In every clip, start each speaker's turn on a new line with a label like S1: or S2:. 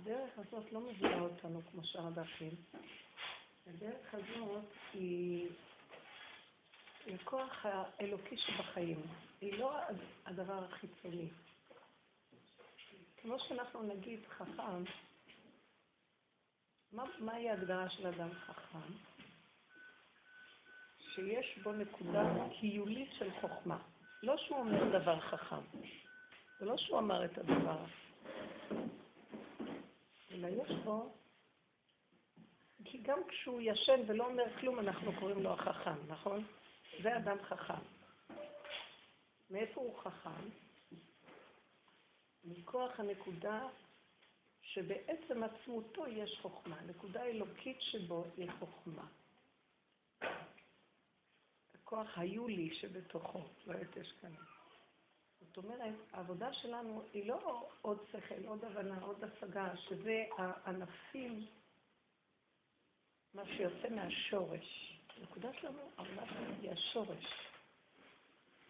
S1: הדרך הזאת לא מביאה אותנו כמו שאר הדרכים. הדרך הזאת היא לכוח האלוקי שבחיים. היא לא הדבר החיצוני. כמו שאנחנו נגיד חכם, מה, מהי ההגדרה של אדם חכם? שיש בו נקודה קיולית של חוכמה. לא שהוא אומר דבר חכם, זה לא שהוא אמר את הדבר, אלא יש בו, כי גם כשהוא ישן ולא אומר כלום, אנחנו קוראים לו החכם, נכון? זה אדם חכם. מאיפה הוא חכם? מכוח הנקודה שבעצם עצמותו יש חוכמה, נקודה אלוקית שבו היא חוכמה. הכוח היולי שבתוכו, לא יש כאן. זאת אומרת, העבודה שלנו היא לא עוד שכל, עוד הבנה, עוד השגה, שזה הענפים, מה שיוצא מהשורש. הנקודה שלנו, העבודה שלנו היא השורש.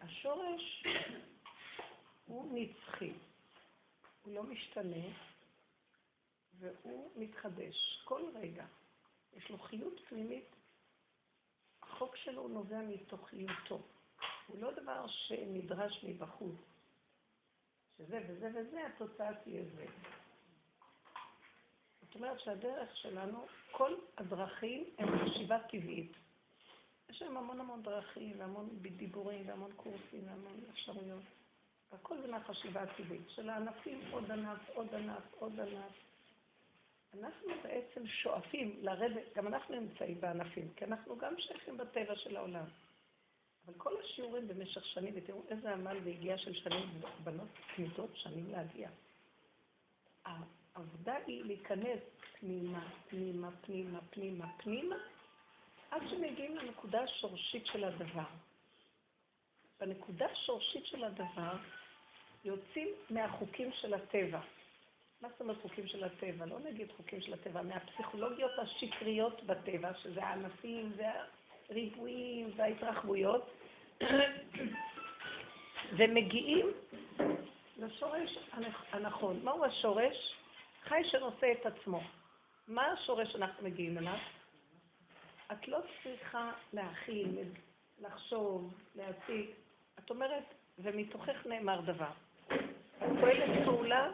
S1: השורש הוא נצחי, הוא לא משתנה, והוא מתחדש כל רגע. יש לו חיות פנימית, החוק שלו נובע מתוכיותו. הוא לא דבר שנדרש מבחוץ, שזה וזה וזה, התוצאה תהיה זה. זאת אומרת שהדרך שלנו, כל הדרכים הן חשיבה טבעית. יש להם המון המון דרכים, והמון דיבורים, והמון קורסים, והמון אפשרויות. והכל זה מהחשיבה הטבעית. של הענפים, עוד ענף, עוד ענף, עוד ענף. אנחנו בעצם שואפים לרדת, גם אנחנו נמצאים בענפים, כי אנחנו גם שייכים בטבע של העולם. אבל כל השיעורים במשך שנים, ותראו איזה עמל והגיעה של שנים, בנות תמידות שנים להגיע. העבודה היא להיכנס פנימה, פנימה, פנימה, פנימה, פנימה, עד שמגיעים לנקודה השורשית של הדבר. בנקודה השורשית של הדבר יוצאים מהחוקים של הטבע. מה זאת אומרת חוקים של הטבע? לא נגיד חוקים של הטבע, מהפסיכולוגיות השקריות בטבע, שזה הענפים והריבועים וההתרחבויות, ומגיעים לשורש הנכון. מהו השורש? חי שנושא את עצמו. מה השורש שאנחנו מגיעים אליו? את לא צריכה להכין, לחשוב, להציג. את אומרת, ומתוכך נאמר דבר. את פועלת פעולה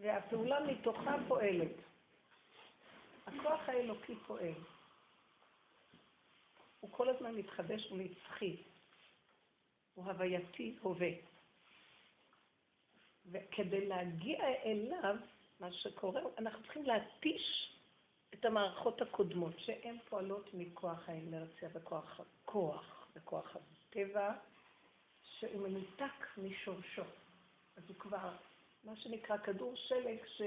S1: והפעולה מתוכה פועלת. הכוח האלוקי פועל. הוא כל הזמן מתחדש ונצחי. הוא הווייתי הווה. וכדי להגיע אליו, מה שקורה, אנחנו צריכים להתיש את המערכות הקודמות, שהן פועלות מכוח האינרציה וכוח הכוח וכוח הטבע, שהוא מנותק משורשו. אז הוא כבר מה שנקרא כדור שלג ש...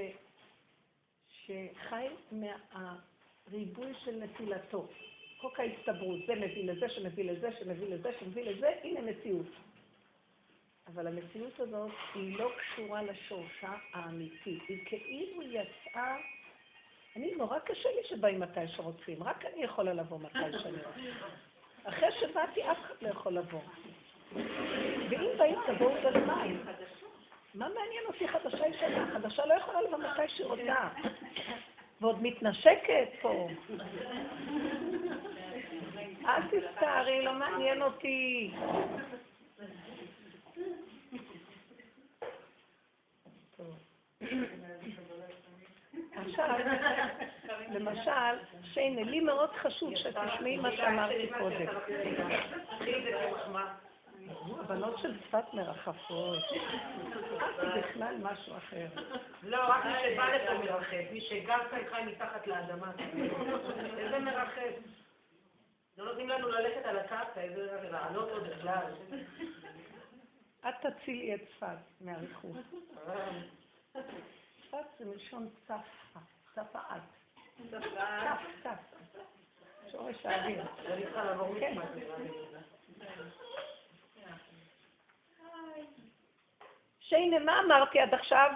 S1: שחי מהריבוי של נפילתו. חוק ההסתברות, זה מביא לזה, שמביא לזה, שמביא לזה, שמביא לזה, הנה מציאות. אבל המציאות הזאת היא לא קשורה לשורשה האמיתי. היא כאילו יצאה... אני, נורא קשה לי שבאים מתי שרוצים, רק אני יכולה לבוא מתי שאני רוצה. אחרי שבאתי, אף אחד לא יכול לבוא. ואם באים, תבואו בזמן. מה מעניין אותי חדשה ישנה? חדשה לא יכולה לבוא מתי שהיא רוצה. ועוד מתנשקת פה. אל תסתערי, לא מעניין אותי. למשל, שיינה, לי מאוד חשוב שתשמעי מה שאמרתי קודם. הבנות של צפת מרחפות. זה בכלל משהו אחר.
S2: לא, רק מי שבא לפה מרחף. מי שגר כאן חי מתחת לאדמה. איזה מרחף? לא נותנים לנו ללכת על הקרקע, איזה לעלות עוד בכלל.
S1: את תצילי את צפת מאריכות. צפת זה מלשון צפה, צפה את. צף, צף. שורש האוויר. כן. שיינה, מה אמרתי עד עכשיו?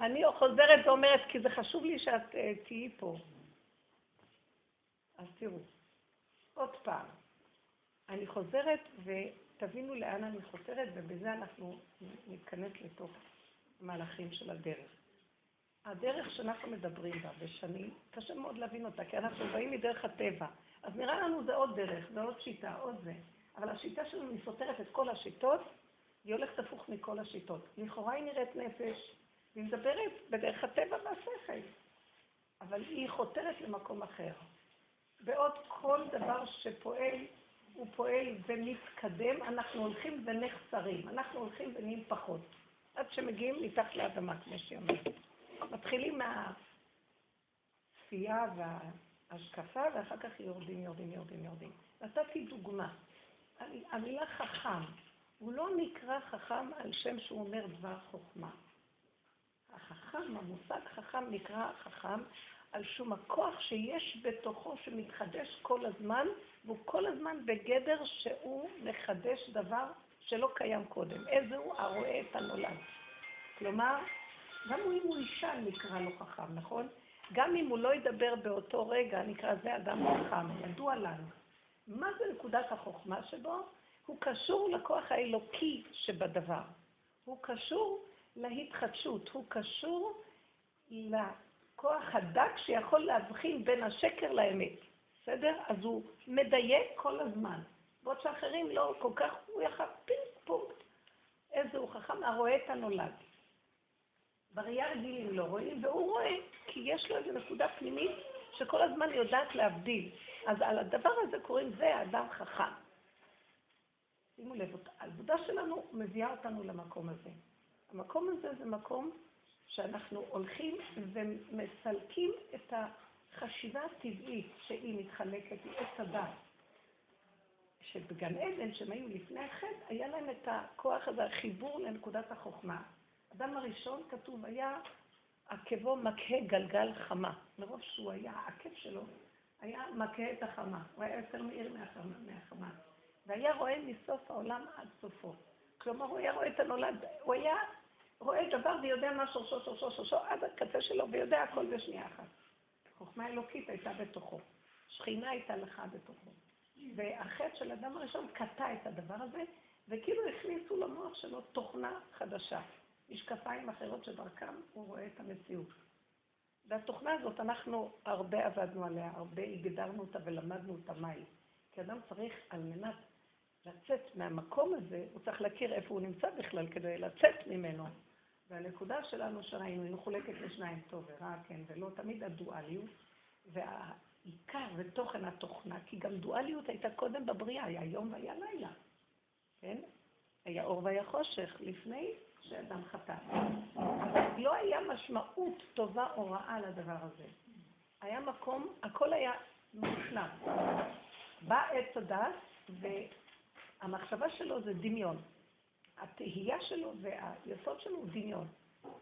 S1: אני חוזרת ואומרת, כי זה חשוב לי שאת uh, תהיי פה. אז תראו, עוד פעם, אני חוזרת תבינו לאן אני חותרת, ובזה אנחנו ניכנס לתוך המהלכים של הדרך. הדרך שאנחנו מדברים בה ושנים, קשה מאוד להבין אותה, כי אנחנו באים מדרך הטבע. אז נראה לנו זה עוד דרך, זה עוד שיטה, עוד זה. אבל השיטה שלנו, היא סותרת את כל השיטות, היא הולכת הפוך מכל השיטות. לכאורה היא נראית נפש, והיא מדברת בדרך הטבע והשכל, אבל היא חותרת למקום אחר. בעוד כל דבר שפועל, הוא פועל ומתקדם, אנחנו הולכים ונחסרים, אנחנו הולכים ונהיים פחות, עד שמגיעים מתחת לאדמה, כמו שהיא אומרת. מתחילים מהצפייה וההשקפה, ואחר כך יורדים, יורדים, יורדים, יורדים. נתתי דוגמה. המילה חכם, הוא לא נקרא חכם על שם שהוא אומר דבר חוכמה. החכם, המושג חכם נקרא חכם על שום הכוח שיש בתוכו שמתחדש כל הזמן, והוא כל הזמן בגדר שהוא מחדש דבר שלא קיים קודם. איזה הוא הרואה את הנולד. כלומר, גם אם הוא אישה נקרא לו חכם, נכון? גם אם הוא לא ידבר באותו רגע, נקרא זה אדם חכם, ידוע לנו. מה זה נקודת החוכמה שבו? הוא קשור לכוח האלוקי שבדבר. הוא קשור להתחדשות, הוא קשור לכוח הדק שיכול להבחין בין השקר לאמת. בסדר? אז הוא מדייק כל הזמן. בעוד שאחרים לא כל כך, הוא יחד פינג פונקט. איזה הוא חכם, הרואה את הנולד. בראייה רגילים לא רואים, והוא רואה, כי יש לו איזו נקודה פנימית שכל הזמן יודעת להבדיל. אז על הדבר הזה קוראים זה האדם חכם. שימו לב, העבודה שלנו מביאה אותנו למקום הזה. המקום הזה זה מקום שאנחנו הולכים ומסלקים את החשיבה הטבעית שהיא מתחלקת, היא עץ הדת. שבגן עדן, שהם היו לפני החטא, היה להם את הכוח הזה, החיבור לנקודת החוכמה. אדם הראשון, כתוב, היה עקבו מכה גלגל חמה. מרוב שהוא היה, העקב שלו היה מכה את החמה. הוא היה יותר מאיר מהחמה. מהחמה. והיה רואה מסוף העולם עד סופו. כלומר, הוא היה רואה את הנולד, הוא היה רואה דבר ויודע מה שורשו, שורשו, שורשו, עד הקצה שלו, ויודע הכל בשנייה אחת. חוכמה אלוקית הייתה בתוכו. שכינה הייתה לך בתוכו. והחטא של אדם הראשון קטע את הדבר הזה, וכאילו הכניסו למוח שלו תוכנה חדשה. משקפיים אחרות שדרכם הוא רואה את המציאות. והתוכנה הזאת, אנחנו הרבה עבדנו עליה, הרבה הגדרנו אותה ולמדנו אותה מהי. כי אדם צריך, על מנת לצאת מהמקום הזה, הוא צריך להכיר איפה הוא נמצא בכלל כדי לצאת ממנו. והנקודה שלנו שראינו, היא מחולקת לשניים, טוב ורע, כן ולא, תמיד הדואליות, והעיקר ותוכן התוכנה, כי גם דואליות הייתה קודם בבריאה, היה יום והיה לילה, כן? היה אור והיה חושך, לפני שאדם חטא. לא היה משמעות טובה או רעה לדבר הזה. היה מקום, הכל היה מושלם. בא עץ הדת, והמחשבה שלו זה דמיון. התהייה שלו והיסוד שלו הוא דמיון.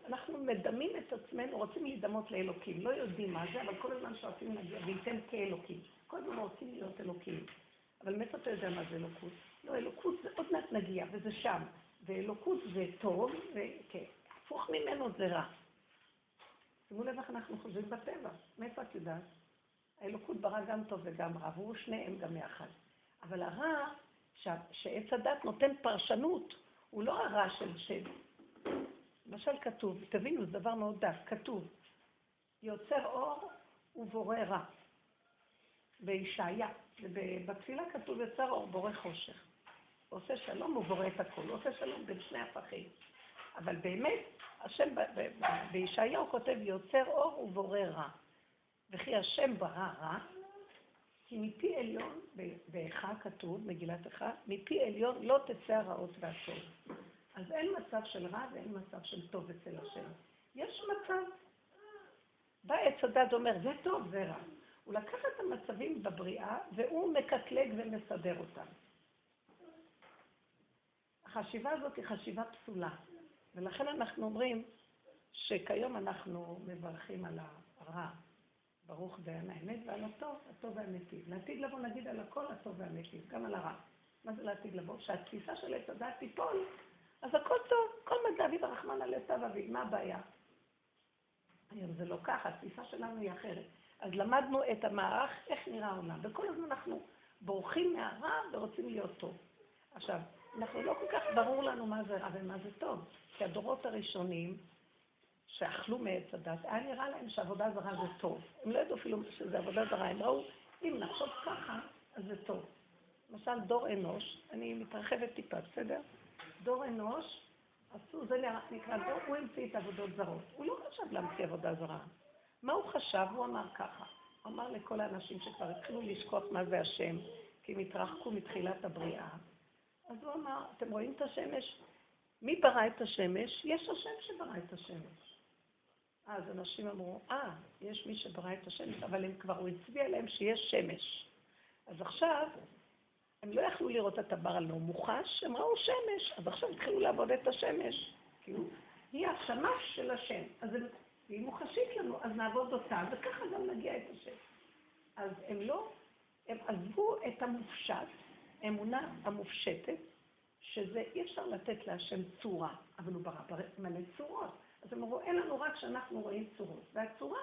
S1: אנחנו מדמים את עצמנו, רוצים להידמות לאלוקים, לא יודעים מה זה, אבל כל הזמן שואפים להגיע, וייתן כאלוקים. כל הזמן רוצים להיות אלוקים. אבל מאיפה אתה יודע מה זה אלוקות? לא, אלוקות זה עוד מעט נגיע, וזה שם. ואלוקות זה טוב, וכן, הפוך ממנו זה רע. שימו לב איך אנחנו חושבים בטבע. מאיפה את יודעת? האלוקות ברא גם טוב וגם רע, והוא שניהם גם יחד. אבל הרע, שעץ הדת נותן פרשנות, הוא לא הרע של שם. למשל כתוב, תבינו, זה דבר מאוד דף, כתוב, יוצר אור ובורא רע. בישעיה, ובתפילה כתוב יוצר אור בורא חושך. עושה שלום ובורא את הכול, הוא עושה שלום בין שני הפכים. אבל באמת, השם בישעיהו כותב יוצר אור ובורא רע. וכי השם ברא רע, כי מפי עליון, באיכה כתוב, מגילת איכה, מפי עליון לא תצא הרעות והטוב. אז אין מצב של רע ואין מצב של טוב אצל השם. יש מצב. בא עץ הדת אומר, זה טוב, זה רע. הוא לקח את המצבים בבריאה והוא מקטלג ומסדר אותם. החשיבה הזאת היא חשיבה פסולה, ולכן אנחנו אומרים שכיום אנחנו מברכים על הרע, ברוך דיין האמת, ועל הטוב, הטוב והמיטיב. לעתיד לבוא נגיד על הכל הטוב והמיטיב, גם על הרע. מה זה לעתיד לבוא? שהתפיסה של עץ הדת תיפול, אז הכל טוב, כל מה דוד הרחמן על עשיו אביב, מה הבעיה? היום זה לא ככה, התפיסה שלנו היא אחרת. אז למדנו את המערך, איך נראה העולם, וכל הזמן אנחנו בורחים מהרע ורוצים להיות טוב. עכשיו, אנחנו לא כל כך ברור לנו מה זה רע ומה זה טוב, כי הדורות הראשונים שאכלו מעץ הדת, היה נראה להם שעבודה זרה זה טוב. הם לא ידעו אפילו שזה עבודה זרה, הם ראו, אם נחשוב ככה, אז זה טוב. למשל, דור אנוש, אני מתרחבת טיפה, בסדר? דור אנוש, עשו, זה נקרא דור, הוא המציא את עבודות זרות. הוא לא חשב להמציא עבודה זרה. מה הוא חשב? הוא אמר ככה. הוא אמר לכל האנשים שכבר התחילו לשכוח מה זה השם, כי הם התרחקו מתחילת הבריאה. אז הוא אמר, אתם רואים את השמש? מי ברא את השמש? יש השם שברא את השמש. אז אנשים אמרו, אה, יש מי שברא את השמש, אבל הם כבר, הוא הצביע להם שיש שמש. אז עכשיו, הם לא יכלו לראות את הבר הלא מוחש, הם ראו שמש, אז עכשיו התחילו לעבוד את השמש. כאילו, היא השמש של השם. אז הם, היא מוחשית לנו, אז נעבוד אותה, וככה גם נגיע את השם. אז הם לא, הם עזבו את המופשט, האמונה המופשטת, שזה אי אפשר לתת להשם צורה, אבל הוא ברא מלא צורות. אז הם אמרו, אין לנו רק שאנחנו רואים צורות. והצורה,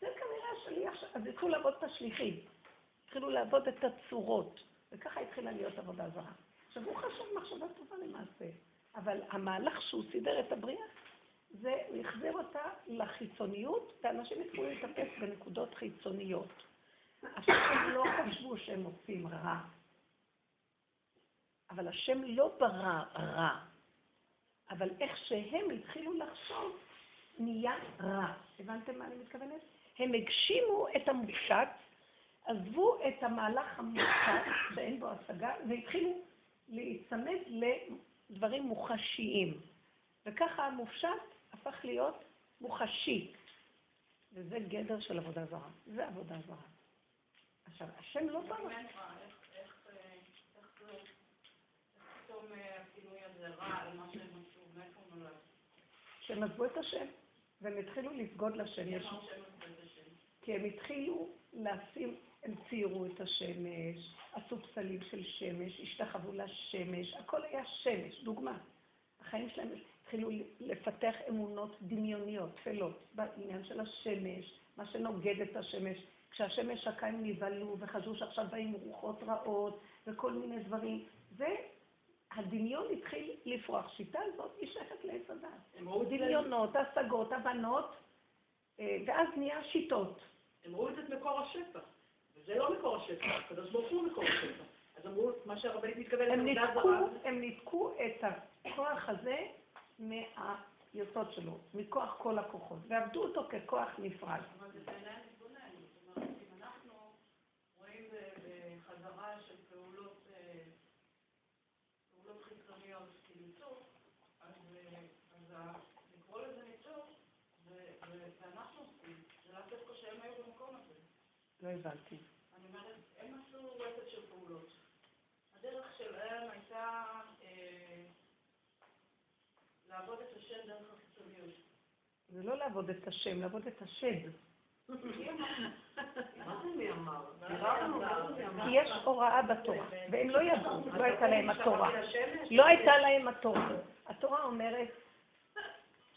S1: זה כנראה השליח, אז התחילו לעבוד את השליחים. התחילו לעבוד את הצורות, וככה התחילה להיות עבודה זרה. עכשיו, הוא חשב מחשבה טובה למעשה, אבל המהלך שהוא סידר את הבריאה, זה, הוא החזיר אותה לחיצוניות, ואנשים התחילו להתאפס בנקודות חיצוניות. עכשיו הם לא חשבו שהם עושים רע, אבל השם לא ברא רע, אבל איך שהם התחילו לחשוב, נהיה רע. הבנתם מה אני מתכוונת? הם הגשימו את המופשט, עזבו את המהלך המופשט שאין בו השגה, והתחילו להיצמד לדברים מוחשיים. וככה המופשט הפך להיות מוחשי. וזה גדר של עבודה זרה. זה עבודה זרה. עכשיו, השם לא ברא. שהם עזבו את השם, והם התחילו לסגוד לשמש. כי הם התחילו לשים, הם ציירו את השמש, עשו פסלים של שמש, השתחוו לשמש, הכל היה שמש, דוגמה. החיים שלהם התחילו לפתח אמונות דמיוניות, תפלות, בעניין של השמש, מה שנוגד את השמש. כשהשמש שקע הם נבהלו וחשבו שעכשיו באים רוחות רעות וכל מיני דברים. זה הדמיון התחיל לפרוח. שיטה הזאת היא שייכת לעץ הדת. דמיונות, השגות, הבנות, אה, ואז נהיה שיטות.
S2: הם ראו את זה מקור השפע, וזה לא מקור השפע, הקדוש ברוך הוא מקור השפע. אז אמרו, מה שהרבנית מתכוונת,
S1: הם ניתקו, הם ניתקו את הכוח הזה מהיסוד שלו, מכוח כל הכוחות, ועבדו אותו ככוח נפרד.
S3: אבל זה בעיניי מתבונן, זאת אומרת, אם אנחנו רואים בחזרה של פעולות חיצוניות כניצור, אז לקרוא לזה ניצור, ואנחנו עושים, זה לאו דווקא שהם היו במקום הזה.
S1: לא הבנתי.
S3: אני אומרת, הם עשו רצף של פעולות. הדרך שלהם הייתה לעבוד את השם דרך החיצוניות.
S1: זה לא לעבוד את השם, לעבוד את השד. כי יש הוראה בתורה, והם לא ידעו, לא הייתה להם התורה. לא הייתה להם התורה. התורה אומרת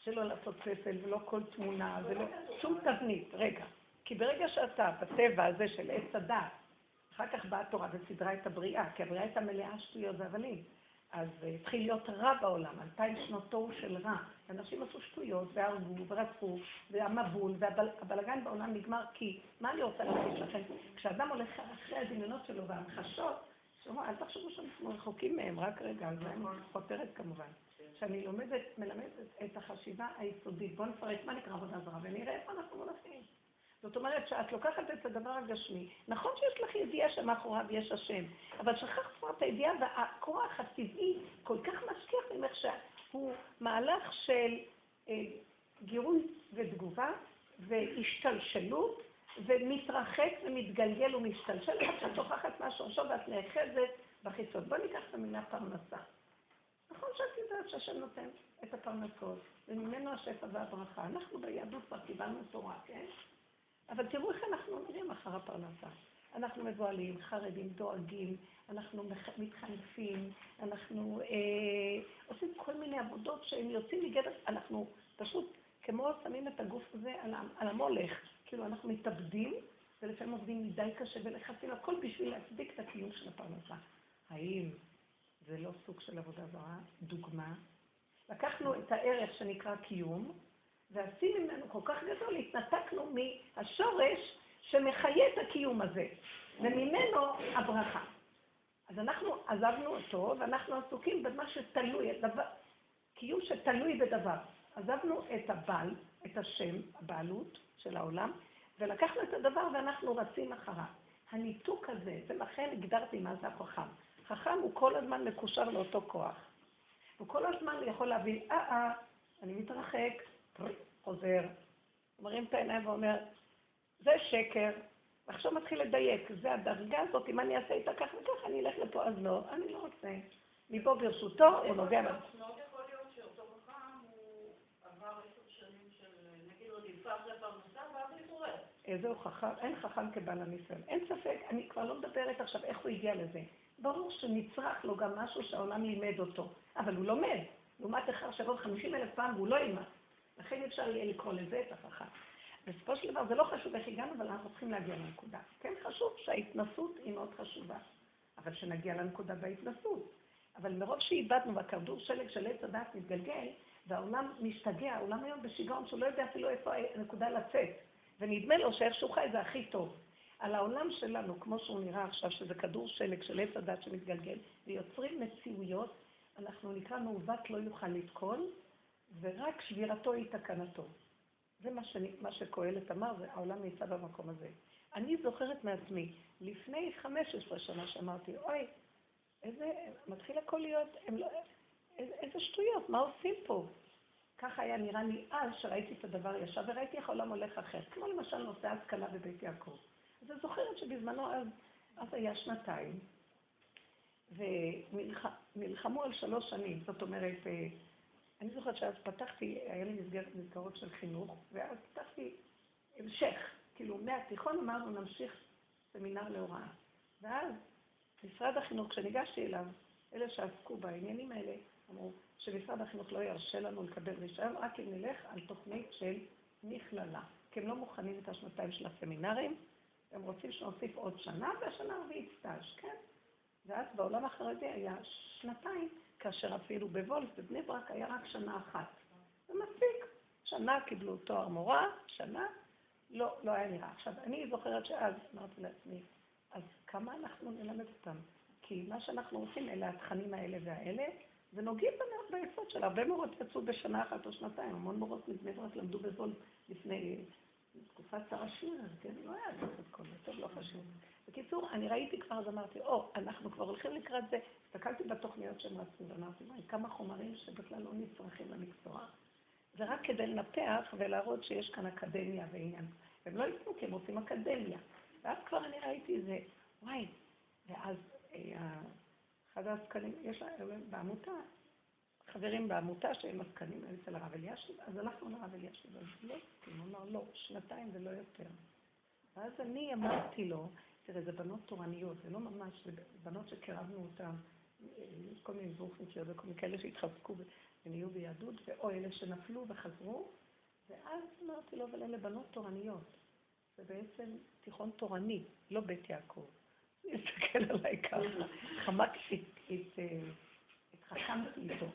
S1: שלא לעשות פסל ולא כל תמונה ולא שום תבנית. רגע, כי ברגע שאתה בטבע הזה של עץ הדת, אחר כך באה התורה וסידרה את הבריאה, כי הבריאה הייתה מלאה שטויות והבלים. אז התחיל להיות רע בעולם, אלפיים שנות תוהו של רע. אנשים עשו שטויות, והרגו, ורצחו, והמבול, והבלגן בעולם נגמר, כי מה אני רוצה להגיד לכם? כשאדם הולך אחרי הדמיונות שלו והמחשות, שאומר, אל תחשבו שאנחנו רחוקים מהם, רק רגע, על זה אני חותרת כמובן. כשאני לומדת, מלמדת את החשיבה היסודית, בואו נפרט מה נקרא עבודה זרה, ונראה איפה אנחנו הולכים. זאת אומרת שאת לוקחת את הדבר הגשמי, נכון שיש לך ידיעה שמאחוריו יש השם, אבל שכחת כבר את הידיעה והכוח הטבעי כל כך משכיח ממך שהוא מהלך של אה, גירוי ותגובה והשתלשלות ומתרחק ומתגלגל ומשתלשל עד שאת שוכחת מהשורשו ואת נאחזת בחיצון. בואי ניקח את המילה פרנסה. נכון שאת יודעת שהשם נותן את הפרנסות, וממנו השפע והברכה. אנחנו ביהדות כבר קיבלנו תורה, כן? אבל תראו איך אנחנו נראים אחר הפרנסה. אנחנו מבוהלים, חרדים, דואגים, אנחנו מתחנפים, אנחנו אה, עושים כל מיני עבודות שהם יוצאים מגדר, אנחנו פשוט כמו שמים את הגוף הזה על, על המולך, כאילו אנחנו מתאבדים, ולפעמים עובדים מדי קשה ולחצים, הכל בשביל להצדיק את הקיום של הפרנסה. האם זה לא סוג של עבודה זרה, דוגמה. לקחנו את הערך שנקרא קיום, ועשינו ממנו כל כך גדול, התנתקנו מהשורש שמחיה את הקיום הזה, וממנו הברכה. אז אנחנו עזבנו אותו, ואנחנו עסוקים במה שתלוי, קיום שתלוי בדבר. עזבנו את הבעל, את השם, הבעלות של העולם, ולקחנו את הדבר ואנחנו רצים אחריו. הניתוק הזה, ולכן הגדרתי מה זה החכם. חכם הוא כל הזמן מקושר לאותו כוח. הוא כל הזמן יכול להבין, אה, אה, אני מתרחק, חוזר, מרים את העיניים ואומר, זה שקר, עכשיו מתחיל לדייק, זה הדרגה הזאת, אם אני אעשה איתה כך וכך, אני אלך לפה, אז לא, אני לא רוצה. מפה ברשותו, הוא נוגע...
S3: מאוד יכול להיות שאותו חכם, הוא עבר עשר שנים של, נגיד, הוא נדפק לפרנסה, ואז מתעורר.
S1: איזה חכם, אין חכם כבעל הניסיון. אין ספק, אני כבר לא מדברת עכשיו איך הוא הגיע לזה. ברור שנצרך לו גם משהו שהעולם לימד אותו, אבל הוא לומד. לעומת אחד שעבוד חמישים אלף פעם והוא לא ילמד. לכן אפשר יהיה לקרוא לזה את החכם. בסופו של דבר זה לא חשוב איך הגענו, אבל אנחנו צריכים להגיע לנקודה. כן חשוב שההתנסות היא מאוד חשובה, אבל שנגיע לנקודה בהתנסות. אבל מרוב שאיבדנו והכדור שלג של עץ הדעת מתגלגל, והעולם משתגע, העולם היום בשיגעון שהוא לא יודע אפילו איפה הנקודה לצאת, ונדמה לו שאיכשהו חי זה הכי טוב. על העולם שלנו, כמו שהוא נראה עכשיו, שזה כדור שלג של עץ הדת שמתגלגל, ויוצרים מציאויות, אנחנו נקרא מעוות לא יוכל לתקון, ורק שבירתו היא תקנתו. זה מה, שאני, מה שקהלת אמר, והעולם נמצא במקום הזה. אני זוכרת מעצמי, לפני 15 שנה שאמרתי, אוי, איזה, מתחיל הכל להיות, לא, איזה, איזה שטויות, מה עושים פה? ככה היה נראה לי אז, שראיתי את הדבר ישר, וראיתי איך העולם הולך אחר. כמו למשל נושא ההשכלה בבית יעקב. אז אני זוכרת שבזמנו אז, אז היה שנתיים, ונלחמו על שלוש שנים, זאת אומרת, אה, אני זוכרת שאז פתחתי, היה לי מסגרת מסגרות של חינוך, ואז פתחתי המשך, כאילו מהתיכון אמרנו נמשיך סמינר להוראה. ואז משרד החינוך, כשניגשתי אליו, אלה שעסקו בעניינים האלה, אמרו שמשרד החינוך לא ירשה לנו לקבל רישיון, רק אם נלך על תוכנית של מכללה. כי הם לא מוכנים את השנתיים של הסמינרים, הם רוצים שנוסיף עוד שנה, והשנה הרביעית סטאז', כן? ואז בעולם החרדי היה שנתיים, כאשר אפילו בוולף, בבני ברק, היה רק שנה אחת. זה מספיק. שנה קיבלו תואר מורה, שנה, לא, לא היה נראה. עכשיו, אני זוכרת שאז אמרתי לעצמי, אז כמה אנחנו נלמד אותם? כי מה שאנחנו עושים, אלה התכנים האלה והאלה, ונוגעים ביסוד של הרבה מורות יצאו בשנה אחת או שנתיים, המון מורות מבני ברק למדו בוולף לפני תקופת שר השיר, כן, לא היה צריך את כל זה, טוב, לא חשוב. בקיצור, אני ראיתי כבר, אז אמרתי, או, אנחנו כבר הולכים לקראת זה. הסתכלתי בתוכניות שהם רצו, ואמרתי, וואי, כמה חומרים שבכלל לא נצרכים למקצוע. זה רק כדי לנפח ולהראות שיש כאן אקדמיה ועניין. הם לא ייתנו כי הם רוצים אקדמיה. ואז כבר אני ראיתי איזה, וואי, ואז אה, אחד העסקנים, יש להם בעמותה, חברים בעמותה שהם עסקנים אצל הרב אלישיב, אז הלכנו לרב אלישיב, אז לא, הוא אמר, לא, שנתיים ולא יותר. ואז אני אמרתי לו, תראה, זה בנות תורניות, זה לא ממש, זה בנות שקרבנו אותן, כל מיני זרוחניקיות וכל מיני כאלה שהתחזקו ונהיו ביהדות, ואו אלה שנפלו וחזרו, ואז אמרתי לו, אבל אלה בנות תורניות. זה בעצם תיכון תורני, לא בית יעקב. הוא הסתכל עליי ככה, חמקתי, התחכמתי איתו.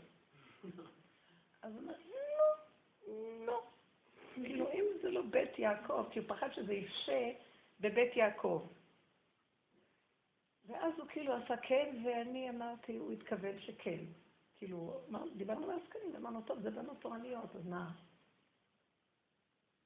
S1: אז הוא אומר, לא, לא. כאילו, אם זה לא בית יעקב, כי הוא פחד שזה יפשה בבית יעקב. ואז הוא כאילו עשה כן, ואני אמרתי, הוא התכוון שכן. כאילו, דיברנו על עסקנים, אמרנו, טוב, זה בנות תורניות, אז מה?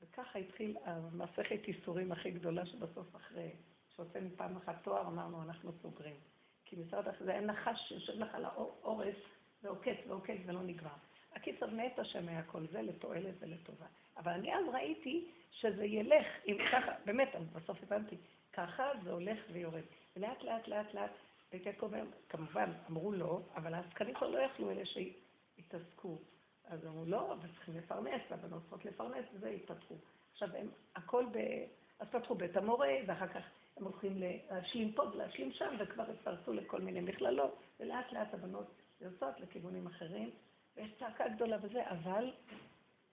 S1: וככה התחיל המסכת ייסורים הכי גדולה שבסוף אחרי שהוצאנו פעם אחת תואר, אמרנו, אנחנו סוגרים. כי משרד החינוך, זה היה נחש שיושב לך על האורס ועוקץ ועוקץ ולא נגמר. הקיצר, מת השם היה כל זה לתועלת ולטובה. אבל אני אז ראיתי שזה ילך, אם ככה, באמת, בסוף הבנתי, ככה זה הולך ויורד. ולאט לאט לאט לאט, בית יעקב, כמובן, אמרו לא, אבל העסקנים כבר לא יכלו, אלה שהתעסקו. אז אמרו לא, אבל צריכים לפרנס, הבנות צריכות לפרנס, וזה התפתחו. עכשיו הם, הכל ב... אז פתחו בית המורה, ואחר כך הם הולכים להשלים פה ולהשלים שם, וכבר התפרסו לכל מיני מכללות, ולאט לאט הבנות יוצאות לכיוונים אחרים, ויש צעקה גדולה וזה, אבל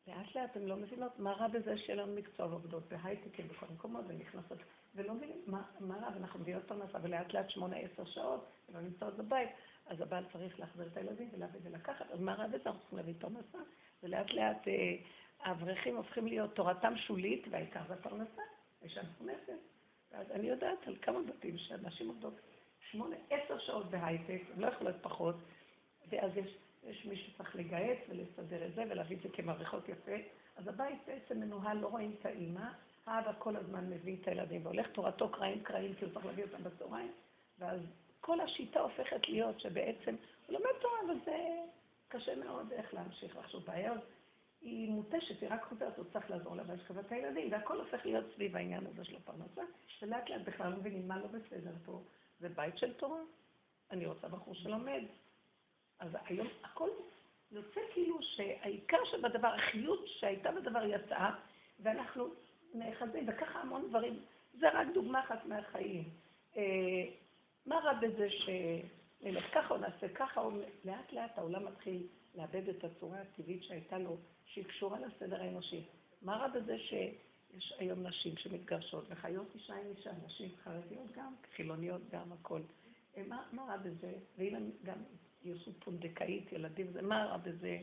S1: לאט לאט הן לא מבינות מה רע בזה שיהיה לנו מקצוע ועובדות בהייטקים בכל מקומות, ונכנסות, ולא מבינים מה, מה רע, ואנחנו מביאות פרנסה, ולאט לאט שמונה, עשר שעות, ולא נמצאות בבית, אז הבעל צריך להחזיר את הילדים ולהביא ולקחת, אז מה רע בזה? אנחנו צריכים להביא פרנסה, ולאט לאט אה, האברכים הופכים להיות תורתם שולית, והעיקר זה הפרנסה, אישה מפרנסת. אז אני יודעת על כמה בתים שאנשים עובדות שמונה, עשר שעות בהייטק, הן לא יכולות פחות, ואז יש, יש מי שצריך לגייס ולסדר את זה ולהביא את זה כמערכות יפה. אז הבית בעצם מנוהל, לא רואים את האימא, האבא כל הזמן מביא את הילדים והולך תורתו קרעים קרעים כי הוא צריך להביא אותם בצהריים, ואז כל השיטה הופכת להיות שבעצם הוא לומד תורה, אבל זה קשה מאוד איך להמשיך לחשוב בעיות. היא מותשת, היא רק חוזרת, הוא צריך לעזור לה בהשכבת הילדים, והכל הופך להיות סביב העניין הזה של הפרנסה, ולאט לאט בכלל לא מבינים מה לא בסדר פה. זה בית של תורה, אני רוצה בחור שלומד. אז היום הכל יוצא כאילו שהעיקר שבדבר, החיות שהייתה בדבר יצאה, ואנחנו נאחזים, וככה המון דברים, זה רק דוגמה אחת מהחיים. אה, מה רע בזה שנלך ככה או נעשה ככה, או לאט לאט העולם מתחיל לאבד את הצורה הטבעית שהייתה לו, שהיא קשורה לסדר האנושי. מה רע בזה שיש היום נשים שמתגרשות וחיות אישה עם אישה, נשים חרדיות גם, חילוניות גם, הכל. אה, מה, מה רע בזה? ואם הם גם יעשו פונדקאית, ילדים, זה מה רע בזה?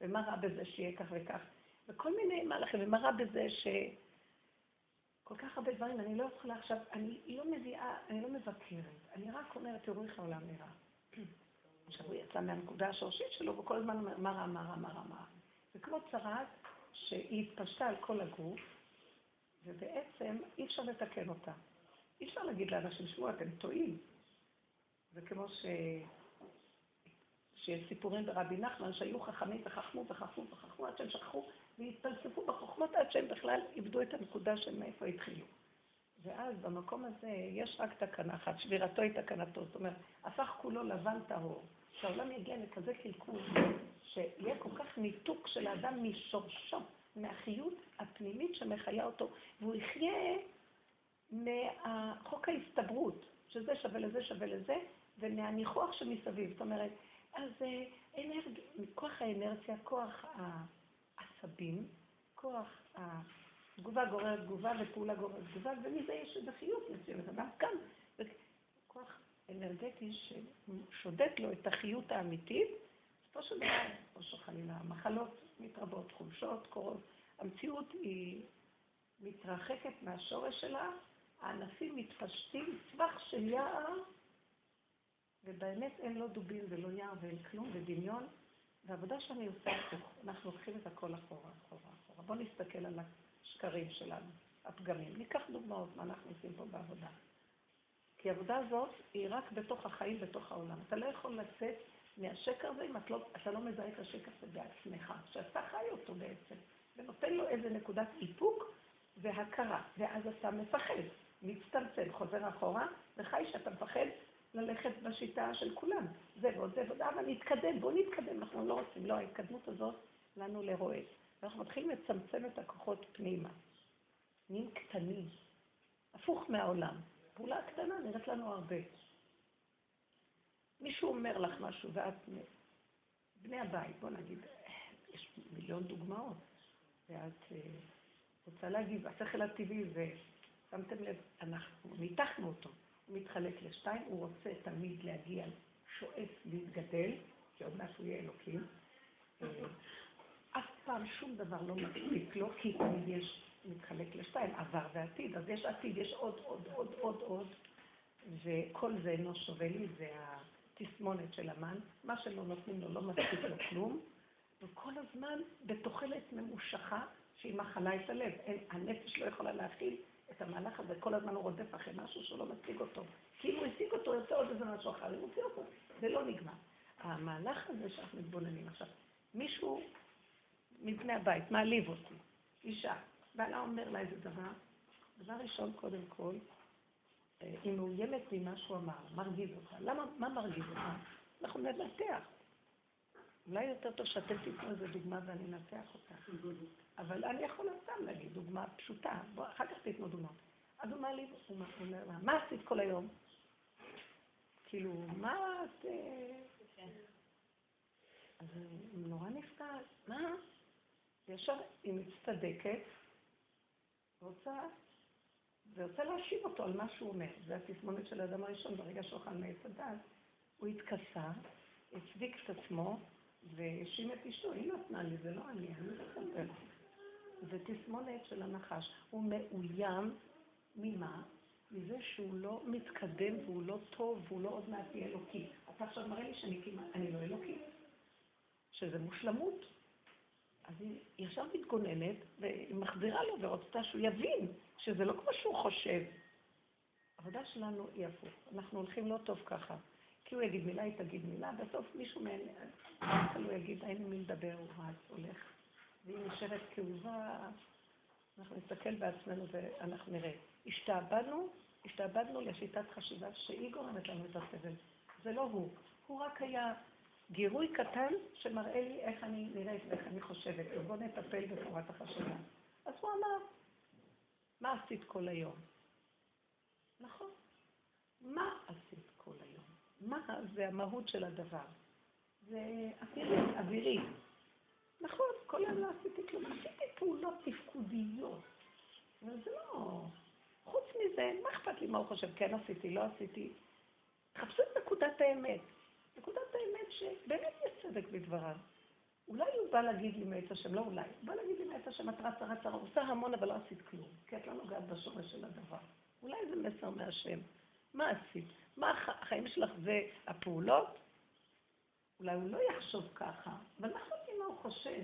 S1: ומה רע בזה שיהיה כך וכך? וכל מיני מהלכים, ומה רע בזה ש... כל כך הרבה דברים, אני לא יכולה עכשיו, אני לא מביאה, אני לא מבקרת, אני רק אומרת, תראו איך העולם נראה. עכשיו הוא יצא מהנקודה השורשית שלו, וכל הזמן אומר, מה רע, מה רע, מה רע, מה רע. זה כמו צרת שהיא התפשטה על כל הגוף, ובעצם אי אפשר לתקן אותה. אי אפשר להגיד לאנשים, שמעו, אתם טועים. זה כמו ש... שיש סיפורים ברבי נחמן שהיו חכמים וחכמו וחכמו וחכמו עד שהם שכחו והתפלספו בחוכמות עד שהם בכלל איבדו את הנקודה של מאיפה התחילו. ואז במקום הזה יש רק תקנה אחת, שבירתו היא תקנתו, זאת אומרת, הפך כולו לבן טהור. שהעולם יגיע לכזה קלקול, שיהיה כל כך ניתוק של האדם משורשו, מהחיות הפנימית שמחיה אותו, והוא יחיה מהחוק ההסתברות, שזה שווה לזה שווה לזה, ומהניחוח שמסביב. זאת אומרת, אז אה, אנרג... כוח האנרציה, כוח העצבים, כוח התגובה גוררת תגובה ופעולה גוררת תגובה, ומזה יש איזה חיות מסוימת. אדם קם, כוח אנרגטי ששודד לו את החיות האמיתית, בסופו של דבר, או שחלילה, מחלות מתרבות, חולשות קורות, המציאות היא מתרחקת מהשורש שלה, הענפים מתפשטים, טווח של יער ובאמת אין לא דובים ולא יער ואין כלום ודמיון, והעבודה שאני עושה הפוך, אנחנו לוקחים את הכל אחורה, אחורה, אחורה. בואו נסתכל על השקרים שלנו, הפגמים. ניקח דוגמאות מה אנחנו עושים פה בעבודה. כי העבודה הזאת היא רק בתוך החיים, בתוך העולם. אתה לא יכול לצאת מהשקר הזה אם את לא, אתה לא מזהה את השקר הזה בעצמך, שאתה חי אותו בעצם, ונותן לו איזה נקודת איפוק והכרה, ואז אתה מפחד, מצטמצם, חוזר אחורה, וחי שאתה מפחד ללכת בשיטה של כולם. זה ועוד זה ועוד, אבל נתקדם, בואו נתקדם, אנחנו לא רוצים. לא, ההתקדמות הזאת לנו לרועץ. אנחנו מתחילים לצמצם את הכוחות פנימה. נהיים קטנים, הפוך מהעולם. פעולה קטנה נראית לנו הרבה. מישהו אומר לך משהו ואת... בני הבית, בוא נגיד, יש מיליון דוגמאות, ואת אה, רוצה להגיד, השכל הטבעי זה, שמתם לב, אנחנו ניתחנו אותו. מתחלק לשתיים, הוא רוצה תמיד להגיע, שואף להתגדל, כי עוד מעט הוא יהיה אלוקים. אה, אף פעם שום דבר לא מספיק לו, כי תמיד יש, מתחלק לשתיים, עבר ועתיד, אז יש עתיד, יש עוד, עוד, עוד, עוד, עוד, וכל זה אינו שווה לי, זה התסמונת של המן, מה שלא נותנים לו לא מספיק לו כלום, וכל הזמן בתוחלת ממושכה שהיא מחלה את הלב, הנפש לא יכולה להכיל את המהלך הזה, כל הזמן הוא רודף אחרי משהו שהוא לא משיג אותו. כי אם הוא השיג אותו, יוצא עוד איזה משהו אחר, הוא מוציא אותו. זה לא נגמר. המהלך הזה שאנחנו מתבוננים עכשיו, מישהו מבני הבית מעליב אותי, אישה, בעלה אומר לה איזה דבר, דבר ראשון, קודם כל, אה, היא מאוימת ממה שהוא אמר, מרגיז אותה. למה, מה מרגיז אותה? אנחנו ננתח. אולי יותר טוב שאתם תיתנו איזה דוגמה ואני אנתח אותה. אבל אני יכולה סתם להגיד דוגמה פשוטה, בוא, אחר כך תיתנו דוגמאות. אז הוא מעליב, הוא אומר לה, מה עשית כל היום? כאילו, מה את... אה? אז הוא נורא נפתע, מה? וישר היא מצטדקת, רוצה, ורוצה להשיב אותו על מה שהוא אומר. זה התסמונת של האדם הראשון, ברגע שאוכל מעץ הדעת, הוא התכסה, הצדיק את עצמו, והאשים את אשתו, היא נתנה לי, זה לא אני, אני לא מספר. זה תסמונת של הנחש. הוא מאוים ממה? מזה שהוא לא מתקדם והוא לא טוב והוא לא עוד מעט יהיה אלוקי. אתה עכשיו מראה לי שאני כמעט, אני לא אלוקי. שזה מושלמות. אז היא ישר מתגוננת, והיא מחזירה לו ורוצתה שהוא יבין שזה לא כמו שהוא חושב. העבודה שלנו היא הפוך. אנחנו הולכים לא טוב ככה. כי הוא יגיד מילה, היא תגיד מילה, בסוף מישהו מהם, כלל הוא יגיד, אין עם מי לדבר, הוא רץ, הולך. והיא נשארת כאובה, אנחנו נסתכל בעצמנו ואנחנו נראה. השתעבדנו, השתעבדנו לשיטת חשיבה שהיא גורמת לנו את הסבל. זה לא הוא. הוא רק היה גירוי קטן שמראה לי איך אני נראית ואיך אני חושבת, ובוא נטפל בתורת החשיבה. אז הוא אמר, מה עשית כל היום? נכון. מה עשית? מה זה המהות של הדבר? זה אווירי, אווירי. נכון, כל היום לא עשיתי כלום, עשיתי פעולות תפקודיות. אבל זה לא... חוץ מזה, מה אכפת לי מה הוא חושב? כן עשיתי, לא עשיתי. חפשו את נקודת האמת. נקודת האמת שבאמת יש צדק בדבריו. אולי הוא בא להגיד לי מאת השם, לא אולי, הוא בא להגיד לי מאת השם, את רצה רצה, עושה המון אבל לא עשית כלום, כי את לא נוגעת בשורש של הדבר. אולי זה מסר מהשם. מה עשית? מה החיים שלך זה הפעולות? אולי הוא לא יחשוב ככה, אבל אנחנו יודעים מה הוא חושב.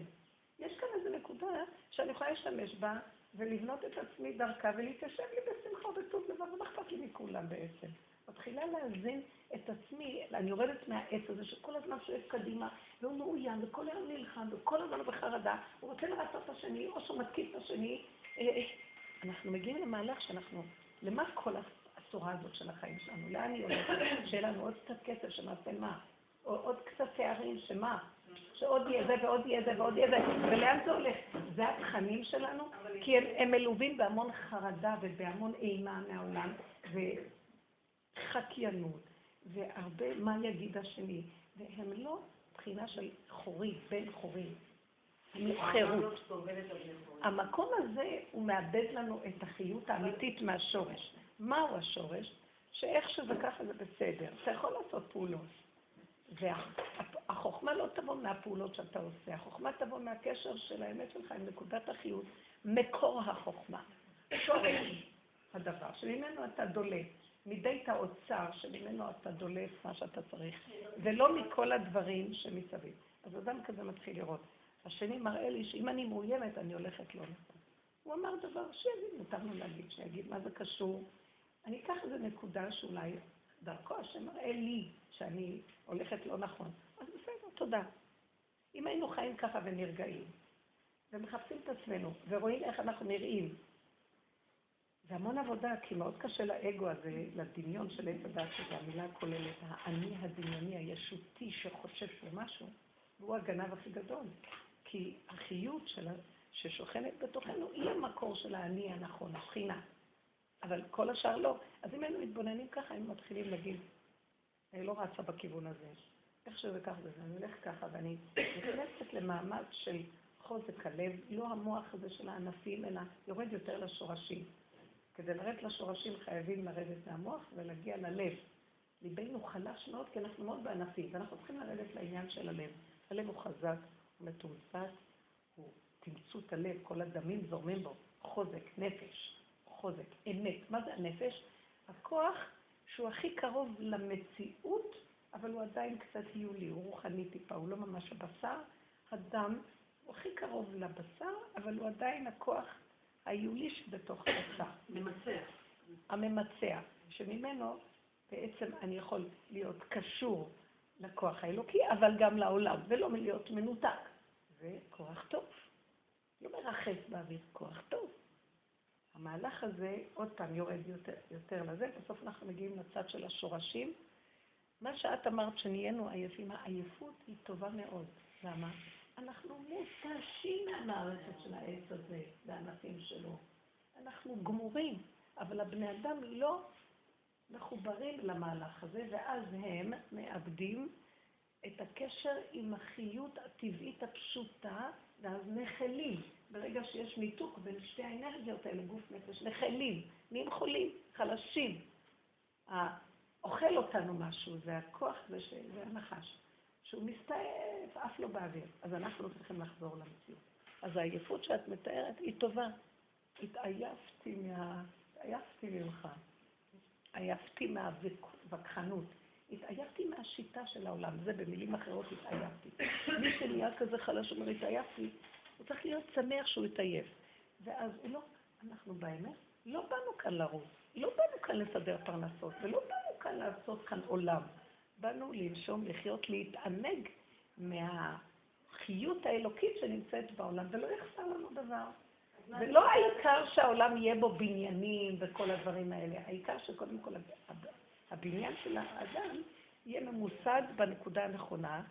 S1: יש כאן איזו נקודה שאני יכולה להשתמש בה ולבנות את עצמי דרכה ולהתיישב לי בשמחה ובטוב לבב, ומה אכפת לי מכולם בעצם? מתחילה להזין את עצמי, אני יורדת מהעץ הזה שכל הזמן שואף קדימה, והוא מאוים, וכל היום נלחם, וכל הזמן הוא בחרדה, הוא רוצה לרצות את השני, או שהוא מתקיף את השני. אה, אה, אנחנו מגיעים למהלך שאנחנו, למה כל הצורה הזאת של החיים שלנו? לאן היא הולכת? שיהיה לנו עוד קצת כסף שנעשה מה? או עוד קצת תארים שמה? שעוד יהיה זה ועוד יהיה זה ועוד יהיה זה, ולאן זה הולך? זה התכנים שלנו, כי הם, הם מלווים בהמון חרדה ובהמון אימה מהעולם, וחקיינות, והרבה מה יגיד השני, והם לא בחינה של חורי, בן חורי, חירות. המקום הזה הוא מאבד לנו את החיות האמיתית מהשורש. מהו השורש? שאיך שזה ככה זה בסדר. אתה יכול לעשות פעולות. והחוכמה לא תבוא מהפעולות שאתה עושה, החוכמה תבוא מהקשר של האמת שלך עם נקודת החיות, מקור החוכמה, שורש הדבר, שממנו אתה דולף, מבית האוצר שממנו אתה דולף מה שאתה צריך, ולא מכל הדברים שמסביב. אז אדם כזה מתחיל לראות. השני מראה לי שאם אני מאוימת, אני הולכת לא נכון. הוא אמר דבר שיגיד, מותר לו להגיד, שיגיד מה זה קשור. אני אקח איזה נקודה שאולי דרכו השם מראה לי שאני הולכת לא נכון. אז בסדר, תודה. אם היינו חיים ככה ונרגעים, ומחפשים את עצמנו, ורואים איך אנחנו נראים, זה המון עבודה, כי מאוד קשה לאגו הזה, לדמיון של עץ הדת, שזו המילה הכוללת, האני הדמיוני, הישותי, שחושב שהוא משהו, והוא הגנב הכי גדול. כי החיות שלה, ששוכנת בתוכנו היא המקור של האני הנכון, הבחינה. אבל כל השאר לא. אז אם היינו מתבוננים ככה, היינו מתחילים להגיד, אני לא רצה בכיוון הזה. איך שזה ככה, אני הולך ככה, ואני נכנסת למעמד של חוזק הלב, לא המוח הזה של הענפים, אלא יורד יותר לשורשים. כדי לרדת לשורשים חייבים לרדת מהמוח ולהגיע ללב. ליבנו חלש מאוד, כי אנחנו מאוד בענפים, ואנחנו צריכים לרדת לעניין של הלב. הלב הוא חזק, הוא מתומצת, הוא תמצות הלב, כל הדמים זורמים בו, חוזק, נפש, חוזק, אמת. מה זה הנפש? הכוח שהוא הכי קרוב למציאות, אבל הוא עדיין קצת היולי, הוא רוחני טיפה, הוא לא ממש הבשר. הדם הוא הכי קרוב לבשר, אבל הוא עדיין הכוח ההיולי שבתוך הבשר.
S2: ממצח.
S1: הממצע, שממנו בעצם אני יכול להיות קשור לכוח האלוקי, אבל גם לעולם, ולא להיות מנותק. זה כוח טוב. לא מרחף באוויר, כוח טוב. המהלך הזה עוד פעם יורד יותר, יותר לזה, בסוף אנחנו מגיעים לצד של השורשים. מה שאת אמרת שנהיינו עייפים, העייפות היא טובה מאוד. למה? אנחנו מותשים מהמערכת של העץ הזה, והענפים שלו. אנחנו גמורים, אבל הבני אדם לא מחוברים למהלך הזה, ואז הם מאבדים את הקשר עם החיות הטבעית הפשוטה, ואז נחלים. ברגע שיש ניתוק בין שתי האנרגיות האלה, גוף נפש, נחלים, נהיים חולים, חלשים. אוכל אותנו משהו, זה הכוח, זה, ש... זה הנחש, שהוא מסתעף, עף לו באוויר. אז אנחנו צריכים לחזור למציאות. אז העייפות שאת מתארת היא טובה. התעייפתי מה... התעייפתי ממך. עייפתי מהווכחנות. התעייפתי מהשיטה של העולם. זה במילים אחרות התעייפתי. מי שנהיה כזה חלש אומר התעייפתי, הוא צריך להיות שמח שהוא התעייף. ואז הוא לא, אנחנו באמת לא באנו כאן לרוץ, לא באנו כאן לסדר פרנסות, ולא באנו כאן לעשות כאן עולם. באנו לנשום, לחיות, להתענג מהחיות האלוקית שנמצאת בעולם, ולא יחסר לנו דבר. ולא העיקר שהעולם יהיה בו בניינים וכל הדברים האלה, העיקר שקודם כל הבניין של האדם יהיה ממוסד בנקודה הנכונה,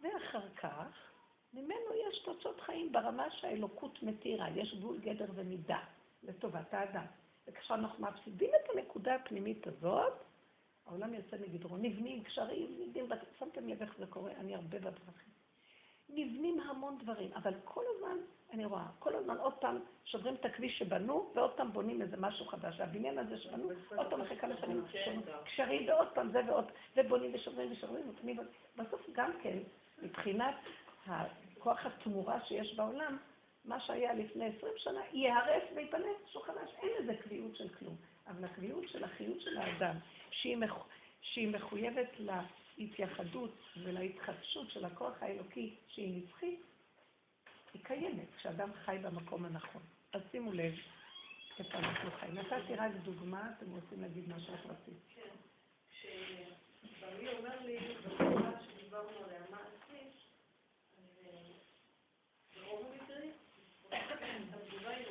S1: ואחר כך ממנו יש תוצאות חיים ברמה שהאלוקות מתירה, יש גבול גדר ומידה לטובת האדם. וכשאנחנו מפסידים את הנקודה הפנימית הזאת, העולם יוצא מגדרו. נבנים קשרים, נבנים, שמתם לב איך זה קורה? אני הרבה בדרכים. נבנים המון דברים, אבל כל הזמן, אני רואה, כל הזמן עוד פעם שוברים את הכביש שבנו, ועוד פעם בונים איזה משהו חדש. והבניין הזה שבנו, עוד פעם אחרי כמה שנים קשרים, ועוד פעם זה ועוד, ובונים ושוברים ושוברים, וקנים, בסוף גם כן, מבחינת הכוח התמורה שיש בעולם, מה שהיה לפני עשרים שנה, ייהרס ויפנה משהו חדש. אין לזה קביעות של כלום. אבל הקביעות של החיות של האדם, שהיא, מח... שהיא מחויבת להתייחדות ולהתחדשות של הכוח האלוקי שהיא נצחית, היא קיימת כשאדם חי במקום הנכון. אז שימו לב איפה אנחנו חיים. נתתי רק דוגמה, אתם רוצים להגיד מה שאת רצית.
S3: כן. כשבעלי אומר לי, בתקופה שדיברנו עליה, מה עשית, ברוב המקרים, התגובה היא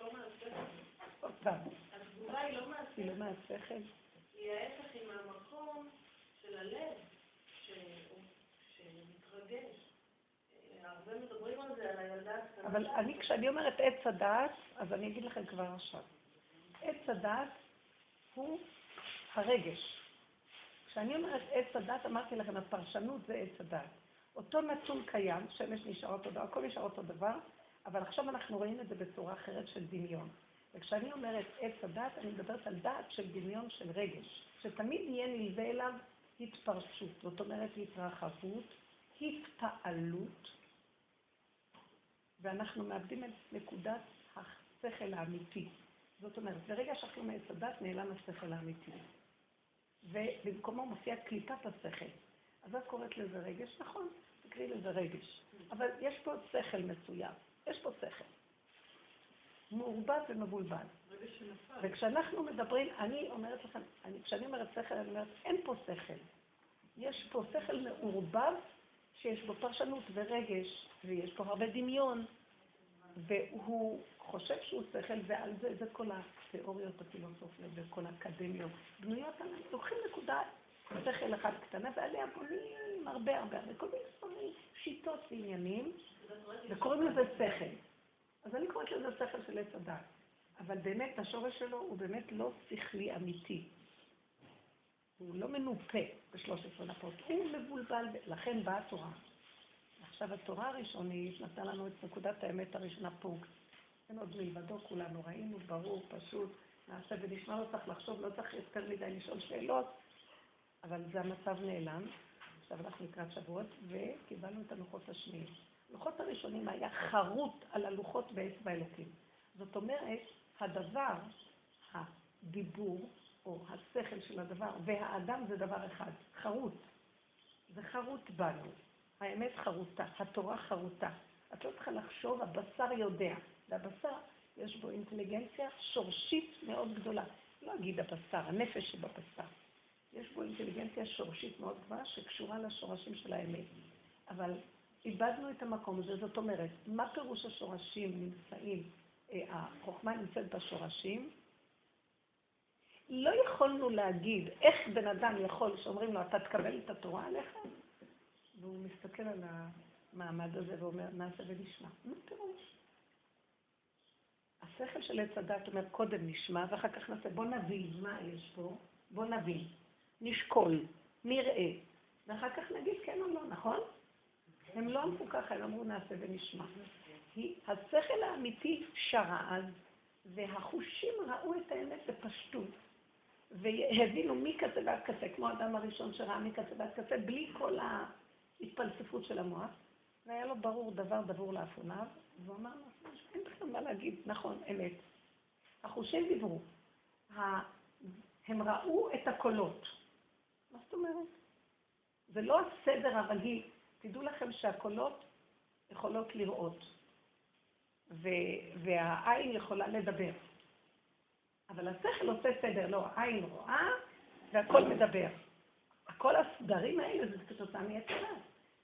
S3: לא מהשכל. התגובה היא לא מהשכל.
S1: היא לא מהשכל?
S3: היא ההפך, היא מהמקום של הלב, שמתרגש. הרבה מדברים על זה, על הילדה הקטנה.
S1: אבל אני, כשאני אומרת עץ הדעת, אז אני אגיד לכם כבר עכשיו. עץ הדעת הוא הרגש. כשאני אומרת עץ הדעת, אמרתי לכם, הפרשנות זה עץ הדעת. אותו נתון קיים, שמש נשאר אותו דבר, הכל נשאר אותו דבר, אבל עכשיו אנחנו רואים את זה בצורה אחרת של דמיון. וכשאני אומרת עץ הדעת, אני מדברת על דעת של דמיון של רגש, שתמיד יהיה נלווה אליו התפרצות, זאת אומרת התרחבות, התפעלות, ואנחנו מאבדים את נקודת השכל האמיתי. זאת אומרת, ברגע שאנחנו מעץ הדת, נעלם השכל האמיתי. ובמקומו מופיעה קליפת השכל. אז את קוראת לזה רגש, נכון, תקראי לזה רגש. אבל יש פה שכל מסוים, יש פה שכל. מעורבב ומבולבל. וכשאנחנו מדברים, אני אומרת לכם, אני, כשאני אומרת שכל, אני אומרת, אין פה שכל. יש פה שכל מעורבב, שיש בו פרשנות ורגש, ויש פה הרבה דמיון, והוא חושב שהוא שכל, ועל זה, זה כל התיאוריות הפילוסופיות וכל האקדמיות בנויות על, לוקחים נקודה, שכל אחד קטנה, ועליה בונים הרבה הרבה הרבה, כל מיני שיטות ועניינים, וקוראים לזה שכל. אז אני קוראת לזה שכל של עץ הדת. אבל באמת, השורש שלו הוא באמת לא שכלי אמיתי. הוא לא מנופה בשלוש עשרה נפות, הוא מבולבל, לכן באה התורה. עכשיו, התורה הראשונית נתנה לנו את נקודת האמת הראשונה פה. אין עוד מלבדו כולנו, ראינו, ברור, פשוט, נעשה ונשמע, לא צריך לחשוב, לא צריך יותר מדי לשאול שאלות, אבל זה המצב נעלם. עכשיו אנחנו לקראת שבועות, וקיבלנו את הלוחות השניים. הלוחות הראשונים היה חרוט על הלוחות באצבע אלוקים. זאת אומרת, הדבר, הדיבור, או השכל של הדבר, והאדם זה דבר אחד, חרוט. זה חרוט בנו. האמת חרוטה, התורה חרוטה. את לא צריכה לחשוב, הבשר יודע. והבשר, יש בו אינטליגנציה שורשית מאוד גדולה. לא אגיד הבשר, הנפש שבבשר. יש בו אינטליגנציה שורשית מאוד גבוהה שקשורה לשורשים של האמת. אבל איבדנו את המקום הזה, זאת אומרת, מה פירוש השורשים נמצאים, אה, החוכמה נמצאת בשורשים? לא יכולנו להגיד איך בן אדם יכול, שאומרים לו, אתה תקבל את התורה עליך? והוא מסתכל על המעמד הזה ואומר, נעשה ונשמע. מה פירוש? השכל של עץ הדת אומר, קודם נשמע ואחר כך נעשה, בוא נבין מה יש פה, בוא נבין, נשקול, נראה, ואחר כך נגיד כן או לא, נכון? הם לא אמרו ככה, הם אמרו נעשה ונשמע. השכל האמיתי שרה אז, והחושים ראו את האמת בפשטות. והבינו כזה ועד כזה, כמו האדם הראשון שראה כזה ועד כזה, בלי כל ההתפלספות של המוח, והיה לו ברור דבר דבור לאפוניו, והוא אמר, נכון, אין בכלל מה להגיד, נכון, אמת. החושים דיברו. הם ראו את הקולות. מה זאת אומרת? זה לא הסדר הרגיל. תדעו לכם שהקולות יכולות לראות, והעין יכולה לדבר. אבל השכל עושה סדר, לא, העין רואה והכל מדבר. כל הסדרים האלה זה כתוצאה מיצירה.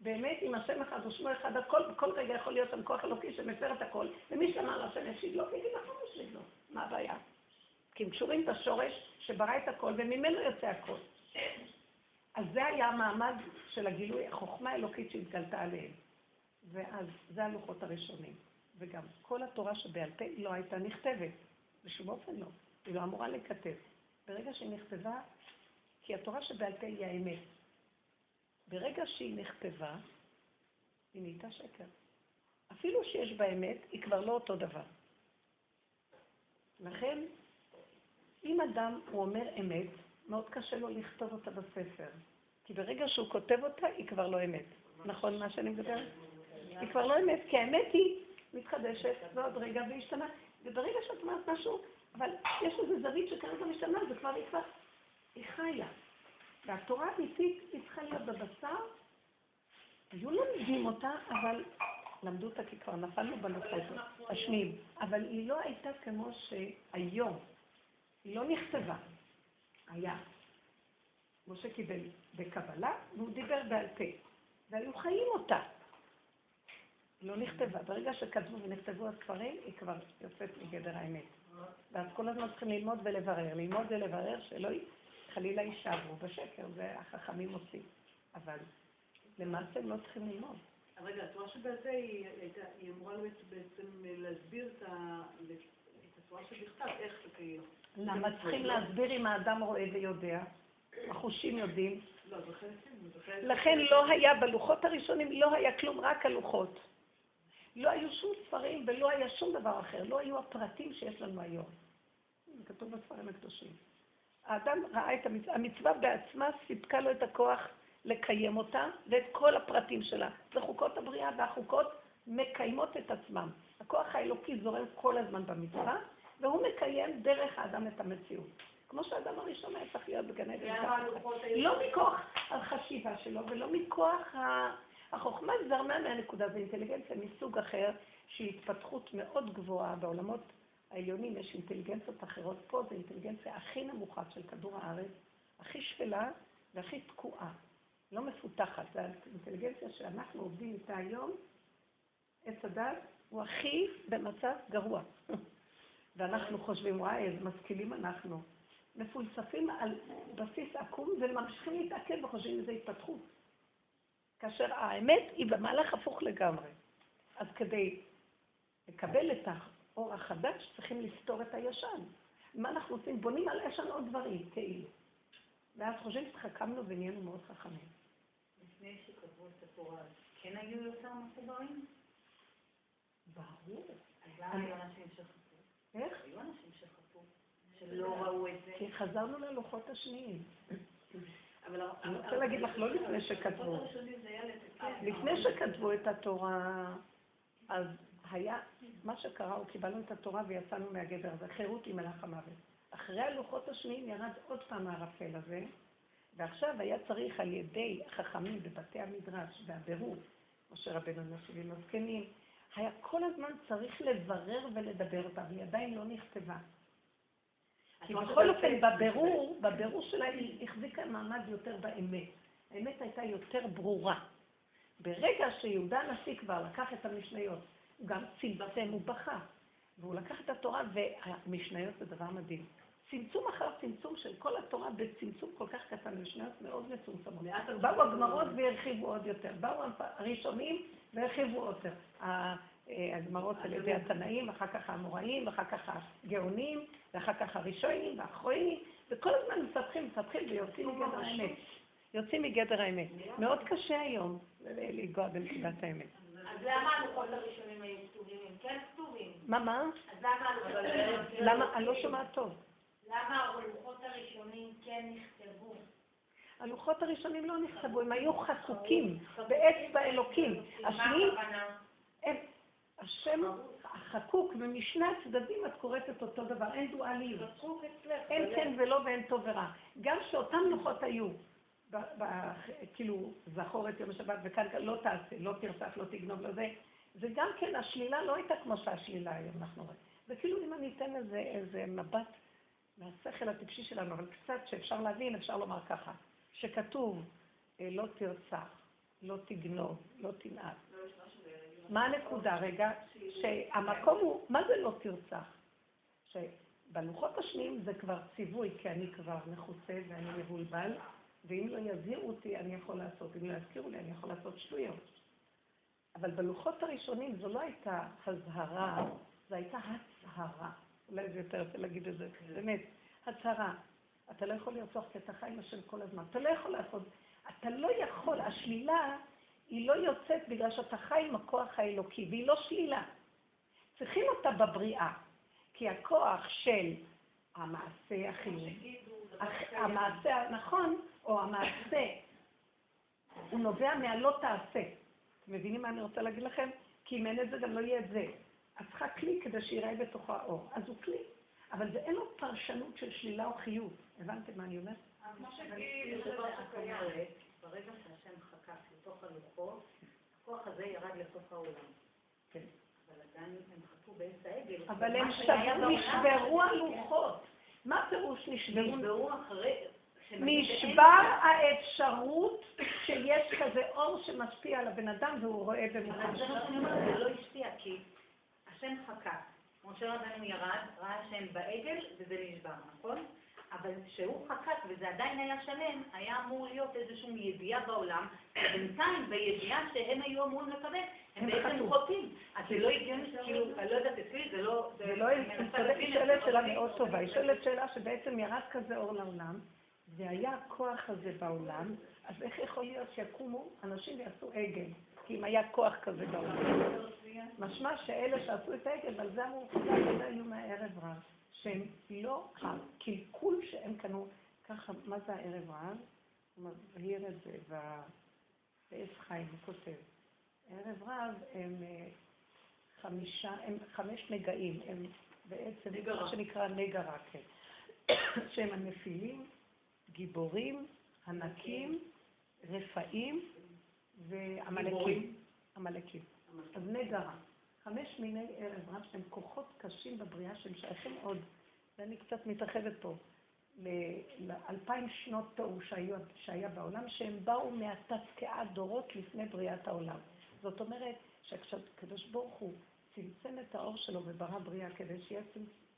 S1: באמת, אם השם אחד או שמו אחד, הכל, בכל רגע יכול להיות שם כוח אלוקי שמפר את הכל, ומי שאמר להשם ישיב לו, יגיד נכון ישיב לו, מה הבעיה? כי הם קשורים בשורש שברא את הכל, וממנו יוצא הכל. אז זה היה המעמד של הגילוי, החוכמה האלוקית שהתגלתה עליהם. ואז זה הלוחות הראשונים. וגם כל התורה שבעל פה לא הייתה נכתבת, בשום אופן לא. היא לא אמורה להיכתב. ברגע שהיא נכתבה, כי התורה שבעל פה היא האמת. ברגע שהיא נכתבה, היא נהייתה שקר. אפילו שיש בה אמת, היא כבר לא אותו דבר. לכן, אם אדם, הוא אומר אמת, מאוד קשה לו לכתוב אותה בספר. כי ברגע שהוא כותב אותה, היא כבר לא אמת. נכון מה שאני מדברת? היא כבר לא אמת, כי האמת היא מתחדשת, ועוד רגע והשתנה. וברגע שאת אומרת משהו, אבל יש איזו זווית שכרגע משתנה, זה היא כבר, היא חיה. והתורה האמיתית היא צריכה להיות בבשר, היו לומדים אותה, אבל למדו אותה כי כבר נפלנו הזה, השניים. אבל היא לא הייתה כמו שהיום, היא לא נכתבה, היה. משה קיבל בקבלה, והוא דיבר בעל פה, והיו חיים אותה. לא נכתבה. ברגע שכתבו ונכתבו הספרים, היא כבר יוצאת מגדר האמת. ואז כל הזמן צריכים ללמוד ולברר, ללמוד ולברר, שלא חלילה יישארו בשקר, זה החכמים עושים. אבל למעשה הם לא צריכים ללמוד.
S3: רגע, התורה שבעל פה היא אמורה בעצם להסביר את שבכתב, איך.
S1: למה צריכים להסביר אם האדם רואה ויודע? החושים יודעים.
S3: לא,
S1: לכן לא היה, בלוחות הראשונים לא היה כלום, רק הלוחות. לא היו שום ספרים ולא היה שום דבר אחר, לא היו הפרטים שיש לנו היום. זה כתוב בספרים הקדושים. האדם ראה את המצווה, המצווה בעצמה סיפקה לו את הכוח לקיים אותה ואת כל הפרטים שלה. זה חוקות הבריאה והחוקות מקיימות את עצמם. הכוח האלוקי זורם כל הזמן במצווה, והוא מקיים דרך האדם את המציאות. כמו שהאדם הראשון היה צריך להיות בגן עדן. לא מכוח החשיבה שלו ולא מכוח ה... החוכמה זרמה מהנקודה, זו אינטליגנציה מסוג אחר, שהיא התפתחות מאוד גבוהה בעולמות העליונים, יש אינטליגנציות אחרות. פה זו אינטליגנציה הכי נמוכה של כדור הארץ, הכי שפלה והכי תקועה, לא מפותחת. זו האינטליגנציה שאנחנו עובדים איתה היום, עץ הדת הוא הכי במצב גרוע. ואנחנו חושבים, וואי, איזה משכילים אנחנו. מפולספים על בסיס עקום וממשיכים להתעכב וחושבים איזו התפתחות. כאשר האמת היא במהלך הפוך לגמרי. אז כדי לקבל את האור החדש, צריכים לפתור את הישן. מה אנחנו עושים? בונים על הישן עוד דברים, כאילו. ואז חושבים שהתחכמנו ונהיינו מאוד חכמים.
S3: לפני שכתבו את התורה, כן היו יותר מחוברים?
S1: ברור.
S3: אז למה היו אנשים שחפו?
S1: איך?
S3: היו אנשים שחפו, שלא ראו את זה.
S1: כי חזרנו ללוחות השניים.
S3: אבל
S1: אני רוצה להגיד לך, לא לפני שכתבו. לפני שכתבו את התורה, אז היה, מה שקרה, הוא קיבלנו את התורה ויצאנו מהגדר הזה, חירות היא מלאך המוות. אחרי הלוחות השניים ירד עוד פעם הערפל הזה, ועכשיו היה צריך על ידי החכמים בבתי המדרש והבירור, משה רבנו נשיאים הזקנים, היה כל הזמן צריך לברר ולדבר אותה, והיא עדיין לא נכתבה. כי בכל אופן, בבירור, בבירור שלה היא החזיקה מעמד יותר באמת. האמת הייתה יותר ברורה. ברגע שיהודה הנשיא כבר לקח את המשניות, הוא גם צמצם, הוא בכה. והוא לקח את התורה, והמשניות זה דבר מדהים. צמצום אחר צמצום של כל התורה בצמצום כל כך קטן, משניות מאוד מצומצמות. באו הגמרות והרחיבו עוד יותר. באו הראשונים והרחיבו עוד יותר. הגמרות על ידי התנאים, אחר כך האמוראים, אחר כך הגאונים, ואחר כך הראשונים והאחרונים, וכל הזמן מפתחים, מפתחים ויוצאים מגדר האמת. יוצאים מגדר האמת. מאוד קשה היום לנגוע בנקודת האמת.
S2: אז למה הלוחות הראשונים היו כתובים? הם כן כתובים.
S1: מה, מה?
S2: אז למה הלוחות
S1: למה? אני לא שומעת טוב.
S4: למה הלוחות הראשונים כן נכתבו?
S1: הלוחות הראשונים לא נכתבו, הם היו חקוקים באצבע אלוקים. השניים, השם החקוק, ומשני הצדדים את קוראת את אותו דבר, אין דואליות. אין כן ולא ואין טוב ורע. גם שאותם לוחות היו, כאילו, זכור את יום השבת, וכאן לא תעשה, לא תרצח, לא תגנוב, לא זה, זה גם כן, השלילה לא הייתה כמו שהשלילה היום, אנחנו רואים. זה כאילו אם אני אתן איזה, איזה מבט מהשכל הטיפשי שלנו, אבל קצת שאפשר להבין, אפשר לומר ככה, שכתוב, אה, לא תרצח, לא תגנוב, לא תנאף. מה הנקודה רגע? שהמקום הוא, מה זה לא תרצח? שבלוחות השניים זה כבר ציווי, כי אני כבר מכוסה ואני מבולבל, ואם לא יזהירו אותי אני יכול לעשות, אם לא יזכירו לי אני יכול לעשות שטויות. אבל בלוחות הראשונים זו לא הייתה הזהרה, זו הייתה הצהרה. אולי זה יותר יפה להגיד את זה, באמת, הצהרה. אתה לא יכול לרצוח כי אתה חי עם השם כל הזמן. אתה לא יכול לעשות, אתה לא יכול, השלילה היא לא יוצאת בגלל שאתה חי עם הכוח האלוקי, והיא לא שלילה. צריכים אותה בבריאה, כי הכוח של המעשה החיובי, המעשה הנכון, או המעשה, הוא נובע מהלא תעשה. אתם מבינים מה אני רוצה להגיד לכם? כי אם אין את זה, גם לא יהיה את זה. את צריכה כלי כדי שיראה בתוכו האור. אז הוא כלי, אבל זה אין לו פרשנות של שלילה או חיוב. הבנתם מה אני אומרת?
S3: כמו שגיל,
S4: ברגע שהשם חקק לתוך הלוחות, הכוח הזה ירד לתוך העולם.
S1: כן.
S4: אבל עדיין הם חקו באמצע העגל.
S1: אבל הם שברו, נשברו הלוחות. מה פירוש נשברו?
S4: נשברו אחרי...
S1: נשבר האפשרות שיש כזה אור שמשפיע על הבן אדם והוא רואה ומוכן.
S4: זה לא השפיע, כי השם חקק. משה רבנו ירד, ראה השם בעגל, וזה נשבר, נכון? אבל כשהוא חקק וזה עדיין היה שלם, היה אמור להיות איזושהי ידיעה בעולם, ובינתיים בידיעה שהם היו אמורים לקבל, הם בעצם. חוטאים. אז זה לא הגיוני, כאילו, אני לא יודעת, אצלי זה לא...
S1: זה לא, היא שואלת
S4: זה.
S1: שאלה מאוד טובה. היא שואלת שאלה שבעצם ירד כזה אור לעולם, והיה הכוח הזה בעולם, אז איך יכול להיות שיקומו אנשים ויעשו עגל? כי אם היה כוח כזה בעולם. משמע שאלה שעשו את העגל, ועל זה אמרו, חז"ל, זה היו מהערב רב, שהם לא, הקלקול שהם קנו, ככה, מה זה הערב רב? הוא מבהיר את זה בעץ חיים, הוא כותב. ערב רב הם אה, חמישה, הם חמש נגעים, הם בעצם. מה שנקרא נגרה, כן. שהם הנפילים, גיבורים, ענקים, רפאים ועמלקים. עמלקים. אז נגרה. חמש מיני ערב רב שהם כוחות קשים בבריאה שהם שייכים עוד, ואני קצת מתרחבת פה, לאלפיים שנות תוהו שהיה בעולם, שהם באו מהתתקעה דורות לפני בריאת העולם. זאת אומרת שהקדוש ברוך הוא צמצם את האור שלו וברא בריאה כדי שיהיה,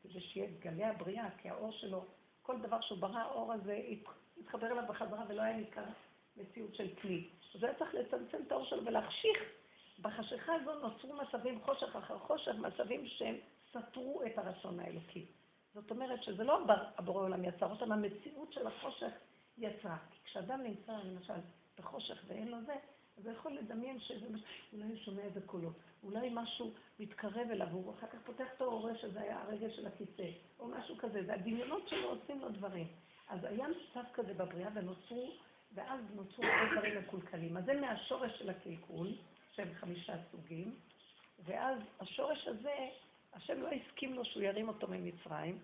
S1: כדי שיהיה גלי הבריאה, כי האור שלו, כל דבר שהוא ברא, האור הזה הת- התחבר אליו בחזרה ולא היה ניכר מציאות של כלי. אז היה צריך לצמצם את האור שלו ולהחשיך. בחשיכה הזו נוצרו מצבים חושך אחר חושך, מצבים שהם סתרו את הרצון האלוקי. זאת אומרת שזה לא הבורא עולם יצר אותם, המציאות של החושך יצרה. כי כשאדם נמצא למשל בחושך ואין לו זה, אז הוא יכול לדמיין שזה מש... אולי הוא שומע איזה קולות, אולי משהו מתקרב אליו, והוא אחר כך פותח את האור, רואה שזה היה הרגל של הכיסא, או משהו כזה, זה הדמיונות שלו עושים לו דברים. אז היה מצב כזה בבריאה ונוצרו, ואז נוצרו הרבה דברים מקולקלים. אז זה מהשורש של הקלקול, שהם חמישה סוגים, ואז השורש הזה, השם לא הסכים לו שהוא ירים אותו ממצרים.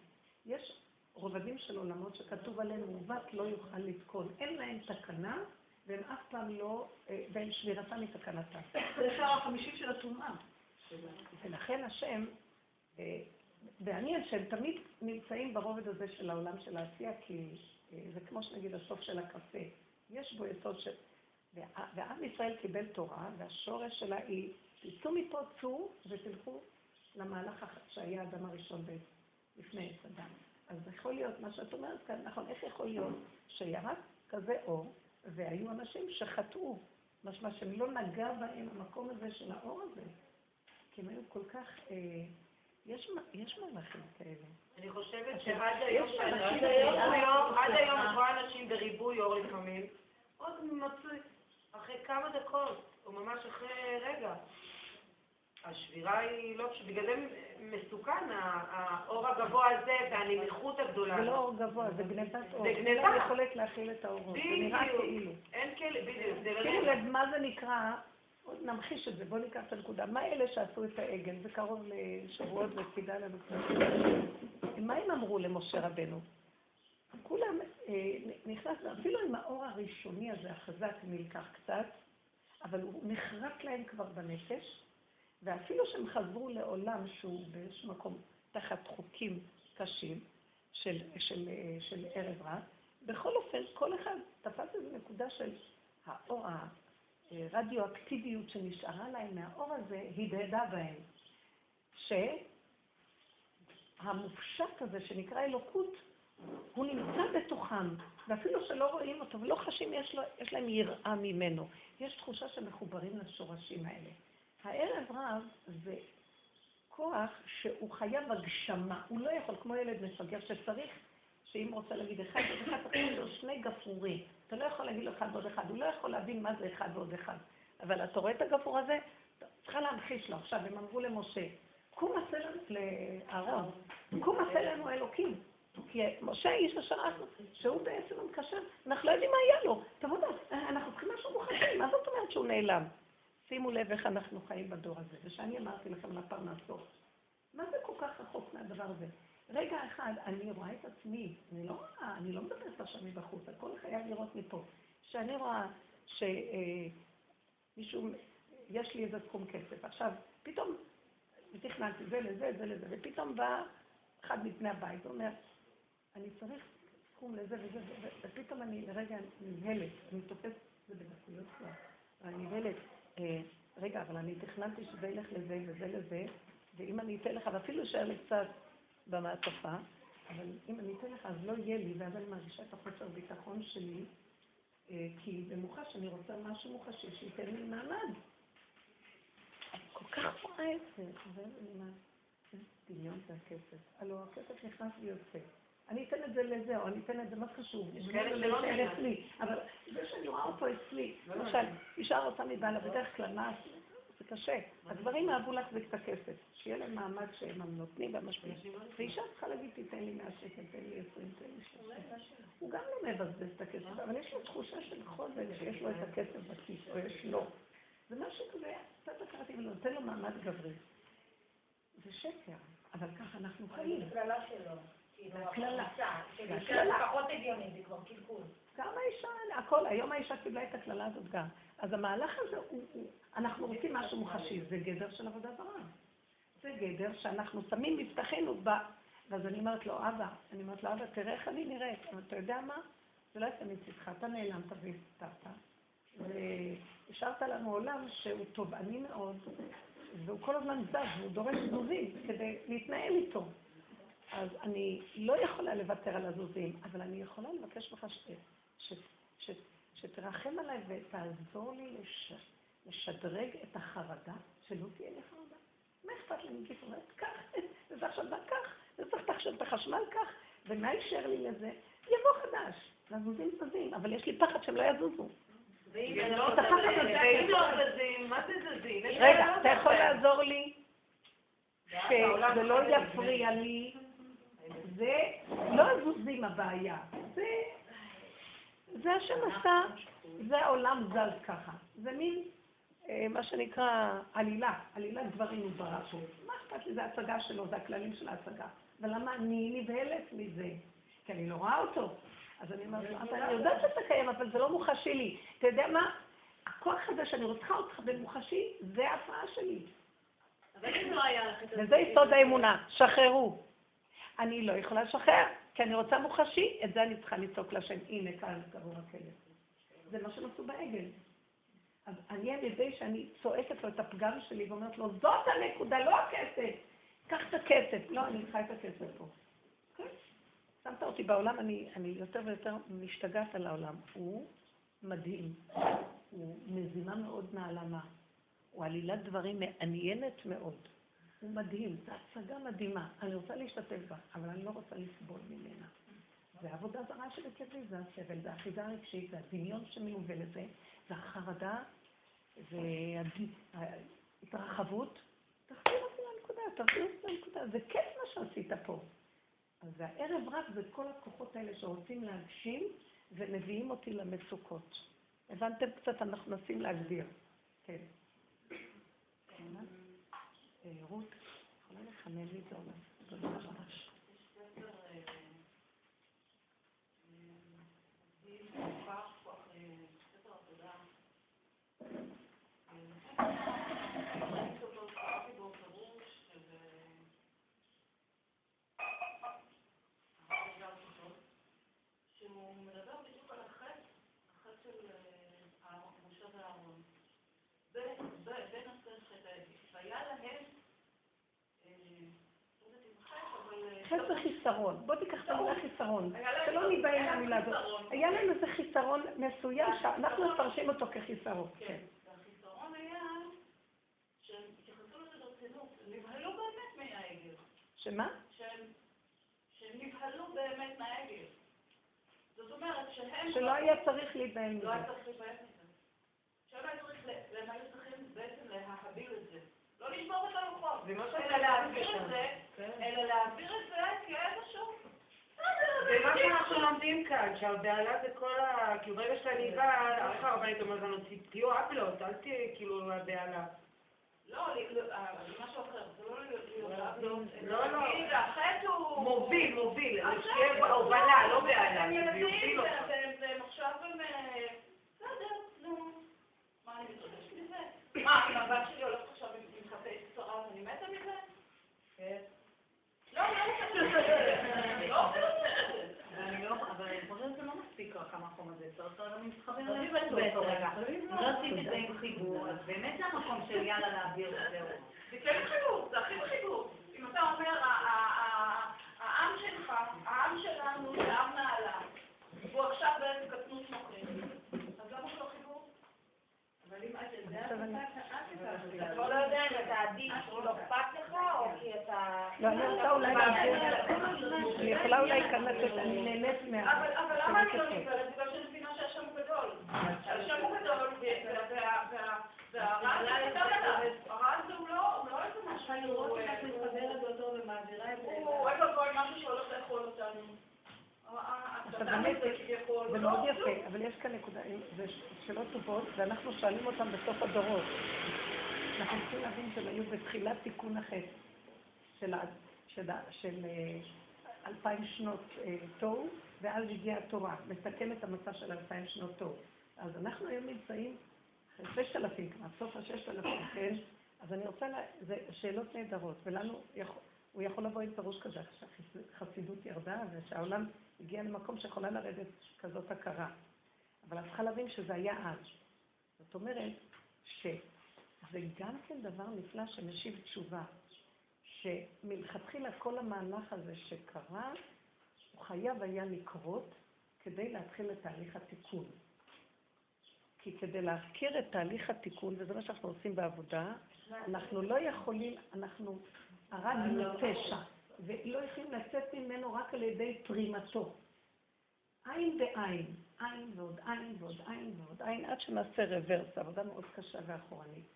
S1: יש רובדים של עולמות שכתוב עליהם, מעוות לא יוכל לתקון. אין להם תקנה, והם אף פעם לא, אה, והם שבירתם מתקנתם.
S3: זה שער החמישי של הטומאה.
S1: ולכן השם, אה, מעניין שהם תמיד נמצאים ברובד הזה של העולם של העשייה, כי אה, זה כמו שנגיד הסוף של הקפה. יש בו יסוד של... ועם ישראל קיבל תורה, והשורש שלה היא, תצאו מפה, צאו ותלכו למהלך שהיה האדם הראשון לפני עץ אדם. אז יכול להיות, מה שאת אומרת כאן, נכון, איך יכול להיות שירד כזה אור, והיו אנשים שחטאו, משמע שלא נגע בהם המקום הזה של האור הזה. כי הם היו כל כך, אה, יש, יש מלאכים כאלה.
S2: אני חושבת שעד היום- עד היום את רואה אנשים בריבוי אור לפעמים, עוד מצוי, אחרי כמה דקות, או ממש אחרי רגע. השבירה היא לא, בגלל זה מסוכן, האור הגבוה הזה והנמיכות הגדולה.
S1: זה לא אור גבוה, זה גנבת אור.
S2: זה גנבה.
S1: אין לה יכולת להכיל את האורות. זה נראה. כאילו.
S2: אין כאלה, בדיוק, זה באמת.
S1: לב, מה זה נקרא, נמחיש את זה, בואו ניקח את הנקודה. מה אלה שעשו את העגל? זה קרוב לשבועות וכדאי לנו. מה הם אמרו למשה רבנו? כולם נכנס, אפילו עם האור הראשוני הזה, החזק, נלקח קצת, אבל הוא נחרט להם כבר בנפש, ואפילו שהם חזרו לעולם שהוא באיזשהו מקום תחת חוקים קשים של, של, אה, של ערב רע, בכל אופן, כל אחד תפס איזו נקודה של האור, הרדיואקטיביות שנשארה להם מהאור הזה, הדהדה בהם. שהמופשט הזה שנקרא אלוקות, הוא נמצא בתוכם, ואפילו שלא רואים אותו ולא חשים, יש, לו, יש להם יראה ממנו. יש תחושה שמחוברים לשורשים האלה. הערב רב זה כוח שהוא חייב הגשמה, הוא לא יכול, כמו ילד מפגר שצריך, שאם רוצה להגיד אחד ועוד אחד, צריך לו שני גפרורים. אתה לא יכול להגיד לו אחד ועוד אחד, הוא לא יכול להבין מה זה אחד ועוד אחד. אבל אתה רואה את הגפרור הזה, צריכה להמחיש לו. עכשיו, הם אמרו למשה, קום עשה לנו, לאהרון, קום עשה לנו אלוקים. כי משה האיש אשר אנחנו, שהוא בעצם המקשר, אנחנו לא יודעים מה היה לו. תבוא, אנחנו צריכים משהו מוחשי, מה זאת אומרת שהוא נעלם? שימו לב איך אנחנו חיים בדור הזה, ושאני אמרתי לכם על הפרנסות. מה זה כל כך רחוק מהדבר הזה? רגע אחד, אני רואה את עצמי, אני לא רואה, אני לא מדברת עכשיו מבחוץ, הכל חייב לראות מפה. שאני רואה שמישהו, יש לי איזה סכום כסף, עכשיו, פתאום, ותכננתי זה לזה, זה לזה, ופתאום בא אחד מבני הבית, הוא אומר, אני צריך סכום לזה וזה, ופתאום אני לרגע נבהלת, אני תופסת את זה בדקויות כבר, אני נבהלת, אה, רגע, אבל אני תכננתי שזה ילך לזה וזה לזה, ואם אני אתן לך, ואפילו יישאר לי קצת במעטפה, אבל אם אני אתן לך אז לא יהיה לי, ואז אני מרגישה את החוסר ביטחון שלי, אה, כי במוחש אני רוצה משהו מוחשי שייתן לי מעמד. כל כך רואה את זה, אני אומרת, איזה דמיון זה הכסף. הלוא הכסף נכנס ויוצא. אני אתן את זה לזה, או אני אתן את זה, מה חשוב?
S2: יש
S1: זה
S2: כאלה
S1: לא
S2: שלא נכנס.
S1: אצלי. אבל זה שאני רואה אותו אצלי,
S2: לא
S1: למשל, אישה רוצה מבעלה, בדרך כלל, מה, זה קשה. הגברים אהבו להחזיק את הכסף, שיהיה להם מעמד שהם הנותנים והמשפיעים. ואישה צריכה להגיד, תיתן לי 100 שקל, תן לי 20, תן לי 30. הוא גם לא מבזבז את הכסף, אבל יש לו תחושה של חוזק שיש לו את הכסף בכיס, או יש לו. זה משהו כזה, קצת הכרתי ונותן לו מעמד גברי. זה שקר, אבל ככה אנחנו חיים.
S4: כאילו,
S1: הקללה. הקללה.
S4: פחות הגיוני, זה כבר קלקול.
S1: גם האישה, הכל, היום האישה קיבלה את הקללה הזאת גם. אז המהלך הזה הוא, אנחנו רוצים משהו מוחשי, זה גדר של עבודה זרה. זה גדר שאנחנו שמים מבטחנו ב... ואז אני אומרת לו, אבא, אני אומרת לו, אבא, תראה איך אני נראית. אבל אתה יודע מה? זה לא יצא מצדך, אתה נעלמת והסתרת. והשארת לנו עולם שהוא תובעני מאוד, והוא כל הזמן זז, והוא דורש זוזים כדי להתנהל איתו. אז אני לא יכולה לוותר על הזוזים, אבל אני יכולה לבקש ממך ש... ש... ש... שתרחם עליי ותעזור לי לש... לשדרג את החרדה, שלא תהיה לי חרדה. מה אכפת לי מגיף? אומרת, קח, וזה עכשיו בא כך, וצריך עכשיו את החשמל כך, ומה יישאר לי לזה? יבוא חדש. והזוזים זזים, אבל יש לי פחד שהם לא יזוזו.
S2: ואם לא לא זזים, מה זה זזים?
S1: רגע, אתה יכול. לעזור לי שזה לא יפריע לי, זה לא הזוזים הבעיה, זה, זה השם עשה, זה העולם זז ככה, זה מין, אה, מה שנקרא עלילה, עלילת דברים הוא ברא פה. מה אכפת לי, זה הצגה שלו, זה הכללים של ההצגה. אבל למה אני נבהלת מזה? כי אני לא רואה אותו. אז אני אומרת אבל אני יודעת שאתה קיים, אבל זה לא מוחשי לי. אתה יודע מה? הכוח הזה שאני רוצה אותך במוחשי, זה ההפרעה שלי.
S4: לא.
S1: וזה יסוד האמונה, שחררו. אני לא יכולה לשחרר, כי אני רוצה מוחשי, את זה אני צריכה לצעוק להשם, הנה כאן קבור הכלב. זה מה שהם עשו בעגל. אז אני על ידי שאני צועקת לו את הפגם שלי ואומרת לו, זאת הנקודה, לא הכסף. קח את הכסף. לא, אני צריכה את הכסף פה. כן. שמת אותי בעולם, אני, אני יותר ויותר משתגעת על העולם. הוא מדהים. הוא מזימה מאוד נעלמה. הוא עלילת דברים מעניינת מאוד. הוא מדהים, זו הצגה מדהימה. אני רוצה להשתתף בה, אבל אני לא רוצה לסבול ממנה. זה עבודה זרה שבקרבי, זה הסבל, זה האחיזה הרגשית, זה הדמיון שמלווה לזה, זה החרדה, זה ההתרחבות, תחזיר אותי לנקודה, תחזיר אותי לנקודה. זה כיף מה שעשית פה. אז הערב רק זה כל הכוחות האלה שרוצים להגשים ומביאים אותי למצוקות. הבנתם קצת? אנחנו מנסים להגדיר. כן. רות, יכולה לחמם לי את זה תודה רבה. חסר חיסרון. בוא תיקח את המילה חיסרון. שלא ניבהל מהמילה הזאת. היה להם איזה חיסרון מסוים שאנחנו מפרשים אותו כחיסרון.
S3: כן. והחיסרון היה שהם התייחסו לזה ברצינות. נבהלו באמת מהעגל.
S1: שמה?
S3: שהם נבהלו באמת מהעגל. זאת אומרת שהם...
S1: שלא היה צריך להיבהל מזה.
S3: לא היה צריך להיבהל מזה. שהם היו צריכים בעצם להביל את זה. לא לשבור את הלוחות. אלא להעביר את זה,
S2: כן.
S3: אלא להעביר את זה כאיזשהו...
S2: זה מה שאנחנו לומדים כאן, שהבהלה זה כל ה... כאילו ברגע שאני באה, איך הרבנית אומרת לנו, תהיו אפלות, אל תהיי כאילו הבהלה.
S3: לא, משהו אחר, זה לא להיות אפלות.
S2: לא, לא.
S3: החטא הוא...
S2: מוביל, מוביל, שתהיה הובלה, לא בהלה.
S3: הם ילדים, והם עכשיו הם... אה, בסדר, נו. מה, אני מתרגשת מזה? מה, אם הבת שלי הולכת עכשיו עם אז אני מתה מזה?
S2: כן.
S3: לא, לא מתה לא רוצה את זה.
S4: ואני לא, אבל אני חושבת שזה לא מספיק רק המקום הזה, צריך גם להתחבר אליו באותו רגע. לא עשית את זה עם חיבור, אז באמת זה המקום של יאללה להעביר וזהו.
S3: זה כן חיבור, זה הכי חיבור. אם אתה אומר, העם שלך, העם שלנו זה עם נעלה, והוא עכשיו באיזה קטנות מוחין, אז למה זה לא חיבור?
S1: עכשיו אני-
S4: אתה כבר לא יודע אם אתה עדיף כי לא אכפת לך, או כי אתה...
S1: לא, אני רוצה אולי להסביר, אני יכולה אולי כאן לתת, אני נהנית מה...
S3: אבל למה אני לא נבהלת? בגלל שאני מבינה שהשם הוא גדול. השם הוא גדול, וה- וה- וה- והרע הזה גדול עליו. הרע הזה הוא לא הוא לא איזה משהו...
S4: אני איך את מתחברת אותו ומעבירה את זה.
S3: הוא אוי ואבוי, משהו שהולך לאכול אותנו.
S1: זה
S3: לא,
S1: מאוד
S3: כלום.
S1: יפה, אבל יש כאן נקודה, זה שאלות טובות, ואנחנו שואלים אותן בסוף הדורות. אנחנו צריכים להבין שהם היו בתחילת תיקון החטא של, אה, אלפיים שנות אה, תוהו, ואז הגיעה התורה, מסכם את המצב של אלפיים שנות תוהו. אז אנחנו היום נמצאים אחרי ששת אלפים כמעט, סוף הששת אלפים, כן? אז אני רוצה, זה שאלות נהדרות, ולנו, יכול, הוא יכול לבוא עם פירוש כזה, שהחסידות ירדה, ושהעולם הגיע למקום שיכולה לרדת כזאת הכרה. אבל את צריכה להבין שזה היה אז. זאת אומרת, שזה גם כן דבר נפלא שמשיב תשובה, שמלכתחילה כל המהלך הזה שקרה, הוא חייב היה לקרות כדי להתחיל את תהליך התיקון. כי כדי להזכיר את תהליך התיקון, וזה מה שאנחנו עושים בעבודה, אנחנו לא יכולים, אנחנו הרגנו פשע, ולא יכולים לצאת ממנו רק על ידי פרימתו. עין בעין, עין ועוד עין ועוד עין ועוד עין, עד שנעשה רוורס, עבודה מאוד קשה ואחורנית.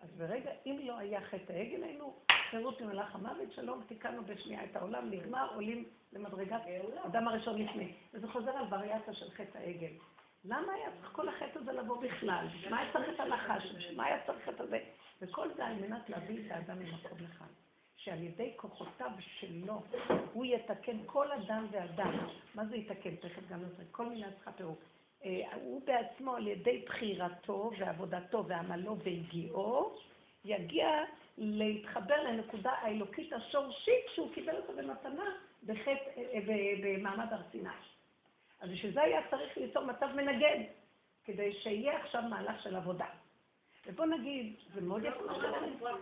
S1: אז ברגע, אם לא היה חטא העגל, היינו חירות ממלאך המוות, שלום, תיקנו בשנייה את העולם, נגמר, עולים למדרגת אדם הראשון לפני. וזה חוזר על וריאציה של חטא העגל. למה היה צריך כל החטא הזה לבוא בכלל? מה היה צריך את הנחש? מה היה צריך את הזה? וכל זה על מנת להביא את האדם ממקום אחד. שעל ידי כוחותיו שלו, הוא יתקן כל אדם ואדם. מה זה יתקן? תכף גם נעשה כל מיני צריכה פירוק. אה, הוא בעצמו, על ידי בחירתו ועבודתו ועמלו והגיעו, יגיע להתחבר לנקודה האלוקית השורשית שהוא קיבל אותה במתנה בחטא, אה, ב- במעמד הר סיני. אז בשביל זה היה צריך ליצור מצב מנגד, כדי שיהיה עכשיו מהלך של עבודה. ובוא נגיד, זה מאוד יפה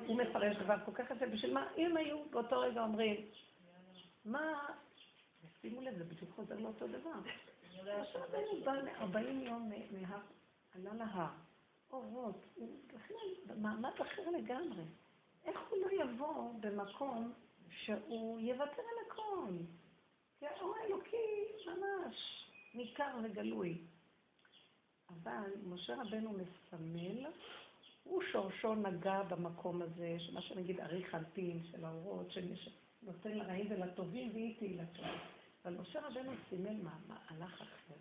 S1: הוא מפרש דבר כל כך יפה, בשביל מה, אם היו באותו רגע אומרים, מה, ושימו לב, זה בדיוק חוזר לאותו דבר. עכשיו רבנו בא ל-40 יום מהר, עלה להר, אורות, בכלל במעמד אחר לגמרי. איך הוא לא יבוא במקום שהוא יוותר על הכל? כי האור האלוקי ממש ניכר וגלוי. אבל משה רבנו מסמל הוא שורשו נגע במקום הזה, שמה שנגיד אריך אנפין של האורות, שנותן לרעים ולטובים והיא תהילתו. אבל משה רבנו סימל מהלך אחר.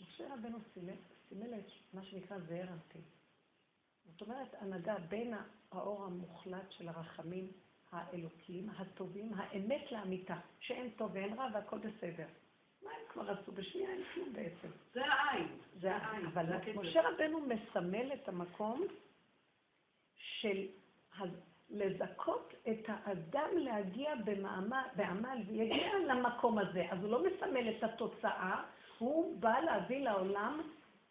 S1: משה רבנו סימל, סימל את מה שנקרא זעיר אנפין. זאת אומרת, הנהגה בין האור המוחלט של הרחמים האלוקיים, הטובים, האמת לאמיתה, שאין טוב ואין רע והכל בסדר. מה הם כבר עשו? בשנייה אין כלום בעצם.
S2: זה העין.
S1: זה העין. אבל משה רבנו מסמל את המקום של לזכות את האדם להגיע בעמל ויגיע למקום הזה. אז הוא לא מסמל את התוצאה, הוא בא להביא לעולם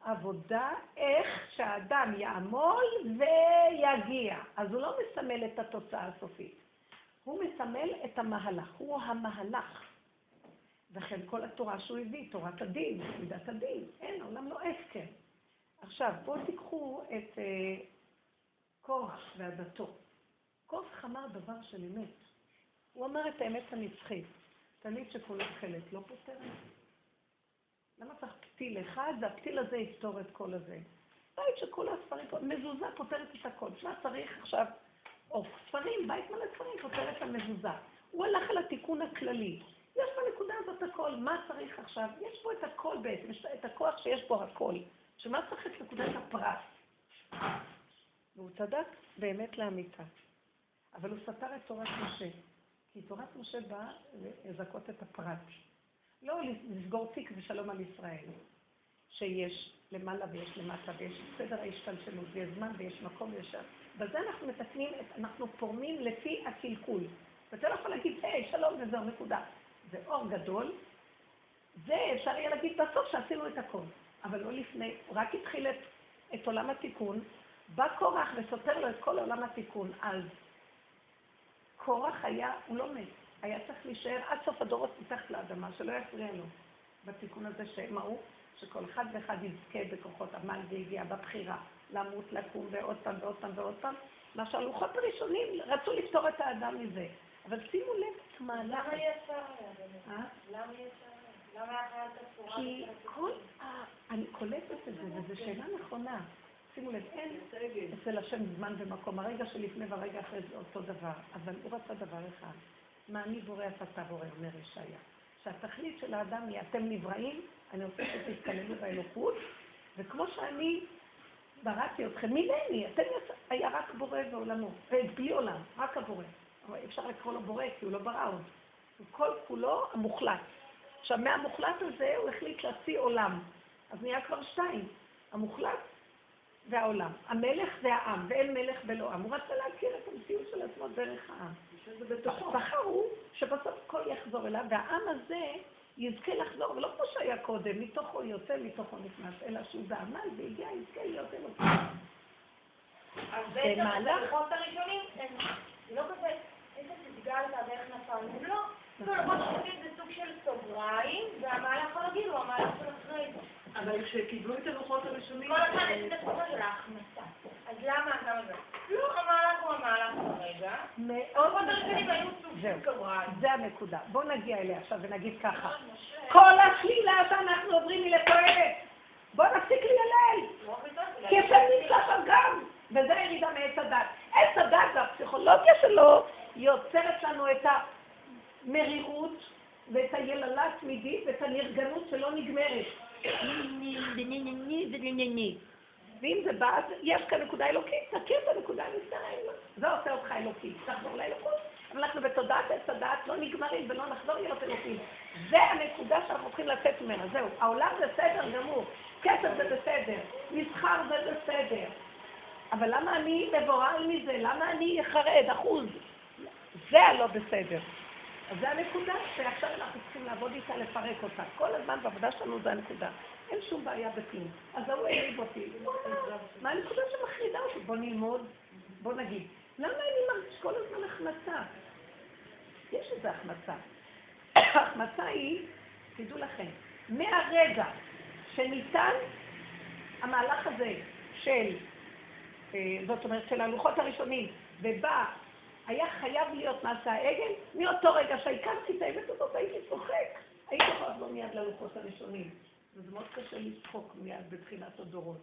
S1: עבודה איך שהאדם יעמול ויגיע. אז הוא לא מסמל את התוצאה הסופית. הוא מסמל את המהלך, הוא המהלך. וכן כל התורה שהוא הביא, תורת הדין, מידת הדין, אין, העולם לא הפקר. עכשיו, בואו תיקחו את uh, קורח ועדתו. קורח אמר דבר של אמת. הוא אמר את האמת הנצחית. תמיד שכולה תכלת לא פותרת. למה צריך פתיל אחד, והפתיל הזה יפתור את כל הזה? בית שכולה ספרים, מזוזה פותרת את הכל. מה צריך עכשיו? או ספרים, בית מלא ספרים פותר את המזוזה. הוא הלך על התיקון הכללי. יש בנקודה הזאת הכל, מה צריך עכשיו? יש פה את הכל בעצם, יש את הכוח שיש בו הכל. שמה צריך את נקודת הפרט? והוא צדק באמת לאמיתה. אבל הוא סתר את תורת משה. כי תורת משה באה לזכות את הפרט. לא לסגור תיק ושלום על ישראל. שיש למעלה ויש למטה ויש סדר ההשתלשלות ויש זמן ויש מקום ויש... בזה אנחנו מתקנים, אנחנו פורמים לפי הקלקול. ואתה לא יכול להגיד, היי, שלום וזהו, נקודה. זה אור גדול. זה אפשר יהיה להגיד בסוף שעשינו את הכל. אבל לא לפני, רק התחיל את, את עולם התיקון, בא קורח וסותר לו את כל עולם התיקון. אז קורח היה, הוא לא מת, היה צריך להישאר עד סוף הדורות מתחת לאדמה, שלא יפריע לו בתיקון הזה, שמה הוא? שכל אחד ואחד יזכה בכוחות עמל והגיע בבחירה, למות, לקום ועוד פעם ועוד פעם ועוד פעם. מה שהלוחות הראשונים רצו לפתור את האדם מזה. אבל שימו לב את מהלך...
S3: למה אי אפשר היה? אה? למה אי אפשר
S1: כי כל ה... אני קולטת את זה, וזו שאלה נכונה. שימו לב, אין אצל השם זמן ומקום. הרגע שלפני והרגע אחרי זה אותו דבר. אבל הוא רצה דבר אחד. מה אני בורא אתה בורא, אומר ישעיה. שהתכלית של האדם היא אתם נבראים, אני רוצה שתתקללו באלוקות, וכמו שאני בראתי אתכם, ממני, אתם היה רק בורא ועולמו, בלי עולם, רק הבורא. אפשר לקרוא לו בורא, כי הוא לא ברא עוד. הוא כל כולו המוחלט. עכשיו, מהמוחלט הזה הוא החליט להשיא עולם. אז נהיה כבר שתיים, המוחלט והעולם. המלך והעם, ואין מלך ולא עם. הוא רצה להכיר את המציאות של עצמו דרך העם. בחר הוא שבסוף הכל יחזור אליו, והעם הזה יזכה לחזור, ולא כמו שהיה קודם, מתוכו יוצא, מתוכו נכנס, אלא שהוא בעמל והגיע, יזכה להיות אלוקים.
S3: אז בעצם הלוחות הראשונים הם לא כזה, איזה תתגלת ואיך נפלנו, לא. לוחות הראשונים זה סוג של סוגריים, והמהלך הרגיל הוא המהלך של אחרי זה.
S2: אבל כשקיבלו את הלוחות הראשונים...
S3: כל הזמן יש את התקופה של ההכנסה. אז למה גם זה? לא, המהלך הוא המהלך כרגע. הלוחות הראשונים היו סוג של סוגריים.
S1: זה הנקודה. בואו נגיע אליה עכשיו ונגיד ככה. כל השלילה שאנחנו עוברים היא לתועלת. בואו נפסיק להילל. כי השם נמצא שם גם. וזה ירידה מעץ הדת. עץ הדת והפסיכולוגיה שלו יוצרת לנו את המרירות ואת היללה התמידית ואת הנרגנות שלא נגמרת. ואם זה בא, אז יש כאן נקודה אלוקית, תכיר את הנקודה הנפטרה, זה עושה אותך אלוקי, תחזור לאלוקות. אבל אנחנו בתודעת עץ הדעת לא נגמרים ולא נחזור להיות אלוקים. זה הנקודה שאנחנו צריכים לצאת ממנה, זהו. העולם זה בסדר גמור, כסף זה בסדר, מסחר זה בסדר. אבל למה אני מבוהל מזה? למה אני חרד, אחוז? זה הלא בסדר. אז זה הנקודה שעכשיו אנחנו צריכים לעבוד איתה, לפרק אותה. כל הזמן בעבודה שלנו זה הנקודה. אין שום בעיה בכלום. אז ההוא העליב אותי. מה הנקודה שמחרידה אותי? בוא נלמוד, בוא נגיד. למה אני מרגיש כל הזמן החמצה? יש איזו החמצה. ההחמצה היא, תדעו לכם, מהרגע שניתן המהלך הזה של, אה, זאת אומרת, של הלוחות הראשונים, ובא היה חייב להיות מעשה העגל, מאותו רגע שהכרתי את האמת הזאת הייתי צוחק. הייתי יכולה לבוא מיד ללוחות הראשונים. וזה מאוד קשה לצחוק מיד בתחילת הדורות.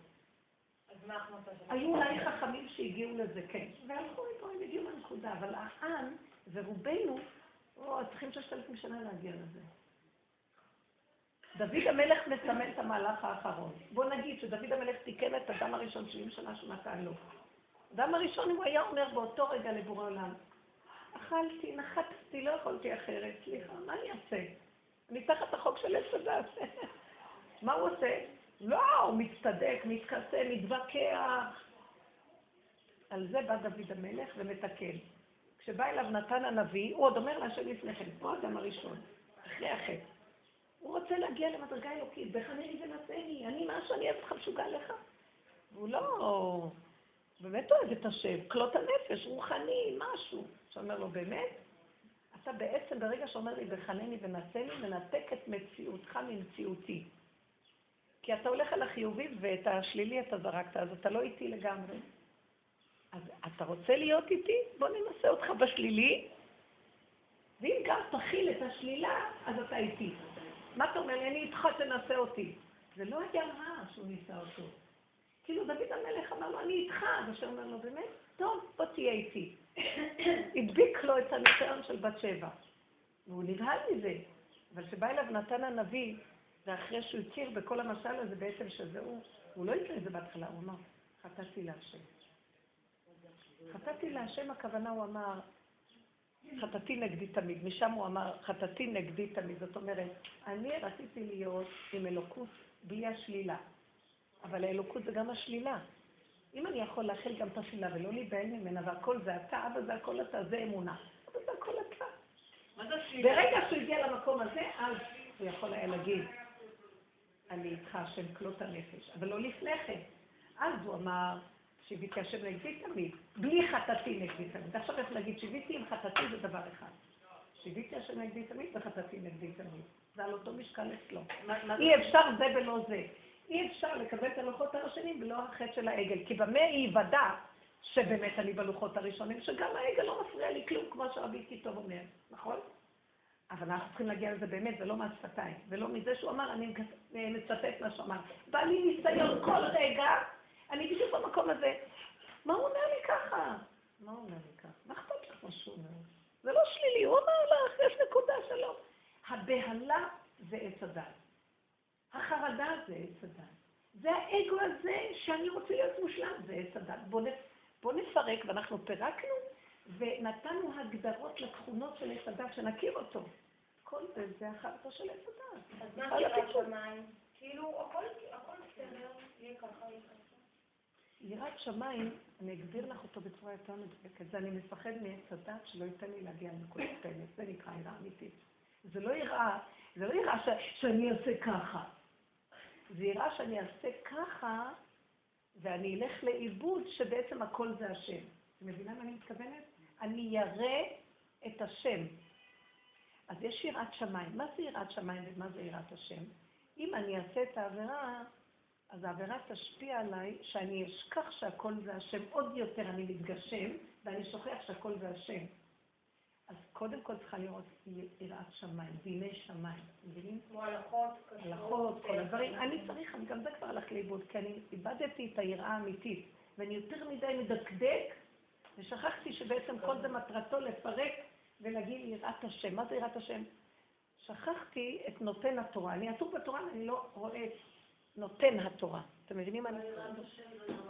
S4: אז מה?
S1: היו אולי חכמים שהגיעו לזה, כן. והלכו מפה, הם הגיעו לנקודה, אבל העם ורובנו, או, צריכים ששת אלפים שנה להגיע לזה. דוד המלך מסמן את המהלך האחרון. בוא נגיד שדוד המלך תיקן את הדם הראשון 70 שנה שהוא נתן לו. הדם הראשון הוא היה אומר באותו רגע לבורא עולם, אכלתי, נחתתי, לא יכולתי אחרת, סליחה, מה אני אעשה? אני תחת החוק של עץ הדת. מה הוא עושה? לא, הוא מצטדק, מתכסה, מתווכח. על זה בא דוד המלך ומתקן. כשבא אליו נתן הנביא, הוא עוד אומר להשם לפני כן, פה האדם הראשון, אחרי החטא. הוא רוצה להגיע למדרגה אלוקית, בחנני ונשאני, אני מה שאני אוהב אותך משוגע לך. והוא לא באמת אוהב את השם, כלות הנפש, רוחני, משהו. שאומר לו, באמת? אתה בעצם, ברגע שאומר לי, בחנני ונשאני, מנתק את מציאותך ממציאותי. כי אתה הולך על החיובי ואת השלילי אתה זרקת, אז אתה לא איתי לגמרי. אז אתה רוצה להיות איתי? בוא ננסה אותך בשלילי, ואם גם תכיל את השלילה, אז אתה איתי. מה אתה אומר לי? אני איתך, תנסה אותי. זה לא היה רע שהוא ניסה אותו. כאילו דוד המלך אמר לו, אני איתך, השם אומר לו, באמת? טוב, בוא תהיה איתי. הדביק לו את הניסיון של בת שבע. והוא נבהל מזה. אבל כשבא אליו נתן הנביא, ואחרי שהוא הכיר בכל המשל הזה בעצם שזה הוא, הוא לא הכיר את זה בהתחלה, הוא אמר, חטאתי להשם. חטאתי להשם, הכוונה הוא אמר, חטאתי נגדי תמיד. משם הוא אמר, חטאתי נגדי תמיד. זאת אומרת, אני רציתי להיות עם אלוקות בלי השלילה. אבל האלוקות זה גם השלילה. אם אני יכול להכיל גם את השלילה ולא להיבהל ממנה, והכל זה אתה, אבא זה הכל אתה, זה אמונה. אבא זה הכל אתה.
S2: מה זה השלילה?
S1: ברגע שהוא הגיע למקום הזה, אז הוא יכול היה להגיד, אני איתך, השם כלות הנפש, אבל לא לפני כן. אז הוא אמר, שיוויתי השם נגדי תמיד, בלי חטאתי נגדי תמיד. עכשיו איך להגיד שיוויתי עם חטאתי זה דבר אחד. שיוויתי השם נגדי תמיד וחטאתי נגדי תמיד. זה על אותו משקל אצלו. אי אפשר זה ולא זה. אי אפשר לקבל את הלוחות הראשונים ולא החטא של העגל. כי במה ייוודע שבאמת אני בלוחות הראשונים, שגם העגל לא מפריע לי כלום, כמו שרבי קיטוב אומר, נכון? אבל אנחנו צריכים להגיע לזה באמת, ולא מהשפתיים, ולא מזה שהוא אמר, אני מצטט מה שהוא אמר. בא לי ניסיון כל רגע, אני בדיוק במקום הזה. מה הוא אומר לי ככה? מה הוא אומר לי ככה? מה אכפת לך מה שהוא אומר? זה לא שלילי, הוא אמר לך, יש נקודה שלו. הבהלה זה עץ הדת. החרדה זה עץ הדת. זה האגו הזה שאני רוצה להיות מושלם, זה עץ הדת. בוא, נ... בוא נפרק, ואנחנו פירקנו, ונתנו הגדרות לתכונות של עץ הדת, שנכיר אותו. כל זה, זה החרדה של עץ הדת.
S4: אז מה יראת שמיים? כאילו, הכל הכל בסדר, יהיה ככה, יהיה ככה.
S1: יראת שמיים, אני אגדיר לך אותו בצורה יותר מדויקת, זה אני מפחד מעץ הדת שלא ייתן לי להגיע לנקודת האמת, זה נקרא יראה אמיתית. זה לא יראה, זה לא יראה ש- שאני אעשה ככה. זה יראה שאני אעשה ככה, ואני אלך לאיבוד שבעצם הכל זה השם. אתם מבינה מה אני מתכוונת? אני ירא את השם. אז יש יראת שמיים. מה זה יראת שמיים ומה זה יראת השם? אם אני אעשה את העבירה, אז העבירה תשפיע עליי שאני אשכח שהכל זה השם. עוד יותר אני מתגשם, ואני שוכח שהכל זה השם. קודם כל צריכה לראות יראת שמיים, דיני שמיים, מבינים?
S4: כמו הלכות,
S1: הלכות, כל הדברים. אני צריך, אני גם זה כבר הלך לאיבוד, כי אני איבדתי את היראה האמיתית, ואני יותר מדי מדקדק, ושכחתי שבעצם כל זה מטרתו לפרק ולהגיד יראת השם. מה זה יראת השם? שכחתי את נותן התורה. אני עסוק בתורה, אני לא רואה את נותן התורה. אתם מבינים מה אני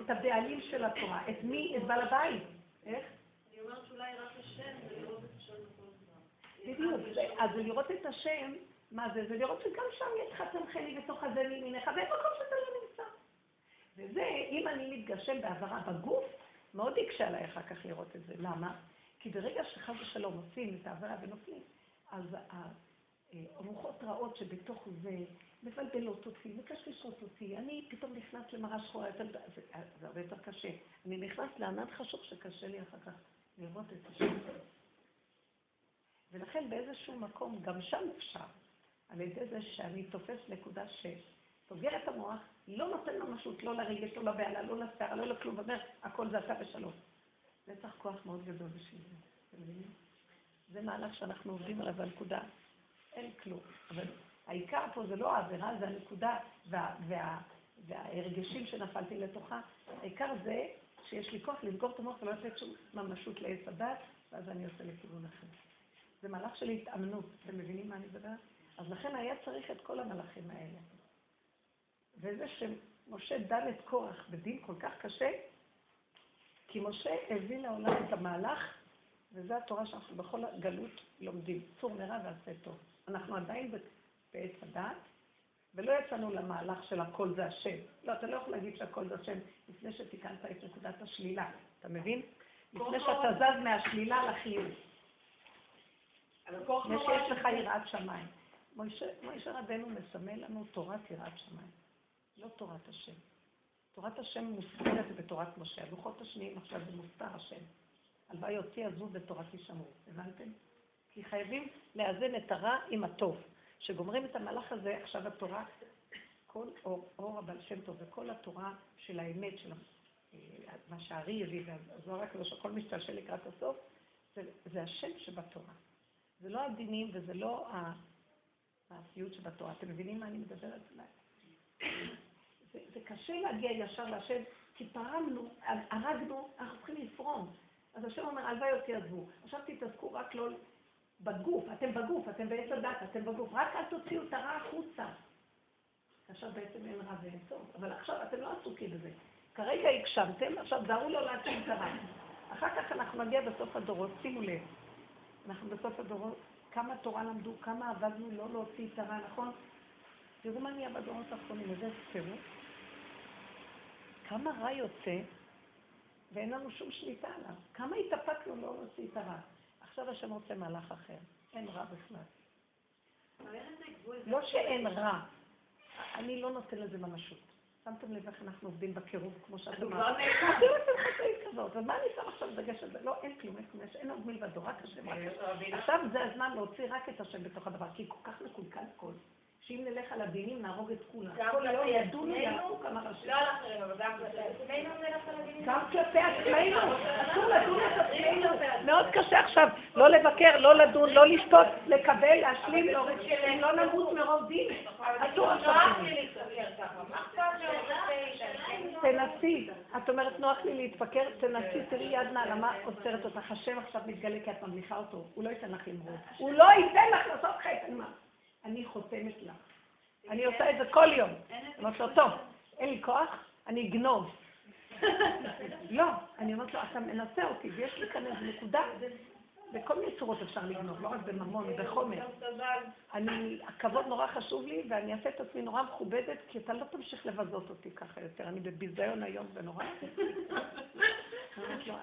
S1: את הבעלים של התורה. את מי? את בעל הבית. איך?
S3: אני אומרת שאולי רק השם.
S1: בדיוק. אז זה לראות את השם, מה זה? זה לראות שגם שם יש חצר חלי בתוך הזה מימינך, ואין מקום שאתה לא נמצא. וזה, אם אני מתגשם בעברה בגוף, מאוד יקשה עליי אחר כך לראות את זה. למה? כי ברגע שחס ושלום עושים את העבירה ונופלים, אז הרוחות רעות שבתוך זה מבלבלות אותי, מקשקשות אותי, אני פתאום נכנס למראה שחורה, יותר- זה, זה הרבה יותר קשה. אני נכנס לענן חשוך שקשה לי אחר כך לראות את השם. ולכן באיזשהו מקום, גם שם אפשר, על ידי זה שאני תופס נקודה שסוגר את המוח, לא נותן ממשות, לא לרגש, לא לבהלה, לא לסערה, לא לכלום, ואומר, הכל זה אתה ושלום. זה צריך כוח מאוד גדול בשביל זה, אתם מבינים? זה מהלך שאנחנו עובדים עליו בנקודה. אין כלום. אבל העיקר פה זה לא העבירה, זה הנקודה, וה, וה, וההרגשים שנפלתי לתוכה, העיקר זה שיש לי כוח לסגור את המוח ולא לתת שום ממשות לעץ הדת, ואז אני עושה לכיוון אחר. זה מהלך של התאמנות, אתם מבינים מה אני מדברת? אז לכן היה צריך את כל המלאכים האלה. וזה שמשה דן את קורח בדין כל כך קשה, כי משה הביא לעולם את המהלך, וזו התורה שאנחנו בכל הגלות לומדים, צור מרע ועשה טוב. אנחנו עדיין בעץ הדת, ולא יצאנו למהלך של הכל זה השם. לא, אתה לא יכול להגיד שהכל זה השם לפני שתיקנת את נקודת השלילה, אתה מבין? לפני שאתה זז מהשלילה לחיוב. שיש לך יראת שמיים. מוישה רבנו מסמל לנו תורת יראת שמיים, לא תורת השם. תורת השם מוסתרת בתורת משה. הלוחות השניים עכשיו זה מוסתר השם. הלוואי אותי עזוב בתורת ישמרו, הבנתם? כי חייבים לאזן את הרע עם הטוב. כשגומרים את המהלך הזה, עכשיו התורה, כל אור, אור הבעל שם טוב וכל התורה של האמת, של אה, מה שהארי הביא, והזוהר הקדוש, הכל משתלשל לקראת הסוף, זה, זה השם שבתורה. זה לא הדינים וזה לא המעשיות שבתורה. אתם מבינים מה אני מדברת עליי? זה, זה קשה להגיע ישר להשם, כי פרמנו, הרגנו, אנחנו צריכים לפרום. אז השם אומר, הלוואי אותי עזבו. עכשיו תתעסקו רק לא בגוף, אתם בגוף, אתם בעץ הדת, אתם בגוף, רק אל תוציאו את הרע החוצה. עכשיו בעצם אין רע ואין טוב, אבל עכשיו אתם לא עסוקים בזה. כרגע הגשמתם, עכשיו דארו לו להציל את הרע. אחר כך אנחנו נגיע בסוף הדורות, שימו לב, אנחנו בסוף הדורות, כמה תורה למדו, כמה עבדנו לא להוציא את הרע, נכון? תראו מה נהיה בדורות האחרונים, איזה טירוף. כמה רע יוצא, ואין לנו שום שליטה עליו. כמה התאפקנו לא להוציא את הרע. עכשיו השם רוצה מהלך אחר. אין רע בכלל. לא שאין רע, אני לא נותן לזה ממשות. שמתם לב איך אנחנו עובדים בקירוב, כמו שאת אמרת. ומה אני שם עכשיו דגש על זה? לא, אין כלום, אין כלום, אין עוד מלבדו, רק השם. עכשיו זה הזמן להוציא רק את השם בתוך הדבר, כי כל כך מקולקל הכל. שאם נלך על הדינים נהרוג את כולם. כל יום ידונו ויעשו כמה ראשים.
S3: לא על אחרים, אבל גם כלפי עצמנו נלך על הדינים.
S1: גם כלפי עצמנו. אסור לדון את עצמנו. מאוד קשה עכשיו לא לבקר, לא לדון, לא לשפוט, לקבל, להשלים, להוריד, לא נמות מרוב דין. אסור עכשיו תנסי. את אומרת, נוח לי להתפקר, תנסי, תראי יד נעלמה עוצרת אותך. השם עכשיו מתגלה כי את ממליכה אותו. הוא לא ייתן לך למרוד. הוא לא ייתן לך לעשות חטא. אני חותמת לך. אני עושה את זה כל יום. אומרת לו, טוב, אין לי כוח, אני אגנוב. לא, אני אומרת לו, אתה מנסה אותי, ויש לי כאן איזו נקודה, בכל מיני צורות אפשר לגנוב, לא רק בממון, בחומר. אני, הכבוד נורא חשוב לי, ואני אעשה את עצמי נורא מכובדת, כי אתה לא תמשיך לבזות אותי ככה יותר. אני בביזיון היום ונורא.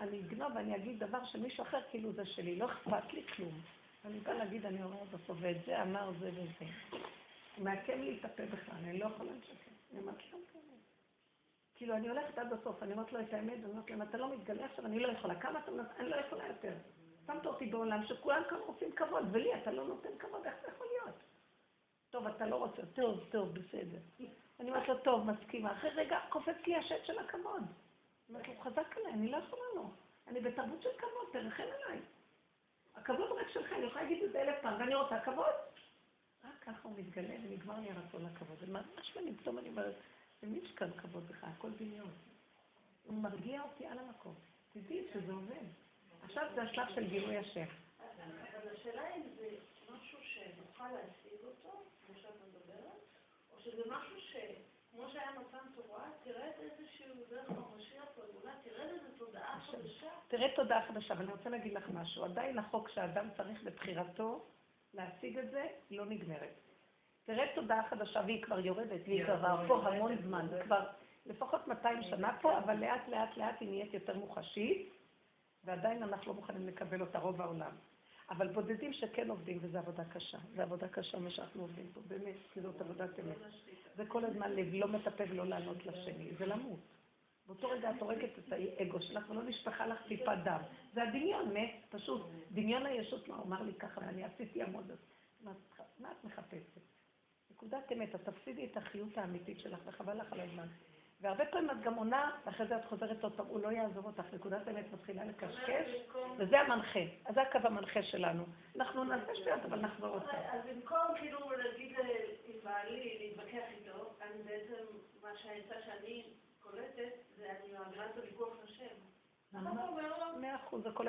S1: אני אגנוב ואני אגיד דבר של מישהו אחר, כאילו זה שלי, לא אכפת לי כלום. אני באה להגיד, אני אומרת בסוף, ואת זה אמר זה וזה. מעקם לי את הפה בכלל, אני לא יכולה לשקר. אני אומרת לו, כן. כאילו, אני הולכת עד הסוף, אני אומרת לו את האמת, אני אומרת לו, אם אתה לא מתגלה עכשיו, אני לא יכולה. כמה אתה מנסה? אני לא יכולה יותר. שמת אותי בעולם שכולם כאן רוצים כבוד, ולי אתה לא נותן כבוד, איך זה יכול להיות? טוב, אתה לא רוצה, טוב, טוב, בסדר. אני אומרת לו, טוב, מסכימה. אחרי רגע קופץ לי השט של הכבוד. אני אומרת לו, חזק עליי, אני לא יכולה לו. אני בתרבות של כבוד, תרחם עליי. הכבוד רק שלך, אני יכולה להגיד את זה אלף פעם, ואני רוצה כבוד. רק ככה הוא מתגלה ונגמר לי הרצון לכבוד. ממש מעניין, פתאום אני אומרת, למי יש כאן כבוד בכלל? הכל דמיון. הוא מרגיע אותי על המקום. תדעי שזה עובד. עכשיו זה השלב של גילוי השם.
S3: אבל השאלה אם זה משהו שנוכל להשיג אותו, כמו שאת מדברת, או שזה משהו ש... כמו שהיה מתן תורה, תרד איזשהו דרך המשיח לגאולה, תרד איזו תודעה חדשה.
S1: תראה תודעה חדשה, אבל אני רוצה להגיד לך משהו. עדיין החוק שאדם צריך בבחירתו להשיג את זה, לא נגמרת. תראה תודעה חדשה, והיא כבר יורדת, והיא כבר פה המון זמן, כבר לפחות 200 שנה פה, אבל לאט לאט לאט היא נהיית יותר מוחשית, ועדיין אנחנו לא מוכנים לקבל אותה רוב העולם. אבל בודדים שכן עובדים, וזו עבודה קשה. זו עבודה קשה מה שאנחנו עובדים פה, באמת, כי זאת עבודת אמת. זה כל הזמן לא מטפל ולא לענות לשני, זה למות. באותו רגע את הורגת את האגו שלך ולא נשפכה לך טיפת דם. זה הדמיון, מת, פשוט. דמיון הישות לא אמר לי ככה, ואני עשיתי עמוד. מה את מחפשת? נקודת אמת, את תפסידי את החיות האמיתית שלך, וחבל לך על הזמן. והרבה פעמים את גם עונה, ואחרי זה את חוזרת עוד פעם, הוא לא יעזוב אותך, נקודת האמת מתחילה לקשקש, וזה המנחה. אז זה הקו המנחה שלנו. אנחנו נעשה שטויות, אבל נחזור פעם.
S3: אז במקום כאילו להגיד לבעלי, להתווכח איתו, אני בעצם, מה שהעצה שאני קולטת, זה אני מעבירה את הוויכוח לשם.
S1: מאה אחוז, הכל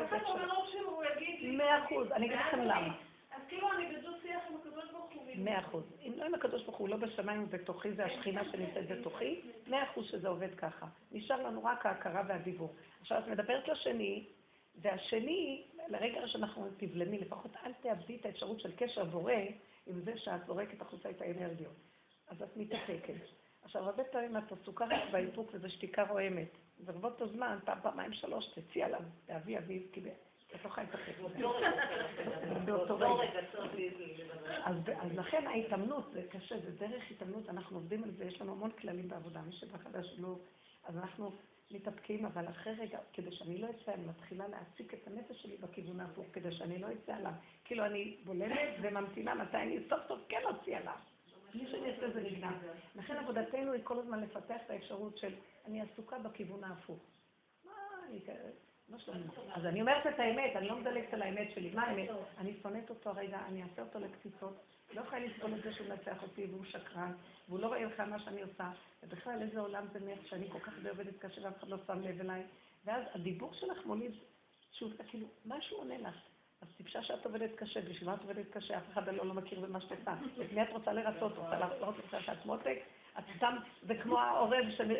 S3: יגיד לי?
S1: מאה אחוז, אני אגיד לכם למה.
S3: אז כאילו אני בדו שיח עם הקדוש ברוך הוא.
S1: מאה אחוז. אם לא עם הקדוש ברוך הוא, לא בשמיים ובתוכי, זה השכינה שנמצאת בתוכי, מאה אחוז שזה עובד ככה. נשאר לנו רק ההכרה והדיבור. עכשיו, את מדברת לשני, והשני, לרגע שאנחנו תבלמי, לפחות אל תאבדי את האפשרות של קשר בורא עם זה שאת זורקת החוצה את האנרגיות. אז את מתאפקת. עכשיו, הרבה פעמים את עסוקה רק באיפוק וזה שתיקה רועמת. ברבות הזמן, פעם, פעמיים, שלוש, תצאי עליו, תאבי אביב, כי את לא יכולה להתאפק. באותו רגע. אז, אז לכן ההתאמנות, זה קשה, זה דרך התאמנות, אנחנו עובדים על זה, יש לנו המון כללים בעבודה, מי שבא חדש לא... אז אנחנו מתאפקים, אבל אחרי רגע, כדי שאני לא אצא, אני מתחילה להעסיק את הנפש שלי בכיוון ההפוך, כדי שאני לא אצא עליו. כאילו אני בולמת וממתינה מתי אני סוף סוף כן אוציא עליו. בלי שאני אעשה זה נגנב. לכן עבודתנו היא כל הזמן לפתח את האפשרות של אני עסוקה בכיוון ההפוך. מה אני? אז אני אומרת את האמת, אני לא מדלגת על האמת שלי. מה האמת? אני שונאת אותו הרגע, אני אעשה אותו לקציצות. לא יכולה לסבול את זה שהוא מנצח אותי והוא שקרן, והוא לא רואה בכלל מה שאני עושה. ובכלל, איזה עולם זה נפט שאני כל כך עובדת קשה ואף אחד לא שם לב אליי. ואז הדיבור שלך מוליד, שוב, כאילו, משהו עונה לך. אז טיפשה שאת עובדת קשה, בשביל מה את עובדת קשה? אף אחד לא, לא מכיר במה שאת עושה. את מי את רוצה לרצות? רוצה להרצות רוצה שאת מותק? את סתם, זה כמו העורב של-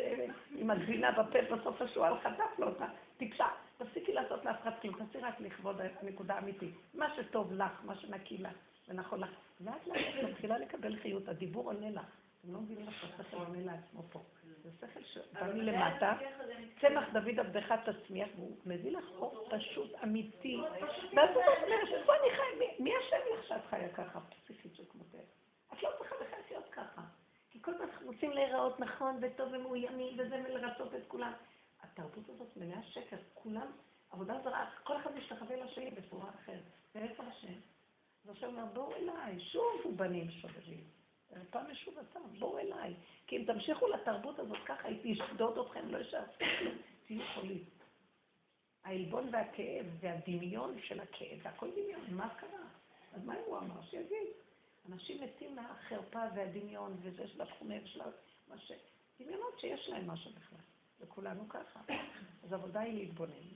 S1: עם הגבינה בפה, בסוף השועל חטף לו אותה. טיפשה. תפסיקי לעשות לאף אחד כלום, תעשי רק לכבוד הנקודה האמיתית. מה שטוב לך, מה שנקי לך ונכון לך. לאט לאט את מתחילה לקבל חיות, הדיבור עונה לך. אתם לא מבינים איך השכל עונה לעצמו פה. זה שכל שבא מלמטה. צמח דוד עבדך תצמיח, והוא מביא לך אור פשוט, אמיתי. ואז את אומרת, איפה אני חי? מי- אשם לך שאת חיה ככה, פסיכית שכמותך? את לא צריכה בכלל לחיות ככה. כי כל פעם אנחנו רוצים להיראות נכון וטוב ומאוימים וזה ולרצות את כולם. התרבות הזאת מלאה שקר, כולם, עבודה זרה, כל אחד משתחווה לשני בצורה אחרת. ואיפה השם? אז השם אומר, בואו אליי, שובו בנים שובבים. פעם משובתם, בואו אליי. כי אם תמשיכו לתרבות הזאת ככה, היא תשדוד אתכם, לא יישאר כלום, תהיו חולים. העלבון והכאב והדמיון של הכאב, והכל דמיון, מה קרה? אז מה הוא אמר? שיגיד. אנשים מתים מהחרפה והדמיון וזה של התחומי ושל ה- מה ש... דמיונות שיש להם משהו בכלל, וכולנו ככה. אז העבודה היא להתבונן.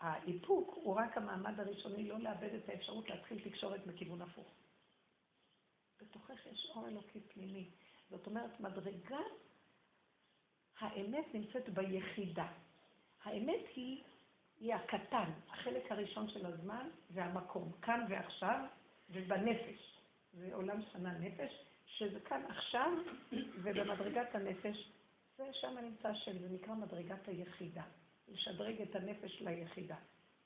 S1: האיפוק הוא רק המעמד הראשוני לא לאבד את האפשרות להתחיל תקשורת בכיוון הפוך. בתוכך יש אור אלוקי פנימי. זאת אומרת, מדרגה, האמת נמצאת ביחידה. האמת היא, היא הקטן, החלק הראשון של הזמן והמקום, כאן ועכשיו ובנפש. זה עולם שנה נפש, שזה כאן עכשיו ובמדרגת הנפש, זה שם נמצא השם, זה נקרא מדרגת היחידה. לשדרג את הנפש ליחידה.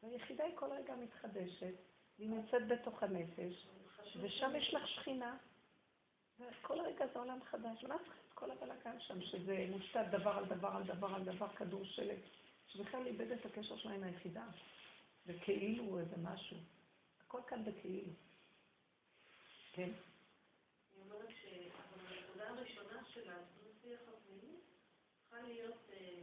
S1: והיחידה היא כל רגע מתחדשת, והיא נמצאת בתוך הנפש, ושם יש לך שכינה, וכל רגע זה עולם חדש. מה צריך את כל הבלאגן שם, שזה מושתת דבר על דבר על דבר על דבר, כדור שלג, שבכלל איבד את הקשר שלה עם היחידה. וכאילו איזה משהו. הכל כאן בכאילו. כן.
S3: אני אומרת שהנקודה הראשונה של הדו-שיח הפנימי צריכה להיות אה,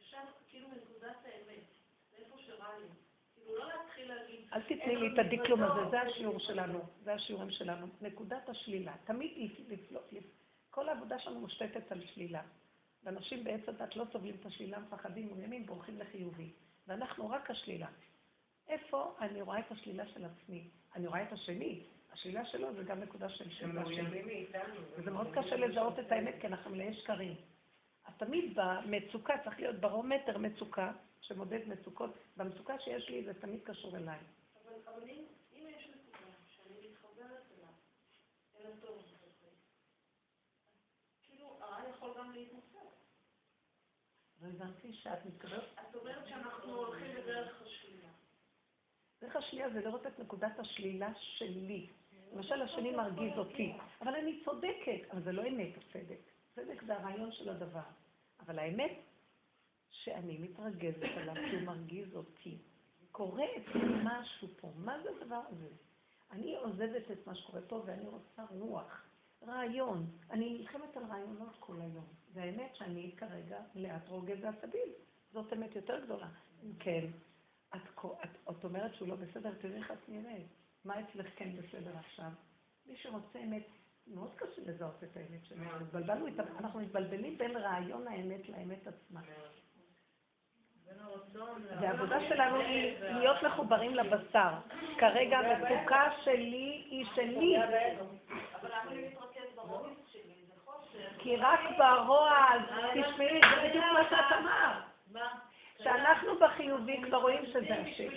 S3: ישר כאילו מנקודת האמת, מאיפה שרע לי. לא.
S1: אל תתני לי את הדקלום הזה, זה השיעור שלנו, זה השיעורים שלנו. נקודת השלילה. תמיד לפלוט, כל העבודה שלנו מושתתת על שלילה. ואנשים בעץ הדת לא סובלים את השלילה, מפחדים, מעוניינים, בורחים לחיובי. ואנחנו רק השלילה. איפה אני רואה את השלילה של עצמי? אני רואה את השני. השלילה שלו זה גם נקודה של שלילה שלי. וזה מאוד קשה לזהות את האמת, כי אנחנו מלאי שקרים. אז תמיד במצוקה צריך להיות ברומטר מצוקה, שמודד מצוקות. במצוקה שיש לי זה תמיד קשור אליי.
S3: אבל, אבל אם, אם יש נקודה שאני מתחברת אליו, אל הטוב כאילו הרע יכול גם להתנצל.
S1: לא הבנתי שאת מתכוונת.
S3: את אומרת שאנחנו הולכים בדרך השלילה.
S1: דרך השלילה זה לראות את נקודת השלילה שלי. למשל, השני מרגיז אותי, אבל אני צודקת, אבל זה לא אמת הצדק. צדק זה הרעיון של הדבר. אבל האמת, שאני מתרגזת עליו כי הוא מרגיז אותי. קורה אצלי משהו פה, מה זה הדבר הזה? אני עוזבת את מה שקורה פה ואני רוצה רוח. רעיון. אני נלחמת על רעיונות כל היום. והאמת שאני כרגע לאט רוגז ועצבים. זאת אמת יותר גדולה. כן, את, את, את אומרת שהוא לא בסדר, תראי איך את נראית. מה אצלך כן בסדר עכשיו? מי שרוצה אמת, מאוד קשה לזהות את האמת שלנו. אנחנו מתבלבלים בין רעיון האמת לאמת עצמה. והעבודה שלנו היא להיות מחוברים לבשר. כרגע המצוקה שלי היא שלי. כי רק ברוע, תשמעי, זה בדיוק מה שאת אמרת. שאנחנו בחיובי כבר רואים שזה השם.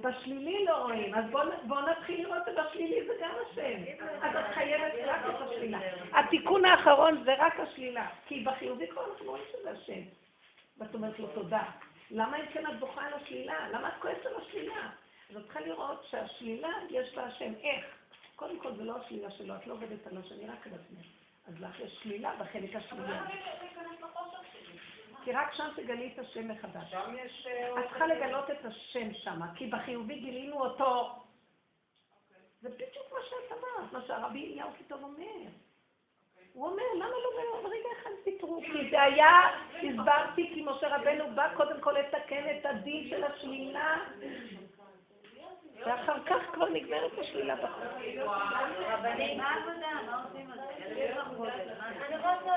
S1: בשלילי לא רואים, אז בואו נתחיל לראות את השלילי, זה גם השם. אז את חייבת רק את השלילה. התיקון האחרון זה רק השלילה, כי בחיובי כבר אנחנו רואים שזה השם. ואת אומרת לו תודה. למה אם כן את בוכה על השלילה? למה את כועסת על השלילה? אז את צריכה לראות שהשלילה יש לה השם. איך? קודם כל זה לא השלילה שלו, את לא עובדת על השני, רק על עצמך. אז לך יש שלילה בחלק השלילי. כי רק שם תגלי את השם מחדש. שם יש... אה, את צריכה לגלות את השם שם, כי בחיובי גילינו אותו. זה בדיוק מה שאת אמרת, מה שהרבי אליהו פתאום אומר. הוא אומר, למה לא ברגע אחד ויתרו? כי זה היה, הסברתי, כי משה רבנו בא קודם כל לתקן את הדין של השלילה. ואחר כך כבר נגמרת השלילה בחוק.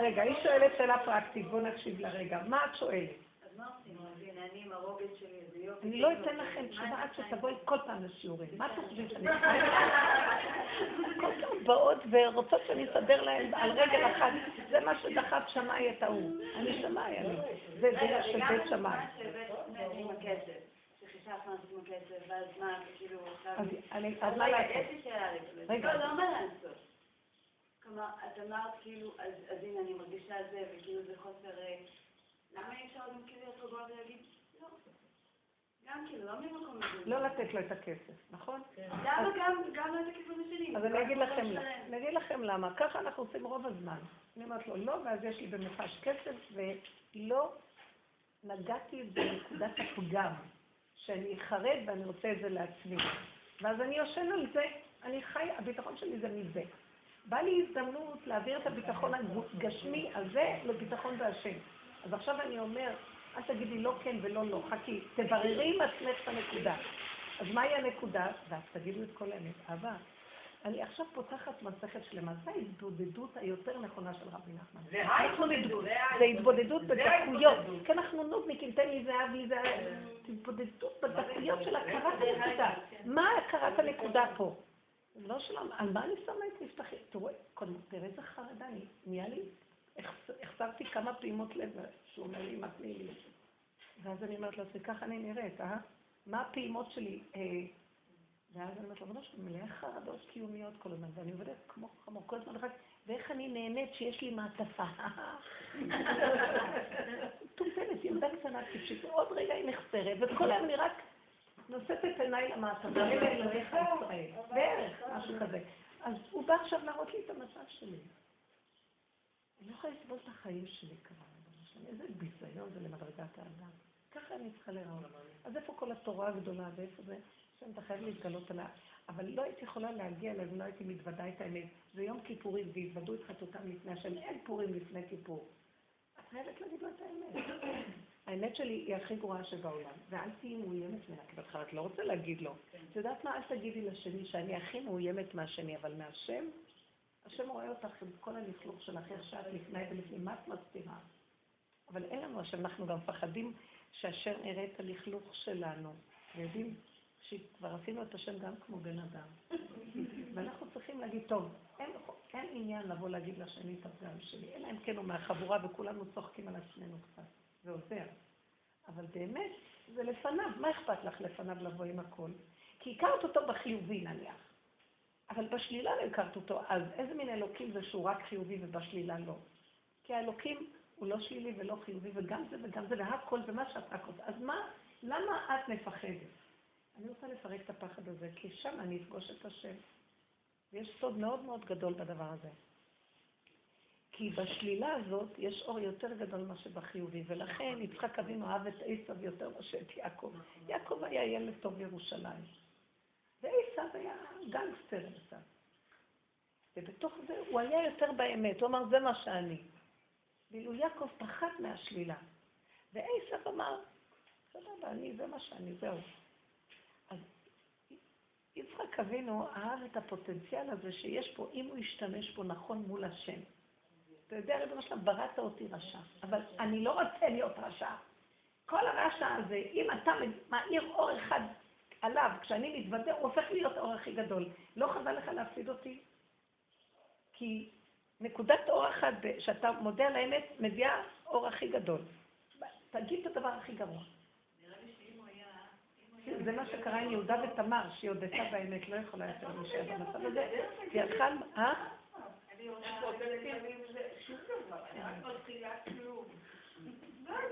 S1: רגע, היא שואלת שאלה פרקטית, בואו נקשיב לרגע. מה את שואלת? אני לא אתן לכם תשובה עד שתבואי כל פעם לשיעורים. מה אתם חושבים שאני כל פעם באות ורוצות שאני אסדר להן על רגל אחת. זה מה שדחף שמאי את ההוא. אני שמאי, אני. זה דרך של בית שמאי. אז מה לעשות?
S3: יש לי שאלה רגע. לא, לא מה לעשות. כלומר, את אמרת כאילו, אז הנה אני מרגישה זה, וכאילו זה חוסר... למה אי אפשר גם להיות רגוע ולהגיד, לא. גם כאילו, לא ממקום הזה.
S1: לא לתת לו את הכסף, נכון?
S3: כן. גם לא את הכיוון השני?
S1: אז אני אגיד לכם למה. אני אגיד לכם למה. ככה אנחנו עושים רוב הזמן. אני אומרת לו לא, ואז יש לי במחש כסף, ולא נגעתי בנקודת הפגם, שאני חרד ואני רוצה את זה לעצמי. ואז אני יושן על זה, אני חי, הביטחון שלי זה מזה. בא לי הזדמנות להעביר את הביטחון הגשמי הזה לביטחון בהשם. אז עכשיו אני אומר, אל תגידי לא כן ולא לא, חכי, תבררי עם עצמך את הנקודה. אז מהי הנקודה? ואז תגידו את כל האמת. אהבה, אני עכשיו פותחת מסכת שלמה. זו ההתבודדות היותר נכונה של רבי נחמן.
S2: זה ההתבודדות.
S1: זה התבודדות בדקויות. כי אנחנו נודניקים, תן לי זהב לי זה התבודדות בדקויות של הכרת הנקודה. מה הכרת הנקודה פה? לא שלום, על מה אני שמה את מבטחי? תראו, תראה איזה חרדה, נהיה לי, החסרתי כמה פעימות לב, שהוא אומר לי, מה תני לי? ואז אני אומרת לו, זה ככה אני נראית, אה? מה הפעימות שלי? אה, ואז אני אומרת לו, בנו שאני מלאה חרדות קיומיות כל הזמן, ואני עובדת כמו חמור כל הזמן אחד, ואיך אני נהנית שיש לי מעטפה. טומטמת, ילדה קטנה טיפשית, עוד רגע היא נחסרת, וכל היום אני רק נושאת את עיניי למעטפה, בערך, משהו כזה. אז הוא בא עכשיו להראות לי את המצב שלי. אני לא יכולה לסבול את החיים שלי כרגע. איזה ביזיון זה למדרגת האדם. ככה אני צריכה לראות. אז איפה כל התורה הגדולה ואיפה זה? שם אתה חייב להתגלות עליה. אבל לא הייתי יכולה להגיע אליו לא הייתי מתוודה את האמת. זה יום כיפורים והתוודו את חטאותם לפני השם. אין פורים לפני כיפור. את חייבת להגיד לו את האמת. האמת שלי היא הכי גרועה שבעולם, ואל תהיי מאוימת ממנה, כי בהתחלה את לא רוצה להגיד לו. את יודעת מה? אל תגידי לשני שאני הכי מאוימת מהשני, אבל מהשם, השם רואה אותך עם כל הלכלוך שלך, איך שאת לפני ולפני, מה את מסתירה? אבל אין לנו השם, אנחנו גם מפחדים שהשם יראה את הלכלוך שלנו, ויודעים שכבר עשינו את השם גם כמו בן אדם. ואנחנו צריכים להגיד, טוב, אין, אין עניין לבוא להגיד לשני את הפגם שלי, אלא אם כן הוא מהחבורה וכולנו צוחקים על עצמנו קצת. זה עוזר. אבל באמת, זה לפניו. מה אכפת לך לפניו לבוא עם הכל? כי הכרת אותו בחיובי נניח. אבל בשלילה לא הכרת אותו, אז איזה מין אלוקים זה שהוא רק חיובי ובשלילה לא? כי האלוקים הוא לא שלילי ולא חיובי, וגם זה וגם זה, והכל זה מה שאת רק רוצה. אז מה, למה את מפחדת? אני רוצה לפרק את הפחד הזה, כי שם אני אפגוש את השם. ויש סוד מאוד מאוד גדול בדבר הזה. כי בשלילה הזאת יש אור יותר גדול ממה שבחיובי, ולכן יצחק אבינו אהב את עשו יותר מאשר את יעקב. יעקב היה ילד טוב ירושלים, ועשו היה גנגסטר קצת. ובתוך זה הוא היה יותר באמת, הוא אמר, זה מה שאני. ואילו יעקב פחד מהשלילה. ועשב אמר, סבבה, אני, זה מה שאני, זהו. אז יצחק אבינו אהב את הפוטנציאל הזה שיש פה, אם הוא ישתמש בו נכון מול השם. אתה יודע, ריבונו שלם, בראת אותי רשע, אבל אני לא רוצה להיות רשע. כל הרשע הזה, אם אתה מאיר אור אחד עליו, כשאני מתוודה, הוא הופך להיות האור הכי גדול. לא חבל לך להפסיד אותי? כי נקודת אור אחת שאתה מודה על האמת, מביאה אור הכי גדול. תגיד את הדבר הכי גרוע. זה מה שקרה עם יהודה ותמר, שהיא הודתה באמת, לא יכולה יותר להישאר במצב הזה. היא הלכה, אה? אני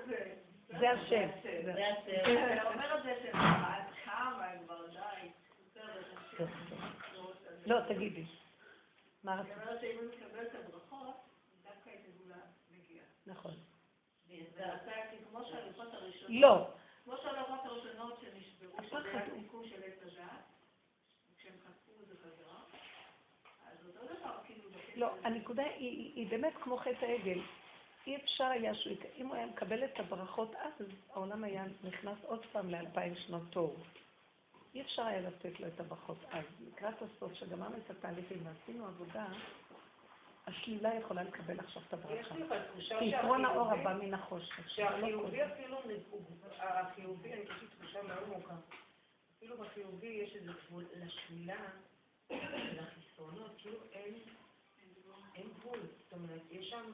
S1: זה השם. זה השם. אתה אומר את זה שאת כמה, כבר די. לא, תגידי. מה רצית? אני אומרת שאם הוא מקבל את הברכות, דווקא את הגאולה מגיעה. נכון. לא. כמו שהלוחות הראשונות שנשברו, שזה היה סיכום של עץ הדת, וכשהם חשפו את זה חזרה, אז אותו דבר, כאילו... לא, הנקודה היא באמת כמו חטא העגל. אי אפשר היה שהוא, אם הוא היה מקבל את הברכות אז, העולם היה נכנס עוד פעם לאלפיים שנות תור. אי אפשר היה לתת לו את הברכות אז. לקראת הסוף, שגמרנו את התהליכים ועשינו עבודה, השלילה יכולה לקבל עכשיו את הברכה. כי יתרון האור הבא מן החושך.
S2: שהחיובי אפילו, החיובי, אני חושבת תחושה מאוד עמוקה. אפילו בחיובי יש איזה גבול לשלילה, לחיסרונות, כאילו אין גבול. זאת אומרת, יש שם...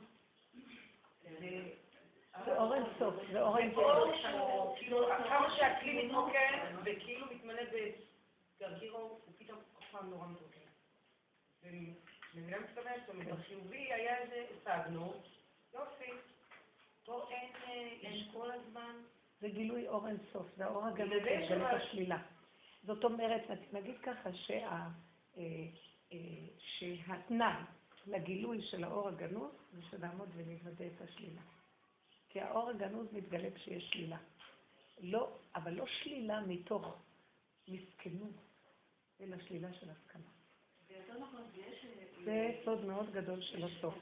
S1: זה אור אינסוף, זה אור אינסוף.
S2: כאילו, כמה שהכלי מתרוקן, וכאילו מתמלא בגרגיר אור, הוא פתאום פעם נורא מתרוקן. מבינה מתכוונת? זאת אומרת, בחיובי היה איזה, השגנו, יופי. פה אין, כל הזמן.
S1: זה גילוי אור אינסוף, זה האור הגנוזי של השלילה. זאת אומרת, נגיד ככה שהתנאי לגילוי של האור הגנוז זה שנעמוד ונוודא את השלילה. כי האור הגנוז מתגלה כשיש שלילה. לא, אבל לא שלילה מתוך מסכנות, אלא שלילה של הסכמה. זה סוד מאוד גדול של הסוף.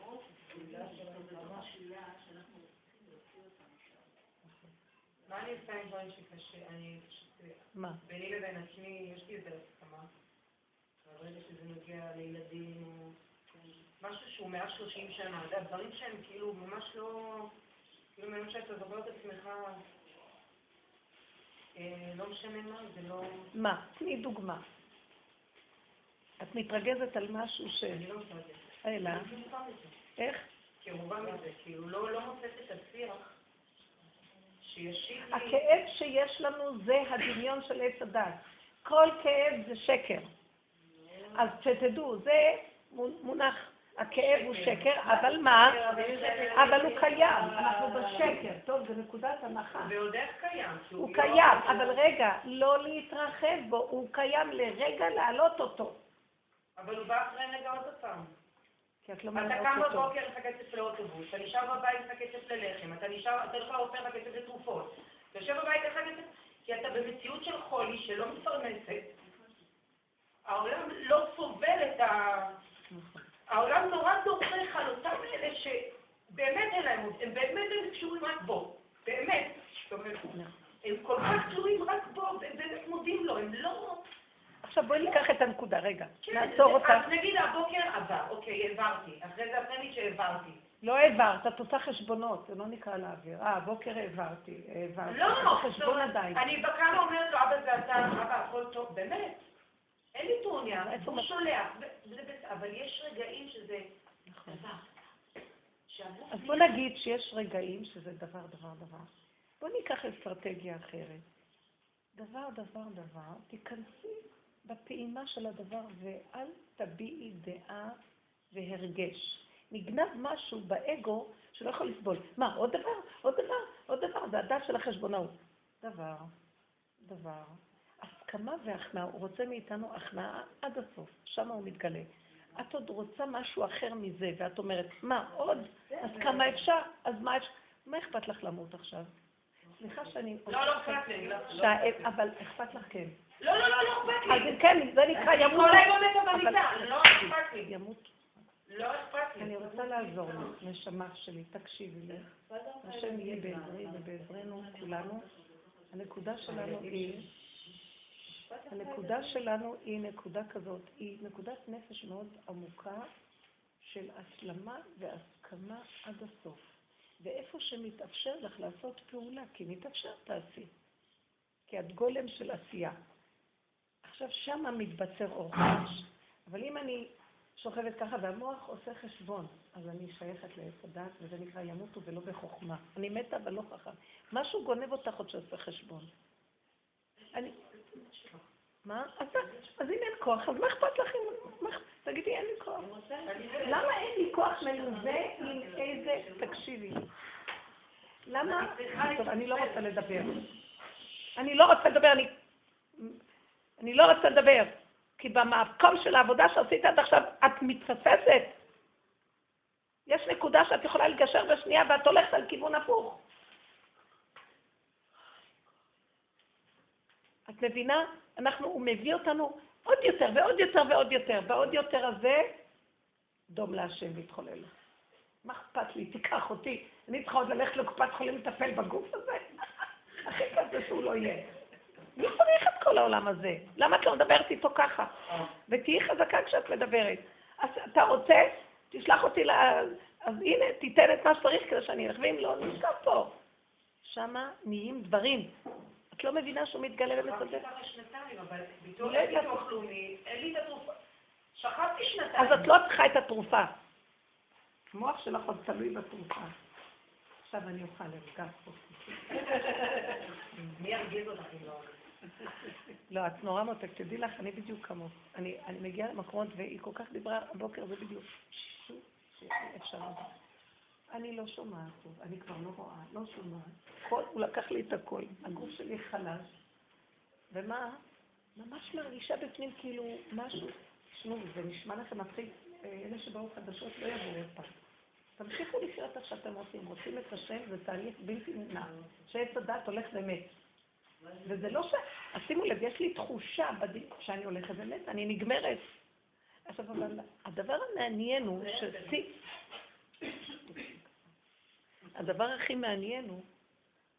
S2: מה אני עושה עם דברים שקשה? אני פשוט... מה? ביני לבין עצמי יש לי איזה הסכמה. ברגע שזה נוגע לילדים או... משהו שהוא מעל 30 שנה, זה דברים שהם כאילו ממש לא, כאילו מהם שאתה זוכר את עצמך, אה, לא משנה מה, זה לא...
S1: מה? תני דוגמה. את מתרגזת על משהו ש...
S2: אני לא מתרגזת.
S1: אלא? איך?
S2: כאובה מזה, כאילו לא, לא מוצאת את השיח.
S1: הכאב שיש לנו זה הדמיון של עץ הדת. כל כאב זה שקר. אז שתדעו, זה מונח הכאב הוא שקר, אבל מה? אבל הוא קיים, אנחנו בשקר. טוב, זו נקודת הנחה.
S2: ועוד איך קיים.
S1: הוא קיים, אבל רגע, לא להתרחב בו, הוא קיים לרגע להעלות אותו.
S2: אבל הוא בא אחרי רגע עוד פעם.
S1: כי את לא
S2: אתה קם בבוקר, לך כסף לאוטובוס, אתה נשאר בבית, לך כסף ללחם, אתה נשאר, אתה הולך לאופר, לך כסף לתרופות. אתה יושב בבית, לך כסף, כי אתה במציאות של חולי שלא מפרנסת. העולם לא סובל את ה... העולם נורא דורך על אותם אלה שבאמת אין להם, הם באמת הם קשורים רק בו, באמת. הם כל כך קשורים רק בו, הם באמת מודים לו, הם לא...
S1: עכשיו בואי ניקח את הנקודה, רגע, כן, נעצור אותה.
S2: אז נגיד הבוקר עבר, אוקיי, העברתי, אחרי זה לי שהעברתי.
S1: לא העברת, את עושה חשבונות, זה לא נקרא להעביר. אה, הבוקר העברתי, העברתי.
S2: לא, חשבון עדיין. אני בקמה אומרת לו, אבא זה אתה, אבא, הכל טוב, באמת. אין לי טורניה, הוא שולח, אבל יש רגעים שזה
S1: נכון. דבר. אז בוא נגיד שיש רגעים שזה דבר, דבר, דבר. בוא ניקח אסטרטגיה אחרת. דבר, דבר, דבר, תיכנסי בפעימה של הדבר ואל תביעי דעה והרגש. נגנב משהו באגו שלא יכול לסבול. מה, עוד דבר? עוד דבר? עוד דבר? זה הדף של החשבונאות. דבר, דבר, הסכמה והכנעה, הוא רוצה מאיתנו הכנעה עד הסוף, שם הוא מתגלה. את עוד רוצה משהו אחר מזה, ואת אומרת, מה, עוד? אז כמה אפשר? אז מה אפשר? מה אכפת לך למות עכשיו? סליחה שאני...
S2: לא, לא אכפת לי. לא, לא
S1: אבל אכפת לך כן.
S2: לא, לא, לא, לא אכפת לי.
S1: אז כן, זה נקרא ימות.
S2: אני כל היום מתה במיטה, לא אכפת לי.
S1: ימות
S2: לא אכפת לי.
S1: אני רוצה לעזור לך, נשמה שלי, תקשיבי לי. השם יהיה בעזרי ובעזרנו כולנו. הנקודה שלנו היא, הנקודה שלנו היא נקודה כזאת, היא נקודת נפש מאוד עמוקה של השלמה והסכמה עד הסוף. ואיפה שמתאפשר לך לעשות פעולה, כי מתאפשר תעשי. כי את גולם של עשייה. עכשיו שמה מתבצר אור חדש. אבל אם אני שוכבת ככה והמוח עושה חשבון, אז אני שייכת לעץ הדת, וזה נקרא ימותו ולא בחוכמה. אני מתה אבל לא חכם. משהו גונב אותך עוד שעושה חשבון. אני... מה? אז, אם אין כוח, אז מה אכפת לך אם... תגידי, אין לי כוח. למה אין לי כוח מלווה עם איזה... תקשיבי. למה? טוב, אני לא רוצה לדבר. אני לא רוצה לדבר, אני... אני לא רוצה לדבר. כי במקום של העבודה שעשית עד עכשיו, את מתפספסת. יש נקודה שאת יכולה לגשר בשנייה ואת הולכת על כיוון הפוך. את מבינה? אנחנו, הוא מביא אותנו עוד יותר ועוד יותר ועוד יותר. בעוד יותר הזה, דום להשם להתחולל. מה אכפת לי? תיקח אותי. אני צריכה עוד ללכת לקופת חולים לטפל בגוף הזה? הכי קשה שהוא לא יהיה. מי צריך את כל העולם הזה? למה את לא מדברת איתו ככה? ותהיי חזקה כשאת מדברת. אז אתה רוצה? תשלח אותי ל... אז הנה, תיתן את מה שצריך כדי שאני אלך, ואם לא, נשכב פה. שמה נהיים דברים. את לא מבינה שהוא מתגלה ומסדר?
S2: שכבתי ככה שנתיים, אבל ביטוח לאומי, אין לי את התרופה. שכבתי שנתיים.
S1: אז את לא צריכה את התרופה. המוח שלך עוד תלוי בתרופה. עכשיו אני אוכל לרגע פה.
S2: מי ירגיז אותך אם לא...
S1: לא, את נורא מותק, תדעי לך, אני בדיוק כמוך. אני, אני מגיעה למקומות והיא כל כך דיברה הבוקר, זה בדיוק. אפשר לדעת. אני לא שומעת טוב, אני כבר לא רואה, לא שומעת. כל, הוא לקח לי את הכל, הגוף שלי חלש. ומה? ממש מרגישה בפנים כאילו משהו. תשמעו, זה נשמע לכם מצחיק, אה, אלה שבאו חדשות לא יבואו עוד פעם. תמשיכו לחיות איך שאתם רוצים. רוצים את השם, זה תהליך בלתי נמנע. שעץ הדת הולך ומת. וזה לא ש... אז שימו לב, יש לי תחושה בדין שאני הולכת ומת, אני נגמרת. עכשיו, אבל הדבר המעניין הוא ששיא... הדבר הכי מעניין הוא,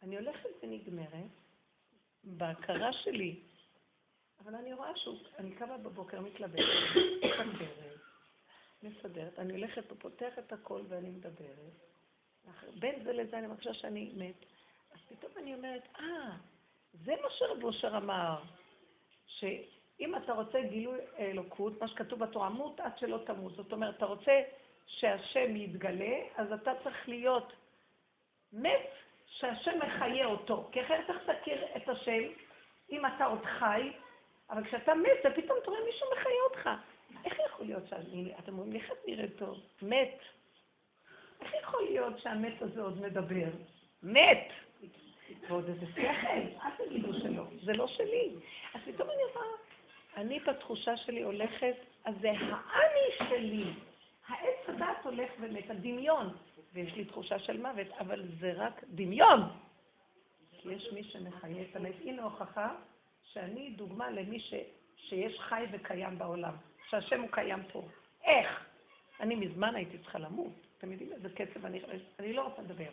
S1: אני הולכת ונגמרת בהכרה שלי, אבל אני רואה שאני קמה בבוקר, מתלבטת, מסדרת, מסדרת, אני הולכת ופותחת הכל ואני מדברת. בין זה לזה אני מרגישה שאני מת. אז פתאום אני אומרת, אה, זה מה שרב אושר אמר, שאם אתה רוצה גילוי אלוקות, מה שכתוב בתורה, מות עד שלא תמות. זאת אומרת, אתה רוצה שהשם יתגלה, אז אתה צריך להיות מת שהשם מחיה אותו. כי אחרת צריך להכיר את השם, אם אתה עוד חי, אבל כשאתה מת, ופתאום אתה רואה מישהו מחיה אותך. איך יכול להיות שאני, אתם אומרים, איך את נראית טוב? מת. איך יכול להיות שהמת הזה עוד מדבר? מת. ועוד איזה שכל, אל תגידו שלא, זה לא שלי. אז פתאום אני אומר, אני בתחושה שלי הולכת, אז זה האני שלי. העץ הדת הולך ומת, הדמיון. ויש לי תחושה של מוות, אבל זה רק דמיון. כי יש מי שמחיה את המת. הנה הוכחה שאני דוגמה למי ש, שיש חי וקיים בעולם, שהשם הוא קיים פה. איך? אני מזמן הייתי צריכה למות. אתם יודעים איזה קצב אני... אני לא רוצה לדבר.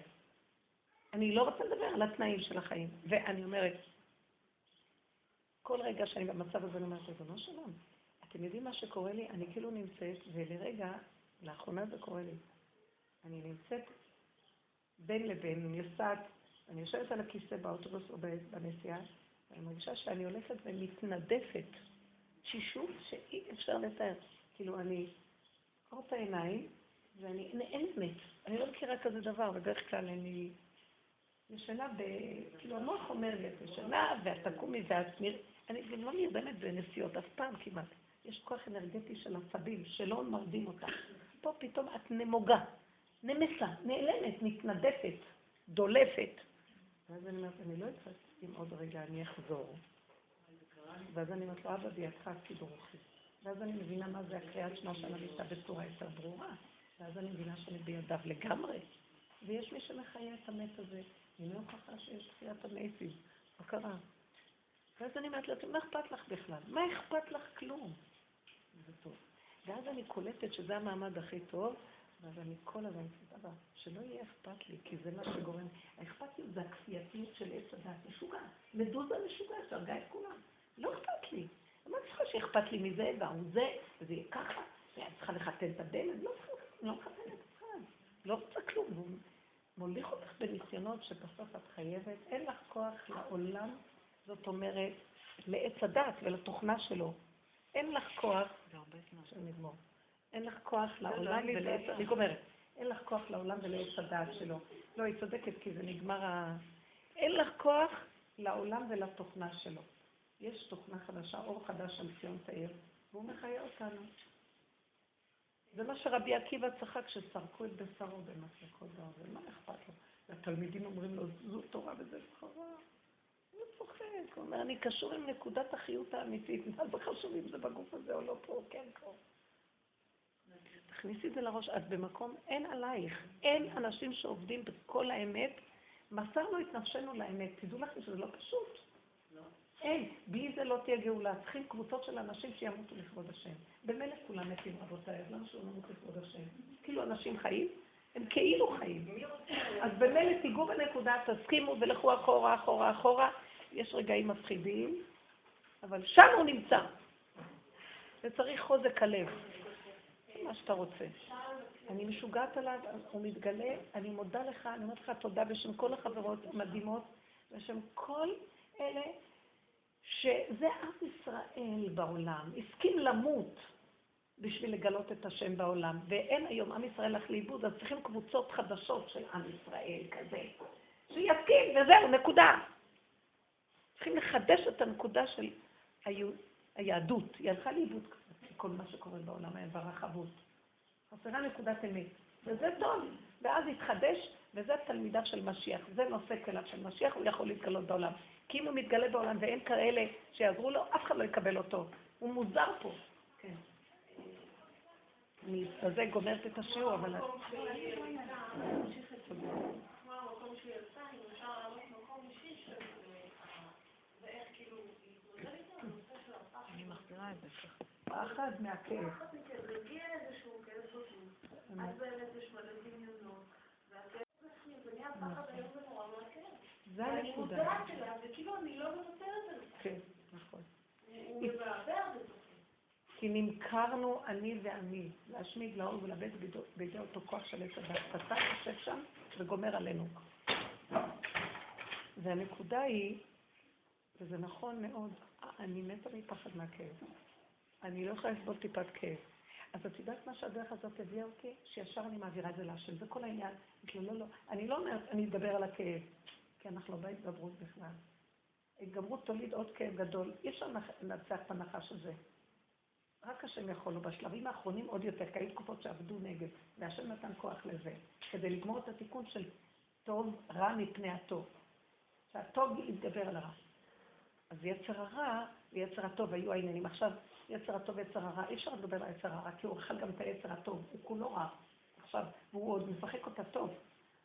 S1: אני לא רוצה לדבר על התנאים של החיים. ואני אומרת, כל רגע שאני במצב הזה, אני אומרת, ריבונו שלום, אתם יודעים מה שקורה לי? אני כאילו נמצאת, ולרגע, לאחרונה זה קורה לי. אני נמצאת בין לבין, אני נוסעת, אני יושבת על הכיסא באוטובוס או בנסיעה, ואני מרגישה שאני הולכת ומתנדפת. תשישות שאי אפשר לתאר. כאילו, אני קוראת את העיניים, ואני נעלמת. אני לא מכירה כזה דבר, בדרך כלל אני ישנה ב... כאילו, המוח אומר לי, את ישנה, ואת תקומי ואת נראית... אני גם לא נרדמת בנסיעות אף פעם כמעט. יש כוח אנרגטי של עצבים שלא מרדים אותך. פה פתאום את נמוגה, נמסה, נעלמת, מתנדפת, דולפת. ואז אני אומרת, אני לא יודעת אם עוד רגע אני אחזור. ואז אני אומרת לו, אבא בידך כדרוכי. ואז אני מבינה מה זה הקריאת שמע של המיטה בצורה יותר ברורה. ואז אני מבינה שאני בידיו לגמרי. ויש מי שמחיה את המת הזה. הנה הוכחה שיש תחיית המתים. מה קרה? ואז אני אומרת לעצמי, מה אכפת לך בכלל? מה אכפת לך כלום? זה טוב. ואז אני קולטת שזה המעמד הכי טוב, ואז אני כל הזמן אבא, שלא יהיה אכפת לי, כי זה מה שגורם. האכפתיות זה הכפייתיות של עץ הדת, משוגע. מדוזה משוגע, שהרגה את כולם. לא אכפת לי. מה צריכה שאכפת לי מזה, והוא זה, וזה יהיה ככה, ואת צריכה לחתן את הבן, לא צריכה, אני לא את אחד. לא רוצה כלום. הוא מוליך אותך בניסיונות שבסוף את חייבת, אין לך כוח לעולם, זאת אומרת, לעץ הדת ולתוכנה שלו. אין לך כוח, זה הרבה זמן. אין לך כוח לעולם ולעץ, אני גומרת, אין לך כוח לעולם ולעץ הדעת שלו. לא, היא צודקת, כי זה נגמר ה... אין לך כוח לעולם ולתוכנה שלו. יש תוכנה חדשה, אור חדש על ציון תאיר, והוא מחיה אותנו. זה מה שרבי עקיבא צחק כשסרקו את בשרו במסכות בארזל, מה אכפת לו? והתלמידים אומרים לו, זו תורה וזה זכרה. הוא צוחק, הוא אומר, אני קשור עם נקודת החיות האמיתית, מה זה חשוב אם זה בגוף הזה או לא פה, כן פה. תכניסי את זה לראש, את במקום, אין עלייך, אין אנשים שעובדים בכל האמת, מסרנו את נפשנו לאמת, תדעו לכם שזה לא פשוט. אין, בלי זה לא תהיה גאולה. צריכים קבוצות של אנשים שימותו לכבוד השם. במילא כולם מתים, רבותיי, אז למה שלא נמות לכבוד השם? כאילו אנשים חיים, הם כאילו חיים. אז במילא תיגעו בנקודה, תסכימו ולכו אחורה, אחורה, אחורה. יש רגעים מפחידים, אבל שם הוא נמצא. וצריך חוזק הלב. מה שאתה רוצה. אני משוגעת עליו, הוא מתגלה, אני מודה לך, אני אומרת לך תודה בשם כל החברות המדהימות, בשם כל אלה שזה עם ישראל בעולם, הסכים למות בשביל לגלות את השם בעולם, ואין היום עם ישראל הלך לאיבוד, אז צריכים קבוצות חדשות של עם ישראל כזה, שיסכים, וזהו, נקודה. צריכים לחדש את הנקודה של היהדות, היא הלכה לאיבוד כל מה שקורה בעולם היה ברחבות. חסרה נקודת אמת, וזה טוב, ואז יתחדש, וזה תלמידיו של משיח, זה נושא כליו של משיח, הוא יכול להתגלות בעולם. כי אם הוא מתגלה בעולם ואין כאלה שיעזרו לו, אף אחד לא יקבל אותו. הוא מוזר פה. כן. אני בזה גומרת את השיעור, אבל... אני מחזירה את זה ככה. פחד מהכאב. זה הנקודה.
S3: אני מודעת אליו, וכאילו אני לא מוותרת על זה.
S1: כן, נכון.
S3: הוא מבעבע בזה.
S1: כי נמכרנו אני ואני, להשמיד, לאור ולאבד בידי אותו כוח של עץ הדת. אתה יושב שם וגומר עלינו. והנקודה היא, וזה נכון מאוד, אני מתה מפחד מהכאב. אני לא יכולה לסבול טיפת כאב. אז את יודעת מה שהדרך הזאת הביאה אותי? שישר אני מעבירה את זה להשם. זה כל העניין. לא, לא, לא. אני לא אומרת, אני אדבר על הכאב. כי אנחנו לא בהתגברות בכלל. התגברות תוליד עוד כאב גדול. אי אפשר לנצח את הנחש הזה. רק השם יכול לו. בשלבים האחרונים עוד יותר, כי היו תקופות שעבדו נגד, והשם נתן כוח לזה, כדי לגמור את התיקון של טוב רע מפני הטוב. שהטוב יתגבר על הרע. אז יצר הרע ויצר הטוב היו העניינים. עכשיו, יצר הטוב ויצר הרע, אי אפשר לדבר על יצר הרע, כי הוא אכל גם את היצר הטוב, הוא כולו רע. עכשיו, והוא עוד משחק אותה טוב.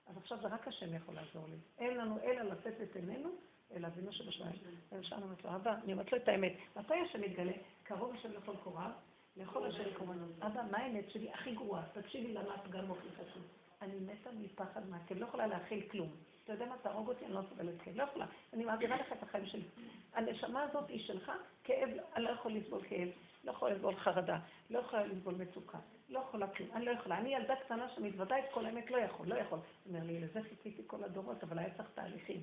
S1: אז עכשיו זה רק השם יכול לעזור לי. אין לנו אלא לתת את עינינו אל אבינו שבשמיים. ושם אומרת לו, אבא, אני אומרת לו את האמת, מתי השם מתגלה? קרוב השם לכל קוריו, לכל השם קורבנו. אבא, מה האמת שלי הכי גרועה? תקשיבי למה את גם אוכלי חשוב. אני מתה מפחד מהכאב, לא יכולה להכיל כלום. אתה יודע מה, תהרוג אותי, אני לא סובלת כאב, לא יכולה. אני מעבירה לך את החיים שלי. הנשמה הזאת היא שלך, כאב, אני לא יכול לסבול כאב, לא יכולה לסבול חרדה, לא יכולה לסבול מצוקה, לא יכולה כלום, אני לא יכולה. אני ילדה קטנה שמתוודה את כל האמת, לא יכול, לא יכול. הוא אומר לי, לזה חיכיתי כל הדורות, אבל היה צריך תהליכים.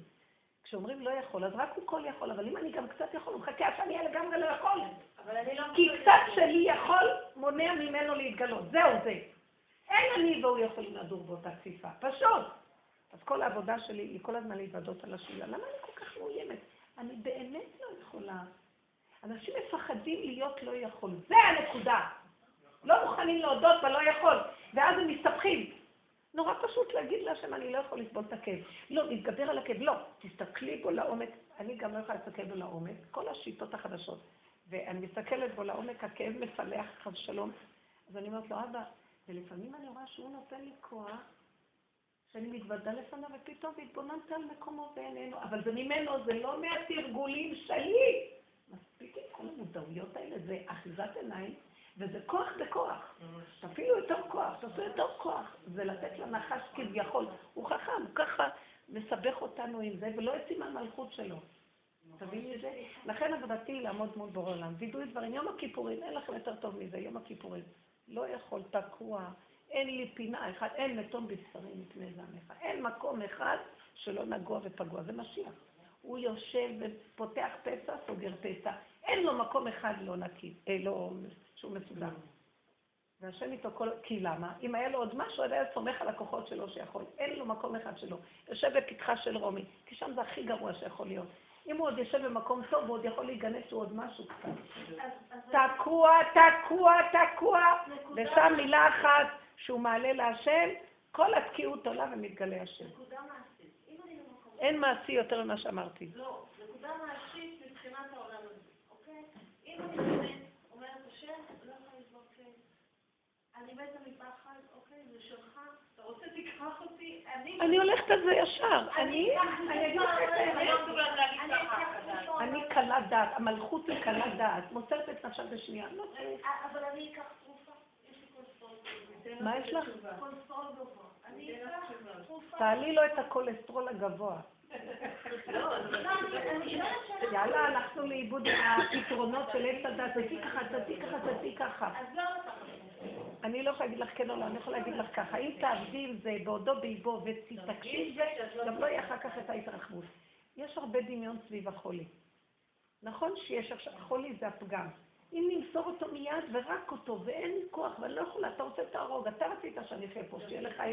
S1: כשאומרים לא יכול, אז רק הוא כל יכול, אבל אם אני גם קצת יכול, הוא מחכה עד שאני אהיה לגמרי לא יכול.
S3: אבל אני לא...
S1: כי קצת שלי יכול, מונע ממנו להתגלות. זהו זה. אין אני והוא יכולים לדור באותה כפיפה. פשוט. אז כל העבודה שלי היא כל הזמן להתוודות על השאלה. למה אני כל כך מאוימת? אני באמת לא יכולה. אנשים מפחדים להיות לא יכול. זה הנקודה. לא מוכנים להודות בלא יכול, ואז הם מסתבכים. נורא פשוט להגיד להשם, אני לא יכול לסבול את הכאב. לא, להתגבר על הכאב, לא. תסתכלי בו לעומק. אני גם לא יכולה להסתכל בו לעומק, כל השיטות החדשות. ואני מסתכלת בו לעומק, הכאב מפלח חס שלום. אז אני אומרת לו, אבא, ולפעמים אני רואה שהוא נותן לי כוח, שאני מתוודה לפניו, ופתאום התבוננת על מקומו ואיננו. אבל זה ממנו, זה לא מהתרגולים שלי. מספיק עם כל המודעויות האלה, זה אחיזת עיניים, וזה כוח בכוח. תפעילו יותר כוח, תעשו יותר כוח. זה לתת לנחש כביכול. הוא חכם, הוא ככה מסבך אותנו עם זה, ולא יוצאים מהמלכות שלו. תביני את זה? לכן עבודתי היא לעמוד מול בורא עולם. וידוי דברים. יום הכיפורים, אין לכם יותר טוב מזה, יום הכיפורים. לא יכול, תקוע, אין לי פינה אחת, אין מתום בשרי מפני זעמך. אין מקום אחד שלא נגוע ופגוע. זה משיח. הוא יושב ופותח פצע, סוגר פצע. אין לו מקום אחד לא נקי, אה, לא, שהוא מסודר. והשם איתו כל... כי למה? אם היה לו עוד משהו, הוא היה סומך על הכוחות שלו שיכול. אין לו מקום אחד שלו. יושב בפתחה של רומי, כי שם זה הכי גרוע שיכול להיות. אם הוא עוד יושב במקום טוב, הוא עוד יכול להיגנב שהוא עוד משהו קצת. תקוע, תקוע, תקוע, ושם מילה אחת שהוא מעלה להשם, כל התקיעות עולה ומתגלה השם. אין מעשי יותר ממה שאמרתי.
S3: לא, נקודה מעשית מבחינת העולם הזה, אוקיי? אם אני באמת אומרת השם, לא יכולה לסבול כן. אני מתה מפחד, אוקיי? זה שלך, אתה רוצה תיקח אותי, אני...
S1: אני הולכת על זה ישר. אני, אני אגיד לך.
S2: לא
S3: אני
S1: קלת דעת, המלכות היא קלת דעת, מוסרת את נפשה בשנייה. לא.
S3: אבל אני אקח תרופה, יש לי קולסטרול גבוה.
S1: מה יש לך? תעלי לו את הכולסטרול הגבוה.
S3: לא, ש...
S1: יאללה, הלכנו לאיבוד עם הפתרונות של עץ הדת, תעשי ככה, תעשי ככה, תעשי ככה.
S3: לא.
S1: אני לא יכולה להגיד לך כן או לא, אני יכולה להגיד לך ככה, אם תעבדי עם זה בעודו באיבו ותתעקשי עם זה, גם לא יהיה אחר כך את ההתרחבות. יש הרבה דמיון סביב החולי. נכון שיש עכשיו, החולי זה הפגם. אם נמסור אותו מיד ורק אותו, ואין לי כוח, ואני לא יכולה, אתה רוצה תהרוג, אתה רצית שאני אחיה פה, שיהיה לך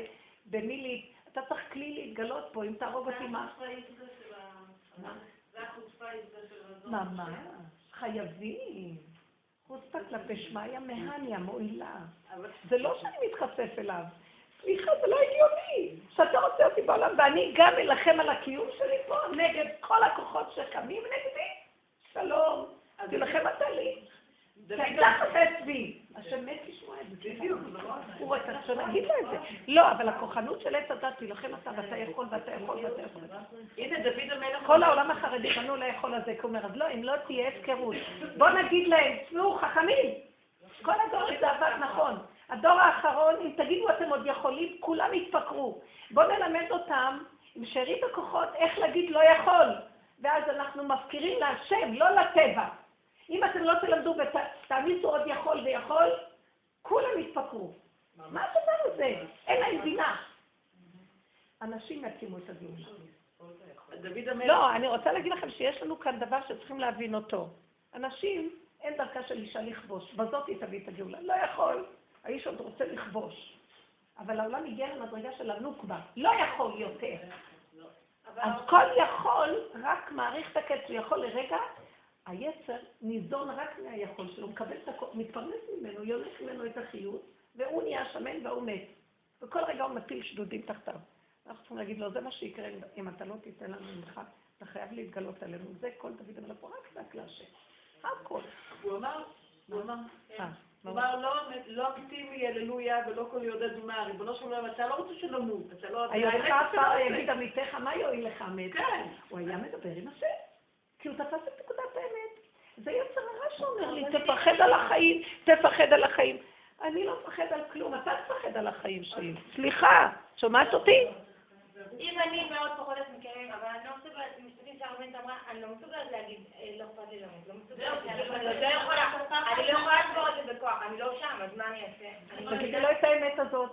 S1: במי לי, אתה צריך כלי להתגלות פה, אם תהרוג אותי מה?
S3: זה החוצפה זה של.
S1: ממש, חייבים. חוצפה כלפי שמיא מהניה מועילה. זה לא שאני מתחשף אליו. סליחה, זה לא הגיוני. שאתה רוצה אותי בעולם, ואני גם אלחם על הקיום שלי פה נגד כל הכוחות שקמים נגדי? שלום. תילחם אתה לי. תפתח את עצמי. השם מת לשמוע את זה. בדיוק, הוא רוצה שנגיד לו את זה. לא, אבל הכוחנות של עץ הדת, תילחם אתה, ואתה יכול, ואתה יכול, ואתה יכול.
S2: הנה, דוד המלך...
S1: כל העולם החרדי פנו לאכול על זה, כי הוא אומר, אז לא, אם לא תהיה הפקרות. בוא נגיד להם, תשמעו, חכמים, כל הדור הזה עבד נכון. הדור האחרון, אם תגידו אתם עוד יכולים, כולם יתפקרו. בואו נלמד אותם, עם שארית הכוחות, איך להגיד לא יכול. ואז אנחנו מפקירים להשם, לא לטבע. אם אתם לא תלמדו ותעמיסו עוד יכול ויכול, כולם יתפקרו. מה הדבר הזה? אין להם בינה. אנשים יקימו את הגאולה. לא, אני רוצה להגיד לכם שיש לנו כאן דבר שצריכים להבין אותו. אנשים, אין דרכה של אישה לכבוש, בזאת היא תביא את הגאולה. לא יכול, האיש עוד רוצה לכבוש. אבל העולם הגיע למדרגה של הנוקבה, לא יכול יותר. אז כל יכול רק מעריך את הקץ, הוא יכול לרגע, היצר ניזון רק מהיכול שלו, מקבל את הכל, מתפרנס ממנו, יונק ממנו את החיות, והוא נהיה שמן והוא מת. וכל רגע הוא מפיל שדודים תחתיו. אנחנו צריכים להגיד לו, זה מה שיקרה אם אתה לא תיתן לנו ממך, אתה חייב להתגלות עלינו. זה כל דוד המלך, הוא רק צעק להשם. הכל.
S2: הוא אמר, הוא אמר,
S1: אה,
S2: הוא אמר, לא- לא אקטיבי הללויה ולא כל יהודה דומה, ריבונו של עולם, אתה לא רוצה שנמות, אתה לא... אתה
S1: עפר
S2: לא
S1: יגיד. עמיתך, מה יועיל לך מת?
S2: כן.
S1: הוא היה מדבר עם השם, כי הוא תפס את נקודת האמת. זה יצר הרע שאומר לי, תפחד על החיים, תפחד על החיים. אני לא מפחד על כלום, אתה תפחד על החיים שלי. סליחה, שומעת אותי?
S4: אם אני מאוד פוחדת מכאבים, אבל אני לא מסוגלת, משפטים שהרבנית אמרה, אני לא מסוגלת להגיד, אה, לא אכפת לי למות, לא מסוגלת, אני לא יכולה, אני לא יכולה לסבור את זה בכוח, אני לא שם, אז מה אני אעשה? אני
S1: תגידי לו את האמת הזאת.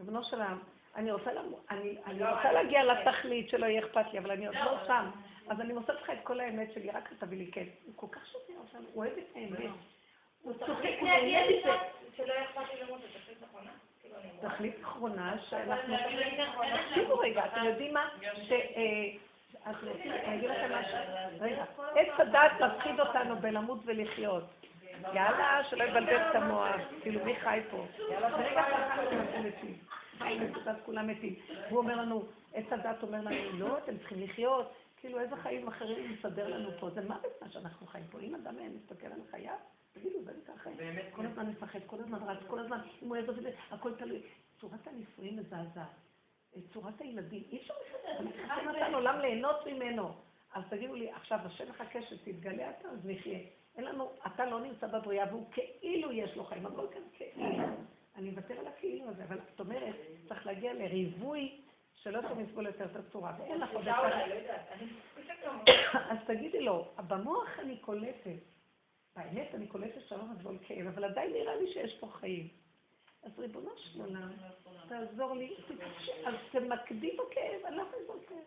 S1: ריבונו של עולם, אני רוצה למ- אני- אני רוצה להגיע לתכלית שלא יהיה אכפת לי, אבל אני עוד לא שם. אז אני מוסרת לך את כל האמת שלי, רק תביא לי כן. הוא כל כך שוטר אותנו, הוא אוהב את האמת. הוא צוחק, הוא נהנה מזה.
S4: שלא אכפת לי למות, זה תחליט נכונה? כאילו.
S1: תכלית אחרונה שאנחנו... תקשיבו רגע, אתם יודעים מה? ש... אה, אז אני אגיד לכם משהו. רגע, עץ הדת מפחיד אותנו בלמות ולחיות. יאללה, שלא יבלבל את המוח. כאילו, מי חי פה? ברגע אחד אנחנו מתים. כולם מתים. והוא אומר לנו, עץ הדת אומר לנו, לא, אתם צריכים לחיות. כאילו, איזה חיים אחרים מסדר לנו פה? זה מוות מה שאנחנו חיים פה. אם אדם מסתכל על חייו, תגידו, זה ככה. כל הזמן מפחד, כל הזמן רץ, כל הזמן, אם הוא יעזוב את זה, הכל תלוי. צורת הנישואים מזעזעת. צורת הילדים, אי אפשר לסדר, השם נתן עולם ליהנות ממנו. אז תגידו לי, עכשיו השם מחכה שתתגלה אתה, אז נחיה. אין לנו, אתה לא נמצא בבריאה והוא כאילו יש לו חיים, הכל כאן כאילו. אני מוותר על הכאילו הזה, אבל זאת אומרת, צריך להגיע לריבוי שלא יכולים לסבול יותר את הצורה, ואין לך עוד אחד. אז תגידי לו, במוח אני קולטת, באמת אני קולטת שלום עזבול כאב, אבל עדיין נראה לי שיש פה חיים. אז ריבונו של עולם, תעזור לי, אז תמקדי בכאב, אני לא יכולה לסבול כאב.